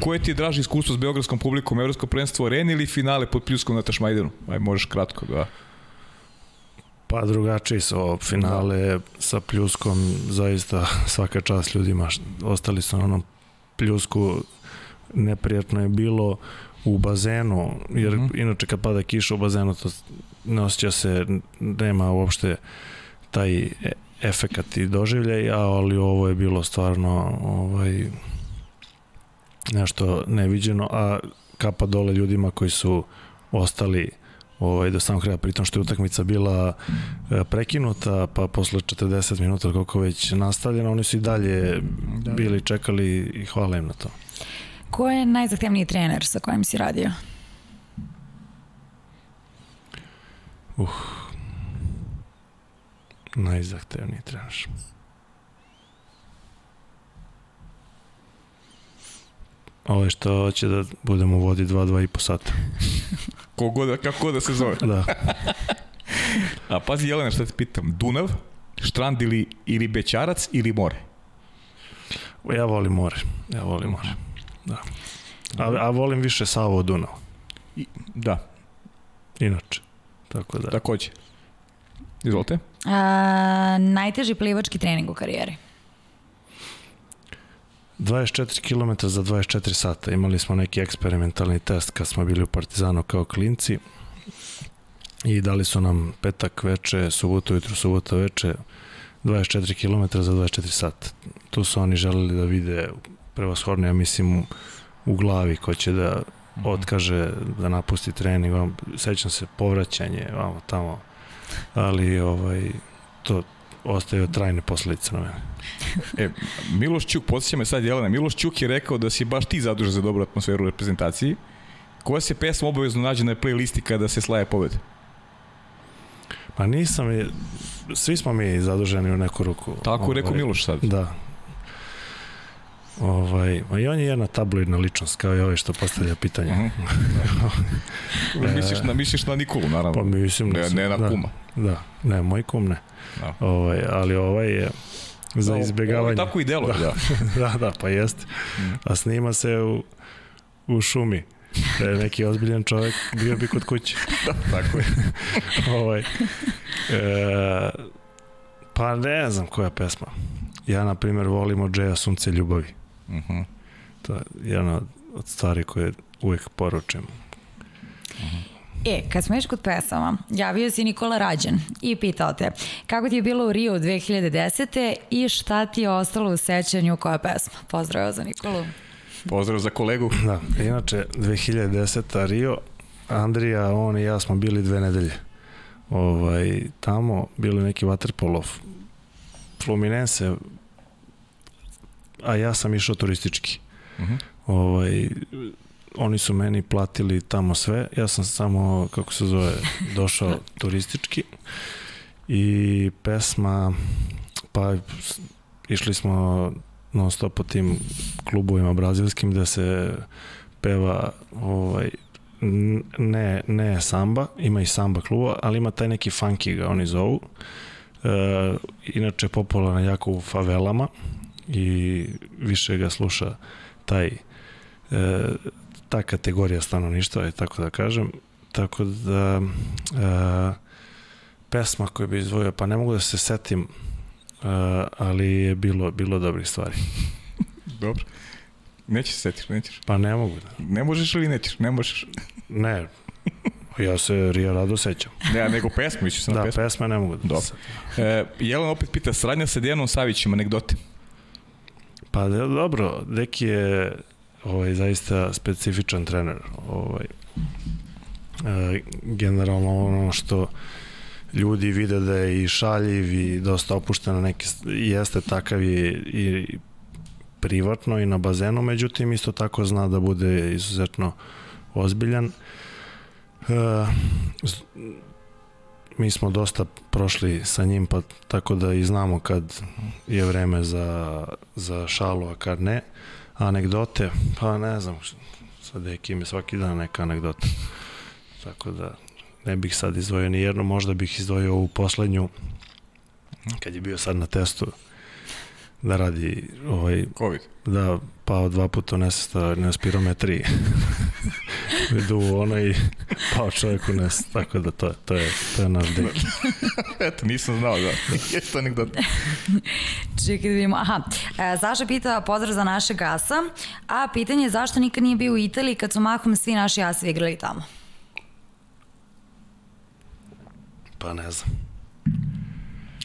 koje ti je draži iskustvo s beogradskom publikom, Evropsko prvenstvo areni ili finale pod Pljuskom na Tašmajdenu? Aj, možeš kratko da... Pa drugačiji su finale da. sa Pljuskom, zaista svaka čast ljudima. Ostali su na onom Pljusku, neprijatno je bilo u bazenu, jer mm -hmm. inače kad pada kiša u bazenu to ne osjeća se, nema uopšte taj e, efekat i doživljaj, ali ovo je bilo stvarno ovaj, nešto neviđeno, a kapa dole ljudima koji su ostali ovaj, do samog kraja, pritom što je utakmica bila e, prekinuta, pa posle 40 minuta koliko već nastavljena, oni su i dalje da. bili čekali i hvala im na to. Ko je najzahtevniji trener sa kojim si radio? Uh, najzahtevniji trener. Ovo je što će da budemo u vodi 2-2 i po sata. <laughs> Kogo da, kako da se zove. da. <laughs> A pazi Jelena šta te pitam, Dunav, Štrand ili, ili Bećarac ili more? Ja volim more, ja volim more. Da. A, a volim više Savo od Dunava. I, da. Inače. Tako da. Takođe. Izvolite. A, najteži plivački trening u karijeri? 24 km za 24 sata. Imali smo neki eksperimentalni test kad smo bili u Partizanu kao klinci i dali su nam petak veče, subotu jutro, subota veče, 24 km za 24 sata. Tu su oni želeli da vide prevashodno, ja mislim, u, u glavi ko će da mhm. otkaže da napusti trening, sećam se povraćanje, vamo tamo, ali ovaj, to ostaje trajne posledice na mene. e, Miloš Ćuk, podsjeća me sad Jelena, Miloš Ćuk je rekao da si baš ti zadužen za dobru atmosferu u reprezentaciji. Koja se pesma obavezno nađe na playlisti kada se slaje pobede? Pa nisam, je, svi smo mi zaduženi u neku ruku. Tako ovaj, rekao Miloš sad. Da, Ovaj, ma i on je jedna tabloidna ličnost, kao i ovaj što postavlja pitanja. Uh <laughs> -huh. misliš, na, misliš na Nikolu, naravno. Pa mislim ne, ne na da, kuma. Da, ne, moj kum ne. Da. Ovaj, ali ovaj je za da, izbjegavanje. Ovo tako i delo, da. Da, <laughs> da, da pa jeste. Mm. A snima se u, u šumi. Da je neki ozbiljan čovjek, bio bi kod kuće. <laughs> da, tako je. ovaj, e, pa ne znam koja pesma. Ja, na primjer, volim od Džeja Sunce ljubavi. Uh mhm. -huh. To je jedna od stvari koje uvijek poručujem. Uh mhm. -huh. E, kad smo još kod pesama, javio si Nikola Rađen i pitao te kako ti je bilo u Rio 2010. i šta ti je ostalo u sećanju koja pesma. Pozdrav za Nikolu. Pozdrav za kolegu. Da, inače 2010. Rio, Andrija, on i ja smo bili dve nedelje ovaj, tamo, bilo je neki waterpolo Fluminense, a ja sam išao turistički. Uh -huh. Ovaj, oni su meni platili tamo sve, ja sam samo, kako se zove, došao <laughs> turistički i pesma, pa išli smo non stop po tim klubovima brazilskim gde se peva ovaj, ne, ne samba, ima i samba kluba, ali ima taj neki funky ga oni zovu. E, inače popularna jako u favelama i više ga sluša taj e, ta kategorija stanovništva, je tako da kažem. Tako da e, pesma koju bi izdvojio, pa ne mogu da se setim, e, ali je bilo, bilo dobrih stvari. <laughs> Dobro. Nećeš se setiš, nećeš. Pa ne mogu da. Ne možeš ili nećeš? Ne možeš. <laughs> Ne, ja se Rio rado sećam. Ne, nego pesmu, išću se na Da, pesmu. pesme ne mogu da. Dobro. E, Jelena opet pita, sradnja sa Dejanom Savićem, anegdote. Pa da, dobro, Deki je ovaj, zaista specifičan trener. Ovaj, e, generalno ono što ljudi vide da je i šaljiv i dosta opušten na neke, jeste takav i, i privatno i na bazenu, međutim isto tako zna da bude izuzetno ozbiljan. E, mi smo dosta prošli sa njim, pa tako da i znamo kad je vreme za, za šalu, a kad ne. Anegdote, pa ne znam, sa dekim je svaki dan neka anegdota. Tako da ne bih sad izdvojio ni jednu, možda bih izdvojio ovu poslednju, kad je bio sad na testu, da radi ovaj, Covid. da pao dva puta u nesesta na spirometriji. <laughs> Du ono i pao čovjek u nes, tako da to je, to je, to je naš deki. <laughs> Eto, nisam znao, da. <laughs> Jeste anegdota. Čekaj da vidimo. Aha, e, Saša pita pozdrav za naše gasa, a pitanje je zašto nikad nije bio u Italiji kad su mahom svi naši jasevi igrali tamo. Pa ne znam.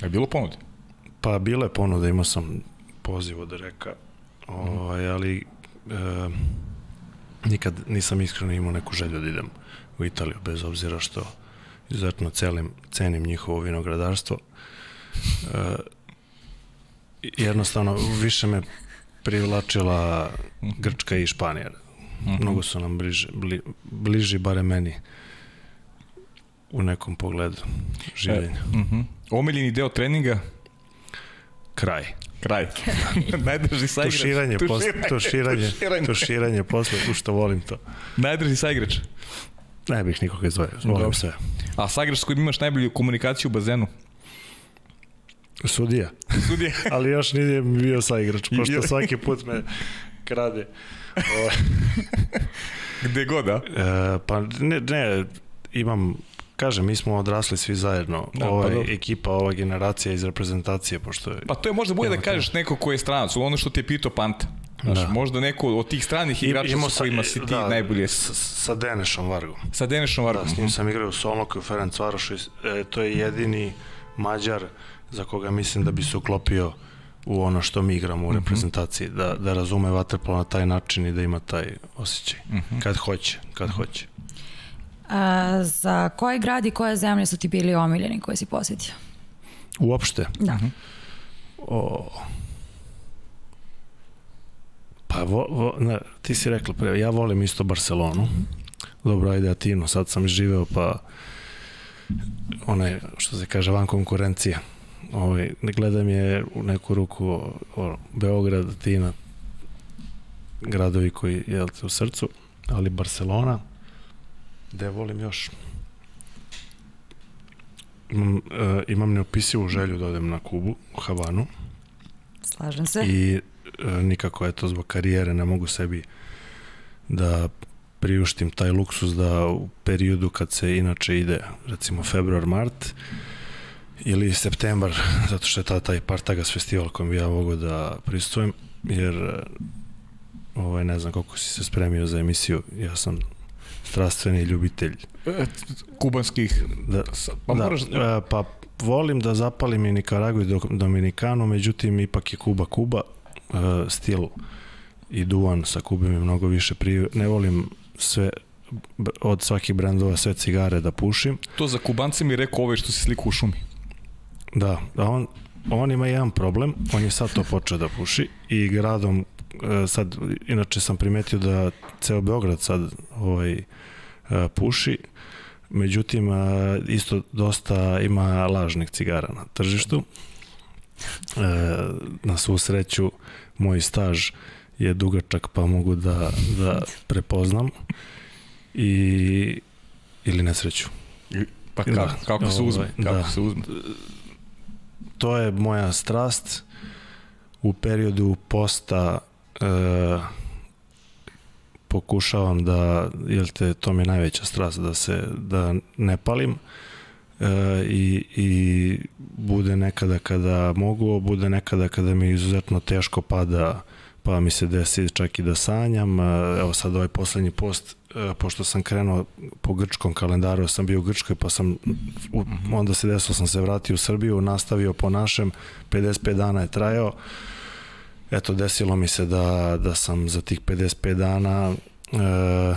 Je bilo ponude? Pa bile ponude, imao sam poziv od reka, ovaj, ali e, nikad nisam iskreno imao neku želju da idem u Italiju, bez obzira što izuzetno celim, cenim njihovo vinogradarstvo. E, jednostavno, više me privlačila Grčka i Španija. Mnogo su nam bliže, bli, bliži, bare meni, u nekom pogledu življenja. Uh -huh. Omiljeni deo treninga, Kraj. Kraj. <laughs> Najdrži saigrač. Tuširanje, pos, tuširanje, Tuširanje. tuširanje posle, u što volim to. Najdrži saigrač. Ne bih nikoga izdvojio, volim Dobro. sve. A saigrač s kojim imaš najbolju komunikaciju u bazenu? Sudija, Sudije. <laughs> ali još nije mi bio sa igrač, pošto svaki put me krade. O, <laughs> Gde god, a? e, pa ne, ne, imam, kažem, mi smo odrasli svi zajedno. Da, pa ova dobro. ekipa, ova generacija iz reprezentacije, pošto je... Pa to je možda bolje da kažeš neko ko je stranac, ono što ti je pitao Panta. Znaš, Da. možda neko od tih stranih igrača sa sam- kojima si ti da, najbolje Sa, sa Denešom Vargom. sa Denešom Vargom. Da, s njim sam igrao u Solnoku i u Ferenc Varošu. E, to je jedini Mađar za koga mislim da bi se uklopio u ono što mi igramo u reprezentaciji, da, da razume vaterpolo na taj način i da ima taj osjećaj. Kad hoće, kad hoće. A, za koji grad i koje zemlje su ti bili omiljeni koje si posjetio? Uopšte, Da. o, pa vo, vo, ne, ti si rekla pre, ja volim isto Barcelonu. Dobro, ajde Atinu, sad sam živeo pa onaj, što se kaže, van konkurencija. Ovaj, gledam je u neku ruku o, o, Beograd, Atina, gradovi koji je u srcu, ali Barcelona, gde volim još? Imam, uh, imam neopisivu želju da odem na Kubu, u Havanu Slažem se. i e, nikako eto zbog karijere ne mogu sebi da priuštim taj luksus da u periodu kad se inače ide recimo februar, mart ili septembar <laughs> zato što je ta, taj Partagas festival kojem bi ja mogu da pristujem jer e, ovaj, ne znam koliko si se spremio za emisiju ja sam strastveni ljubitelj E, Kubanskih. da, Pa da, moraš... e, pa volim da zapalim i Nikaragu i Dominikanu, međutim ipak je Kuba Kuba, e, stil i duvan sa Kubom je mnogo više prije. Ne volim sve od svakih brendova sve cigare da pušim. To za Kubance mi rekao ove što se sliku u šumi. Da, a on, on ima jedan problem, on je sad to počeo da puši i gradom, e, sad, inače sam primetio da ceo Beograd sad ovaj, e, puši, međutim, e, isto dosta ima lažnih cigara na tržištu. E, na svu sreću, moj staž je dugačak pa mogu da, da prepoznam i ili nesreću. Pa kako, Da. kako se uzme? Ovaj, Kako da. se uzme? to je moja strast u periodu posta e, pokušavam da jel te to mi je najveća strast da se da ne palim e, i, i bude nekada kada mogu bude nekada kada mi izuzetno teško pada pa mi se desi čak i da sanjam. E, evo sad ovaj poslednji post e, pošto sam krenuo po grčkom kalendaru sam bio u Grčkoj pa sam u, onda se desilo sam se vratio u Srbiju nastavio po našem 55 dana je trajao eto desilo mi se da, da sam za tih 55 dana e,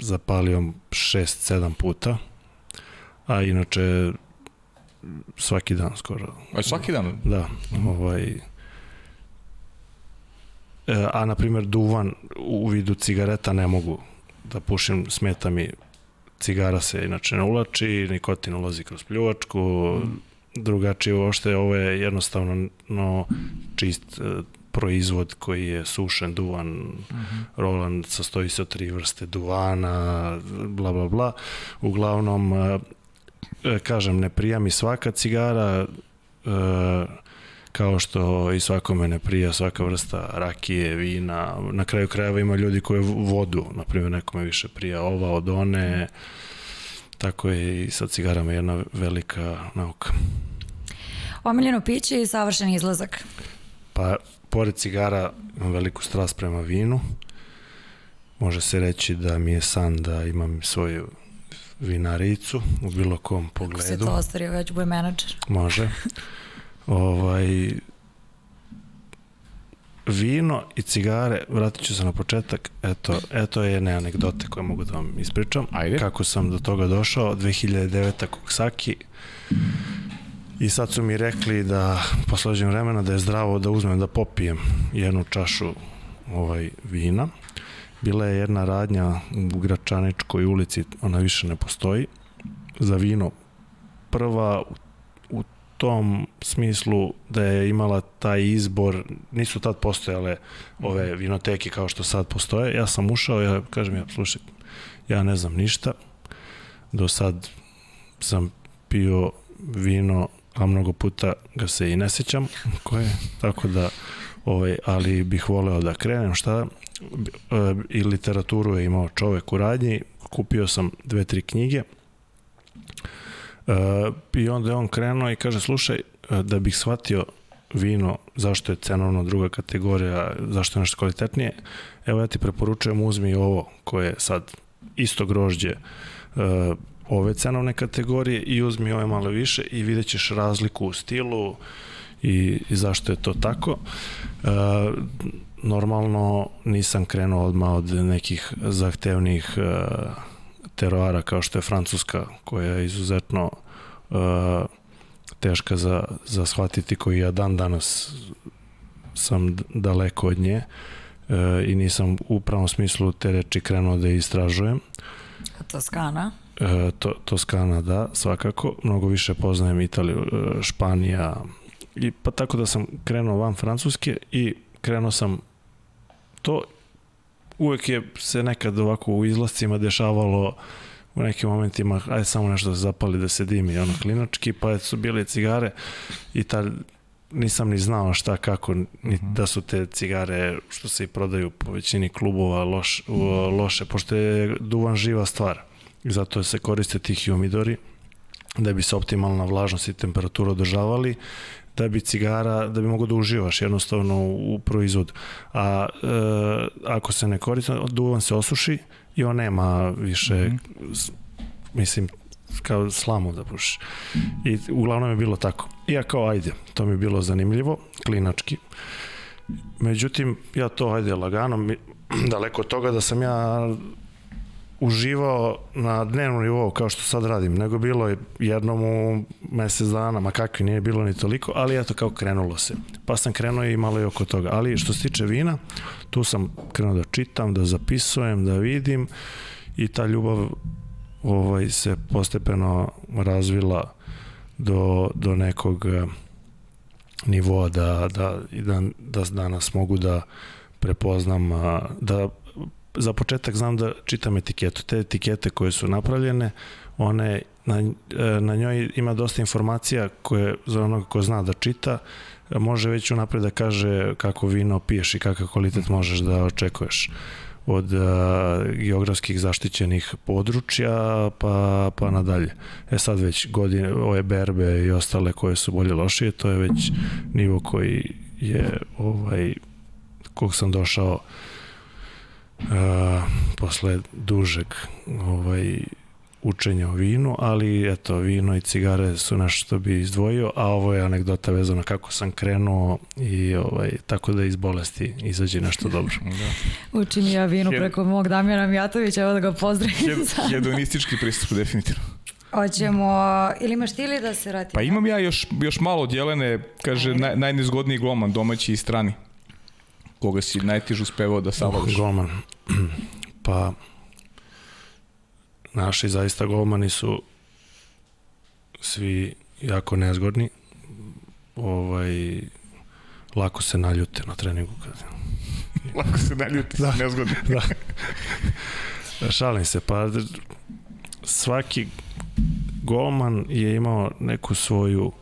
zapalio 6-7 puta a inače svaki dan skoro A svaki dan? Da, ovaj... E, a, na primjer, duvan u vidu cigareta ne mogu da pušim, smeta mi cigara se inače ne ulači, nikotin ulazi kroz pljuvačku, drugačije uopšte, ovo je jednostavno no, čist e, proizvod koji je sušen duvan, mm -hmm. Roland sastoji se od tri vrste duvana, bla bla bla. Uglavnom, e, e, kažem, ne prija mi svaka cigara, e, kao što i svakome ne prija svaka vrsta rakije, vina, na kraju krajeva ima ljudi koje vodu, na primjer nekome više prija ova od one, tako je i sa cigarama jedna velika nauka. Omiljeno piće i savršen izlazak. Pa, pored cigara imam veliku strast prema vinu. Može se reći da mi je san da imam svoju vinaricu u bilo kom Ako se pogledu. to ostvario, već bude menadžer. Može. Ovaj, vino i cigare, vratit ću se na početak, eto, eto je jedne anegdote koje mogu da vam ispričam. Ajde. Kako sam do toga došao, 2009. Koksaki, I sad su mi rekli da posle određenog vremena da je zdravo da uzmem da popijem jednu čašu ovaj vina. Bila je jedna radnja u Gračaničkoj ulici, ona više ne postoji, za vino. Prva u, tom smislu da je imala taj izbor, nisu tad postojale ove vinoteke kao što sad postoje. Ja sam ušao, ja kažem ja, slušaj, ja ne znam ništa. Do sad sam pio vino, a mnogo puta ga se i ne sećam koje, tako da ovaj, ali bih voleo da krenem šta e, i literaturu je imao čovek u radnji kupio sam dve, tri knjige e, i onda je on krenuo i kaže slušaj, e, da bih shvatio vino, zašto je cenovno druga kategorija, zašto je nešto kvalitetnije, evo ja ti preporučujem uzmi ovo koje je sad isto grožđe ove cenovne kategorije i uzmi ove malo više i vidjet ćeš razliku u stilu i, i zašto je to tako. E, normalno nisam krenuo odmah od nekih zahtevnih e, teroara kao što je Francuska koja je izuzetno e, teška za, za shvatiti koji ja dan danas sam daleko od nje e, i nisam u pravom smislu te reči krenuo da je istražujem. Toskana. E, to, Toskana, da, svakako. Mnogo više poznajem Italiju, e, Španija, i pa tako da sam krenuo van Francuske i krenuo sam to. Uvek je se nekad ovako u izlascima dešavalo u nekim momentima, ajde samo nešto da se zapali da se dimi, ono klinački, pa su bile cigare i ta nisam ni znao šta kako, ni da su te cigare što se i prodaju po većini klubova loš, loše, pošto je duvan živa stvar. i zato se koriste ti humidori da bi se optimalna vlažnost i temperatura održavali da bi cigara, da bi mogo da uživaš jednostavno u proizvodu. A e, ako se ne koristi, duvan se osuši i on nema više, mm -hmm. mislim, kao slamu da pušiš. I uglavnom je bilo tako. I ja kao, ajde, to mi je bilo zanimljivo, klinački. Međutim, ja to, ajde, lagano, mi, <clears throat> daleko od toga da sam ja uživao na dnevnom nivou kao što sad radim, nego bilo je jednom u mesec dana, ma kakvi nije bilo ni toliko, ali eto kao krenulo se. Pa sam krenuo i malo i oko toga. Ali što se tiče vina, tu sam krenuo da čitam, da zapisujem, da vidim i ta ljubav ovaj, se postepeno razvila do, do nekog eh, nivoa da, da, da, da danas mogu da prepoznam, a, da za početak znam da čitam etiketu. Te etikete koje su napravljene, one na, e, na njoj ima dosta informacija koje za onoga ko zna da čita, može već unapred da kaže kako vino piješ i kakav kvalitet možeš da očekuješ od uh, geografskih zaštićenih područja pa, pa nadalje. E sad već godine, ove berbe i ostale koje su bolje lošije, to je već nivo koji je ovaj kog sam došao posle dužeg ovaj učenja o vinu, ali eto, vino i cigare su nešto što bi izdvojio, a ovo je anegdota vezana kako sam krenuo i ovaj, tako da iz bolesti izađe nešto dobro. <laughs> da. Učim ja vinu Hed... preko mog Damjana Mijatovića, evo da ga pozdravim. Hed, <laughs> hedonistički pristup, definitivno. Hoćemo, ili imaš ti ili da se vrati? Pa imam ja još, još malo djelene, kaže, naj, najnezgodniji gloman, domaći i strani. Koga si najteže uspevao da savladaš? Gloman. <laughs> Pa, naši zaista golmani su svi jako nezgodni. Ovaj, lako se naljute na treningu. Kad... <laughs> lako se naljute, da. nezgodni. <laughs> da. Šalim se, pa svaki golman je imao neku svoju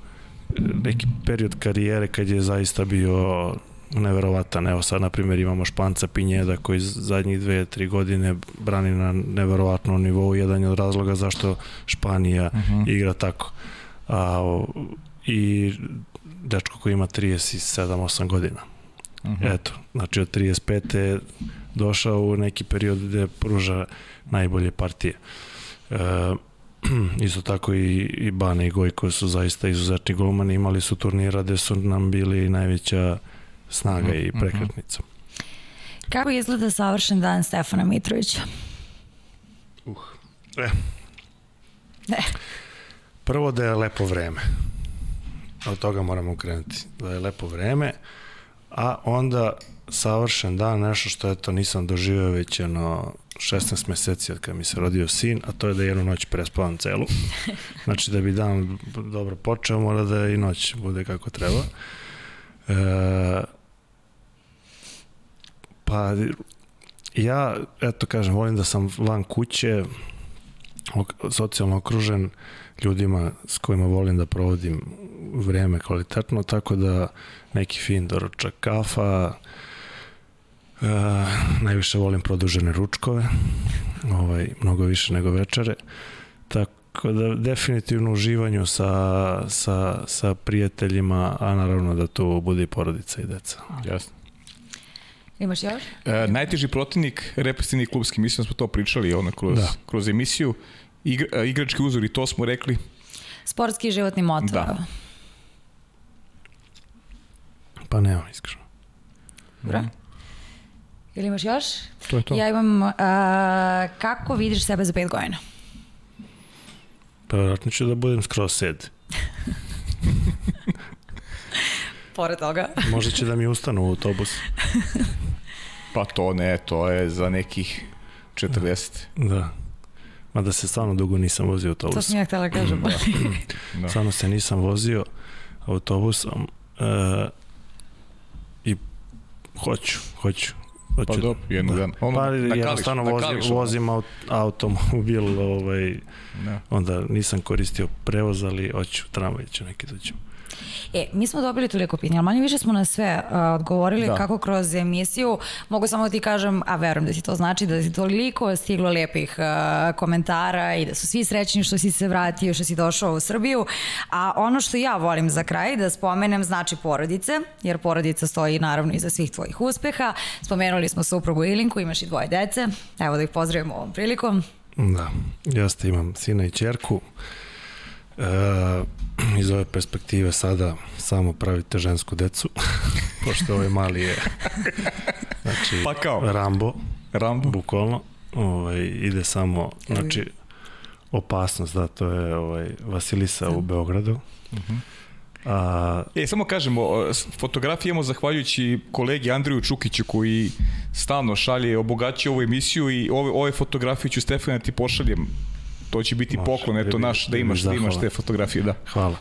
neki period karijere kad je zaista bio neverovatan. Evo sad, na primjer, imamo Španca Pinjeda koji zadnjih dve, tri godine brani na neverovatnom nivou. Jedan je od razloga zašto Španija uh mhm. -huh. igra tako. A, I dečko koji ima 37-8 godina. Uh mhm. -huh. Eto, znači od 35. je došao u neki period gde pruža najbolje partije. E, <clears throat> isto tako i, i Bane i Gojko su zaista izuzetni golmani, imali su turnira gde su nam bili najveća snaga -hmm. i mhm. prekretnica. Kako izgleda savršen dan Stefana Mitrovića? Uh, e. Ne. Prvo da je lepo vreme. Od toga moramo krenuti. Da je lepo vreme, a onda savršen dan, nešto što eto nisam doživio već jedno 16 meseci od kada mi se rodio sin, a to je da jednu noć prespavam celu. <laughs> Znači da bi dan dobro počeo, mora da i noć bude kako treba. E, Pa ja, eto kažem, volim da sam van kuće, socijalno okružen ljudima s kojima volim da provodim vreme kvalitetno, tako da neki fin doručak kafa, e, najviše volim produžene ručkove, ovaj, mnogo više nego večere, tako da definitivno uživanju sa, sa, sa prijateljima, a naravno da tu bude i porodica i deca. Jasno. Imaš još? E, najteži protivnik, represivni klubski, mislim da smo to pričali ono, kroz, da. kroz emisiju. Igra, e, igrački uzor i to smo rekli. Sportski životni motor. Da. Pa nemam iskreno. Dobro. Mm. Ili imaš još? To je to. Ja imam, uh, kako vidiš sebe za pet godina? Pa vjerojatno ću da budem skroz sed. <laughs> Pored toga. Možda će da mi ustanu u autobus. <laughs> Pa to ne, to je za nekih 40. Da. Ma da se stvarno dugo nisam vozio autobusom. To sam ja htjela da kažem. Da. <laughs> da. Stvarno se nisam vozio autobusom e, i hoću, hoću. hoću pa dobro, jednu da. dan. Ono, pa jednostavno vozim, kališ, vozim aut, automobil, ovaj, da. onda nisam koristio prevoz, ali hoću, tramvaj ću neki dođem. E, mi smo dobili toliko pitanja, ali manje više smo na sve uh, odgovorili da. kako kroz emisiju. Mogu samo da ti kažem, a verujem da ti to znači, da ti toliko stiglo lepih uh, komentara i da su svi srećni što si se vratio, što si došao u Srbiju. A ono što ja volim za kraj da spomenem znači porodice, jer porodica stoji naravno iza svih tvojih uspeha. Spomenuli smo suprugu Ilinku, imaš i dvoje dece. Evo da ih pozdravimo ovom prilikom. Da, jeste imam sina i čerku. E, iz ove perspektive sada samo pravite žensku decu, <laughs> pošto ovaj mali je znači, pa kao? Rambo, Rambo, bukvalno. ovaj, ide samo, znači, opasnost, da, to je ovaj, Vasilisa u Beogradu. Uh -huh. A... E, samo kažemo, fotografije imamo zahvaljujući kolegi Andriju Čukiću koji stalno šalje, obogaći ovu emisiju i ove, ove fotografije ću Stefana ti pošaljem. To će biti Može, poklon, eto naš, da imaš, da imaš te fotografije, da. Hvala.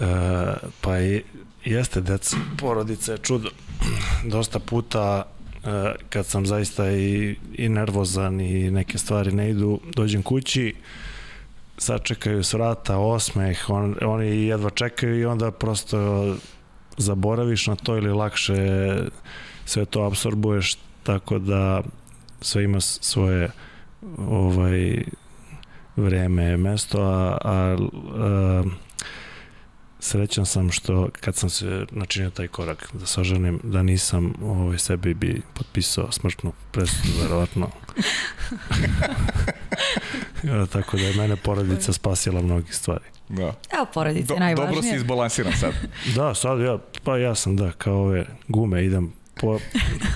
E, pa i, jeste, deca, porodica je čudo. Dosta puta e, kad sam zaista i, i nervozan i neke stvari ne idu, dođem kući, sačekaju s vrata, osmeh, on, oni jedva čekaju i onda prosto zaboraviš na to ili lakše sve to absorbuješ tako da sve ima svoje ovaj vreme, mesto, a, a, a srećan sam što kad sam se načinio taj korak da se oženim, da nisam ovaj, sebi bi potpisao smrtnu presudu, verovatno. ja, <laughs> tako da je mene porodica spasila mnogi stvari. Da. Evo, porodica je Do, najvažnije. Dobro si izbalansiran sad. da, sad ja, pa ja sam da, kao ove gume idem po,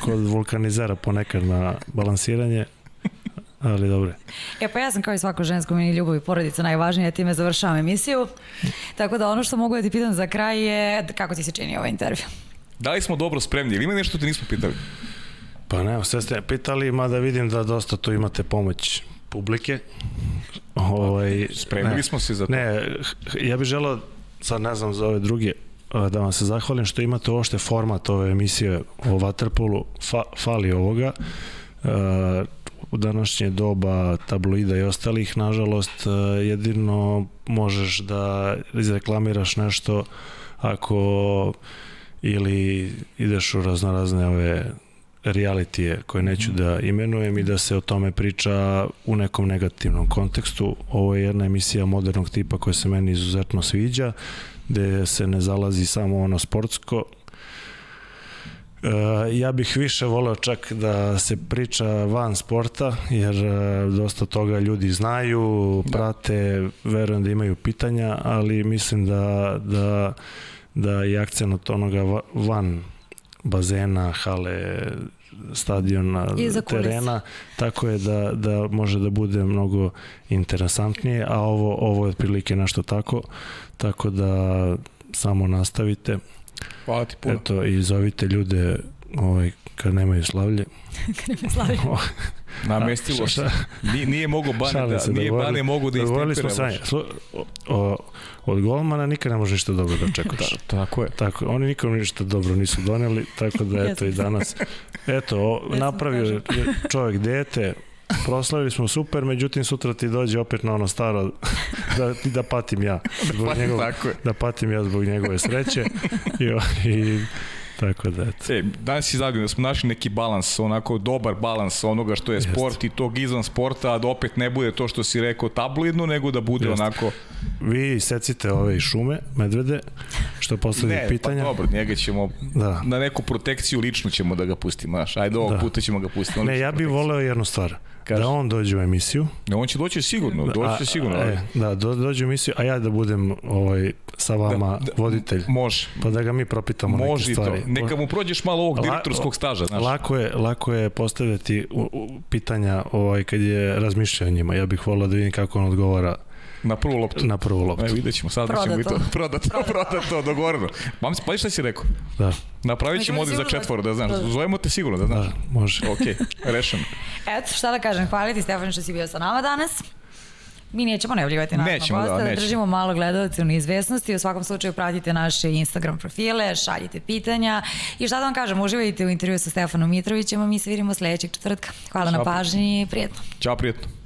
kod vulkanizera ponekad na balansiranje, ali dobro. E pa ja sam kao i svako žensko meni ljubav i porodica najvažnija, time završavam emisiju. Tako da ono što mogu da ti pitam za kraj je kako ti se čini ovaj intervju? Da li smo dobro spremni ili ima nešto što te nismo pitali? Pa ne, sve ste pitali, mada vidim da dosta tu imate pomoć publike. Ovaj, Spremili ne, smo se za to. Ne, ja bih želao, sad ne znam za ove druge, da vam se zahvalim što imate uopšte format ove emisije o Waterpolu, fa, fali ovoga. Uh, u današnje doba tabloida i ostalih, nažalost, e, jedino možeš da izreklamiraš nešto ako ili ideš u raznorazne ove realitije koje neću da imenujem i da se o tome priča u nekom negativnom kontekstu. Ovo je jedna emisija modernog tipa koja se meni izuzetno sviđa, gde se ne zalazi samo ono sportsko, ja bih više voleo čak da se priča van sporta, jer uh, dosta toga ljudi znaju, da. prate, verujem da imaju pitanja, ali mislim da, da, da je akcent onoga van bazena, hale, stadiona, terena, tako je da, da može da bude mnogo interesantnije, a ovo, ovo je otprilike nešto tako, tako da samo nastavite. Hvala ti puno. Eto, i zovite ljude ovaj, kad nemaju slavlje. <laughs> kad nemaju slavlje. <laughs> Namestilo se. Nije, nije mogo Bane da, se, nije Bane mogu da istempira. Smo o, o, od golmana nikad ne može ništa dobro da očekuješ. <laughs> Da, tako je. Tako, oni nikom ništa dobro nisu doneli, tako da eto i danas. Eto, o, napravio čovjek dete, proslavili smo super, međutim sutra ti dođe opet na ono staro da, da patim ja. Zbog <laughs> njegov, da patim ja zbog njegove sreće. I, i Tako da, eto. E, danas si zadovoljno da smo našli neki balans, onako dobar balans onoga što je Jest. sport i tog izvan sporta, a da opet ne bude to što si rekao tabloidno, nego da bude Jest. onako... Vi secite ove šume, medvede, što postavlja ne, pa pitanja. Pa dobro, njega ćemo, da. na neku protekciju ličnu ćemo da ga pustimo, znaš, ajde ovog da. puta ćemo ga pustiti. Ne, ja bih voleo jednu stvar. Kaži. Da on dođe u emisiju. Ne, on će doći sigurno, doći će sigurno. A, e, da, do, dođe u emisiju, a ja da budem ovaj, sa vama da, da, voditelj. Može. Pa da ga mi propitamo može neke stvari. To. Neka mu prođeš malo ovog direktorskog staža. Znaš. Lako je, lako je postavljati u, u, pitanja ovaj, kad je razmišljao njima. Ja bih volao da vidim kako on odgovara Na prvu loptu. Na prvu loptu. E, vidjet ćemo, sad ćemo i to. <laughs> Prodat to, prodat to, dogovoreno. Mam se, pa šta si rekao? Da. Napravit ćemo ovdje za četvoro, da znaš. Da. Zovemo te sigurno, da znaš. Da, može. Ok, rešeno. Eto, šta da kažem, hvala ti Stefan što si bio sa nama danas. Mi nećemo najavljivati naravno nećemo, gosta, da, da držimo malo gledalce u neizvesnosti. U svakom slučaju pratite naše Instagram profile, šaljite pitanja i šta da vam kažem, uživajte u intervju sa Stefanom Mitrovićem, a mi se vidimo sledećeg četvrtka. Hvala Ćao. na pažnji i prijetno. Ćao, prijetno.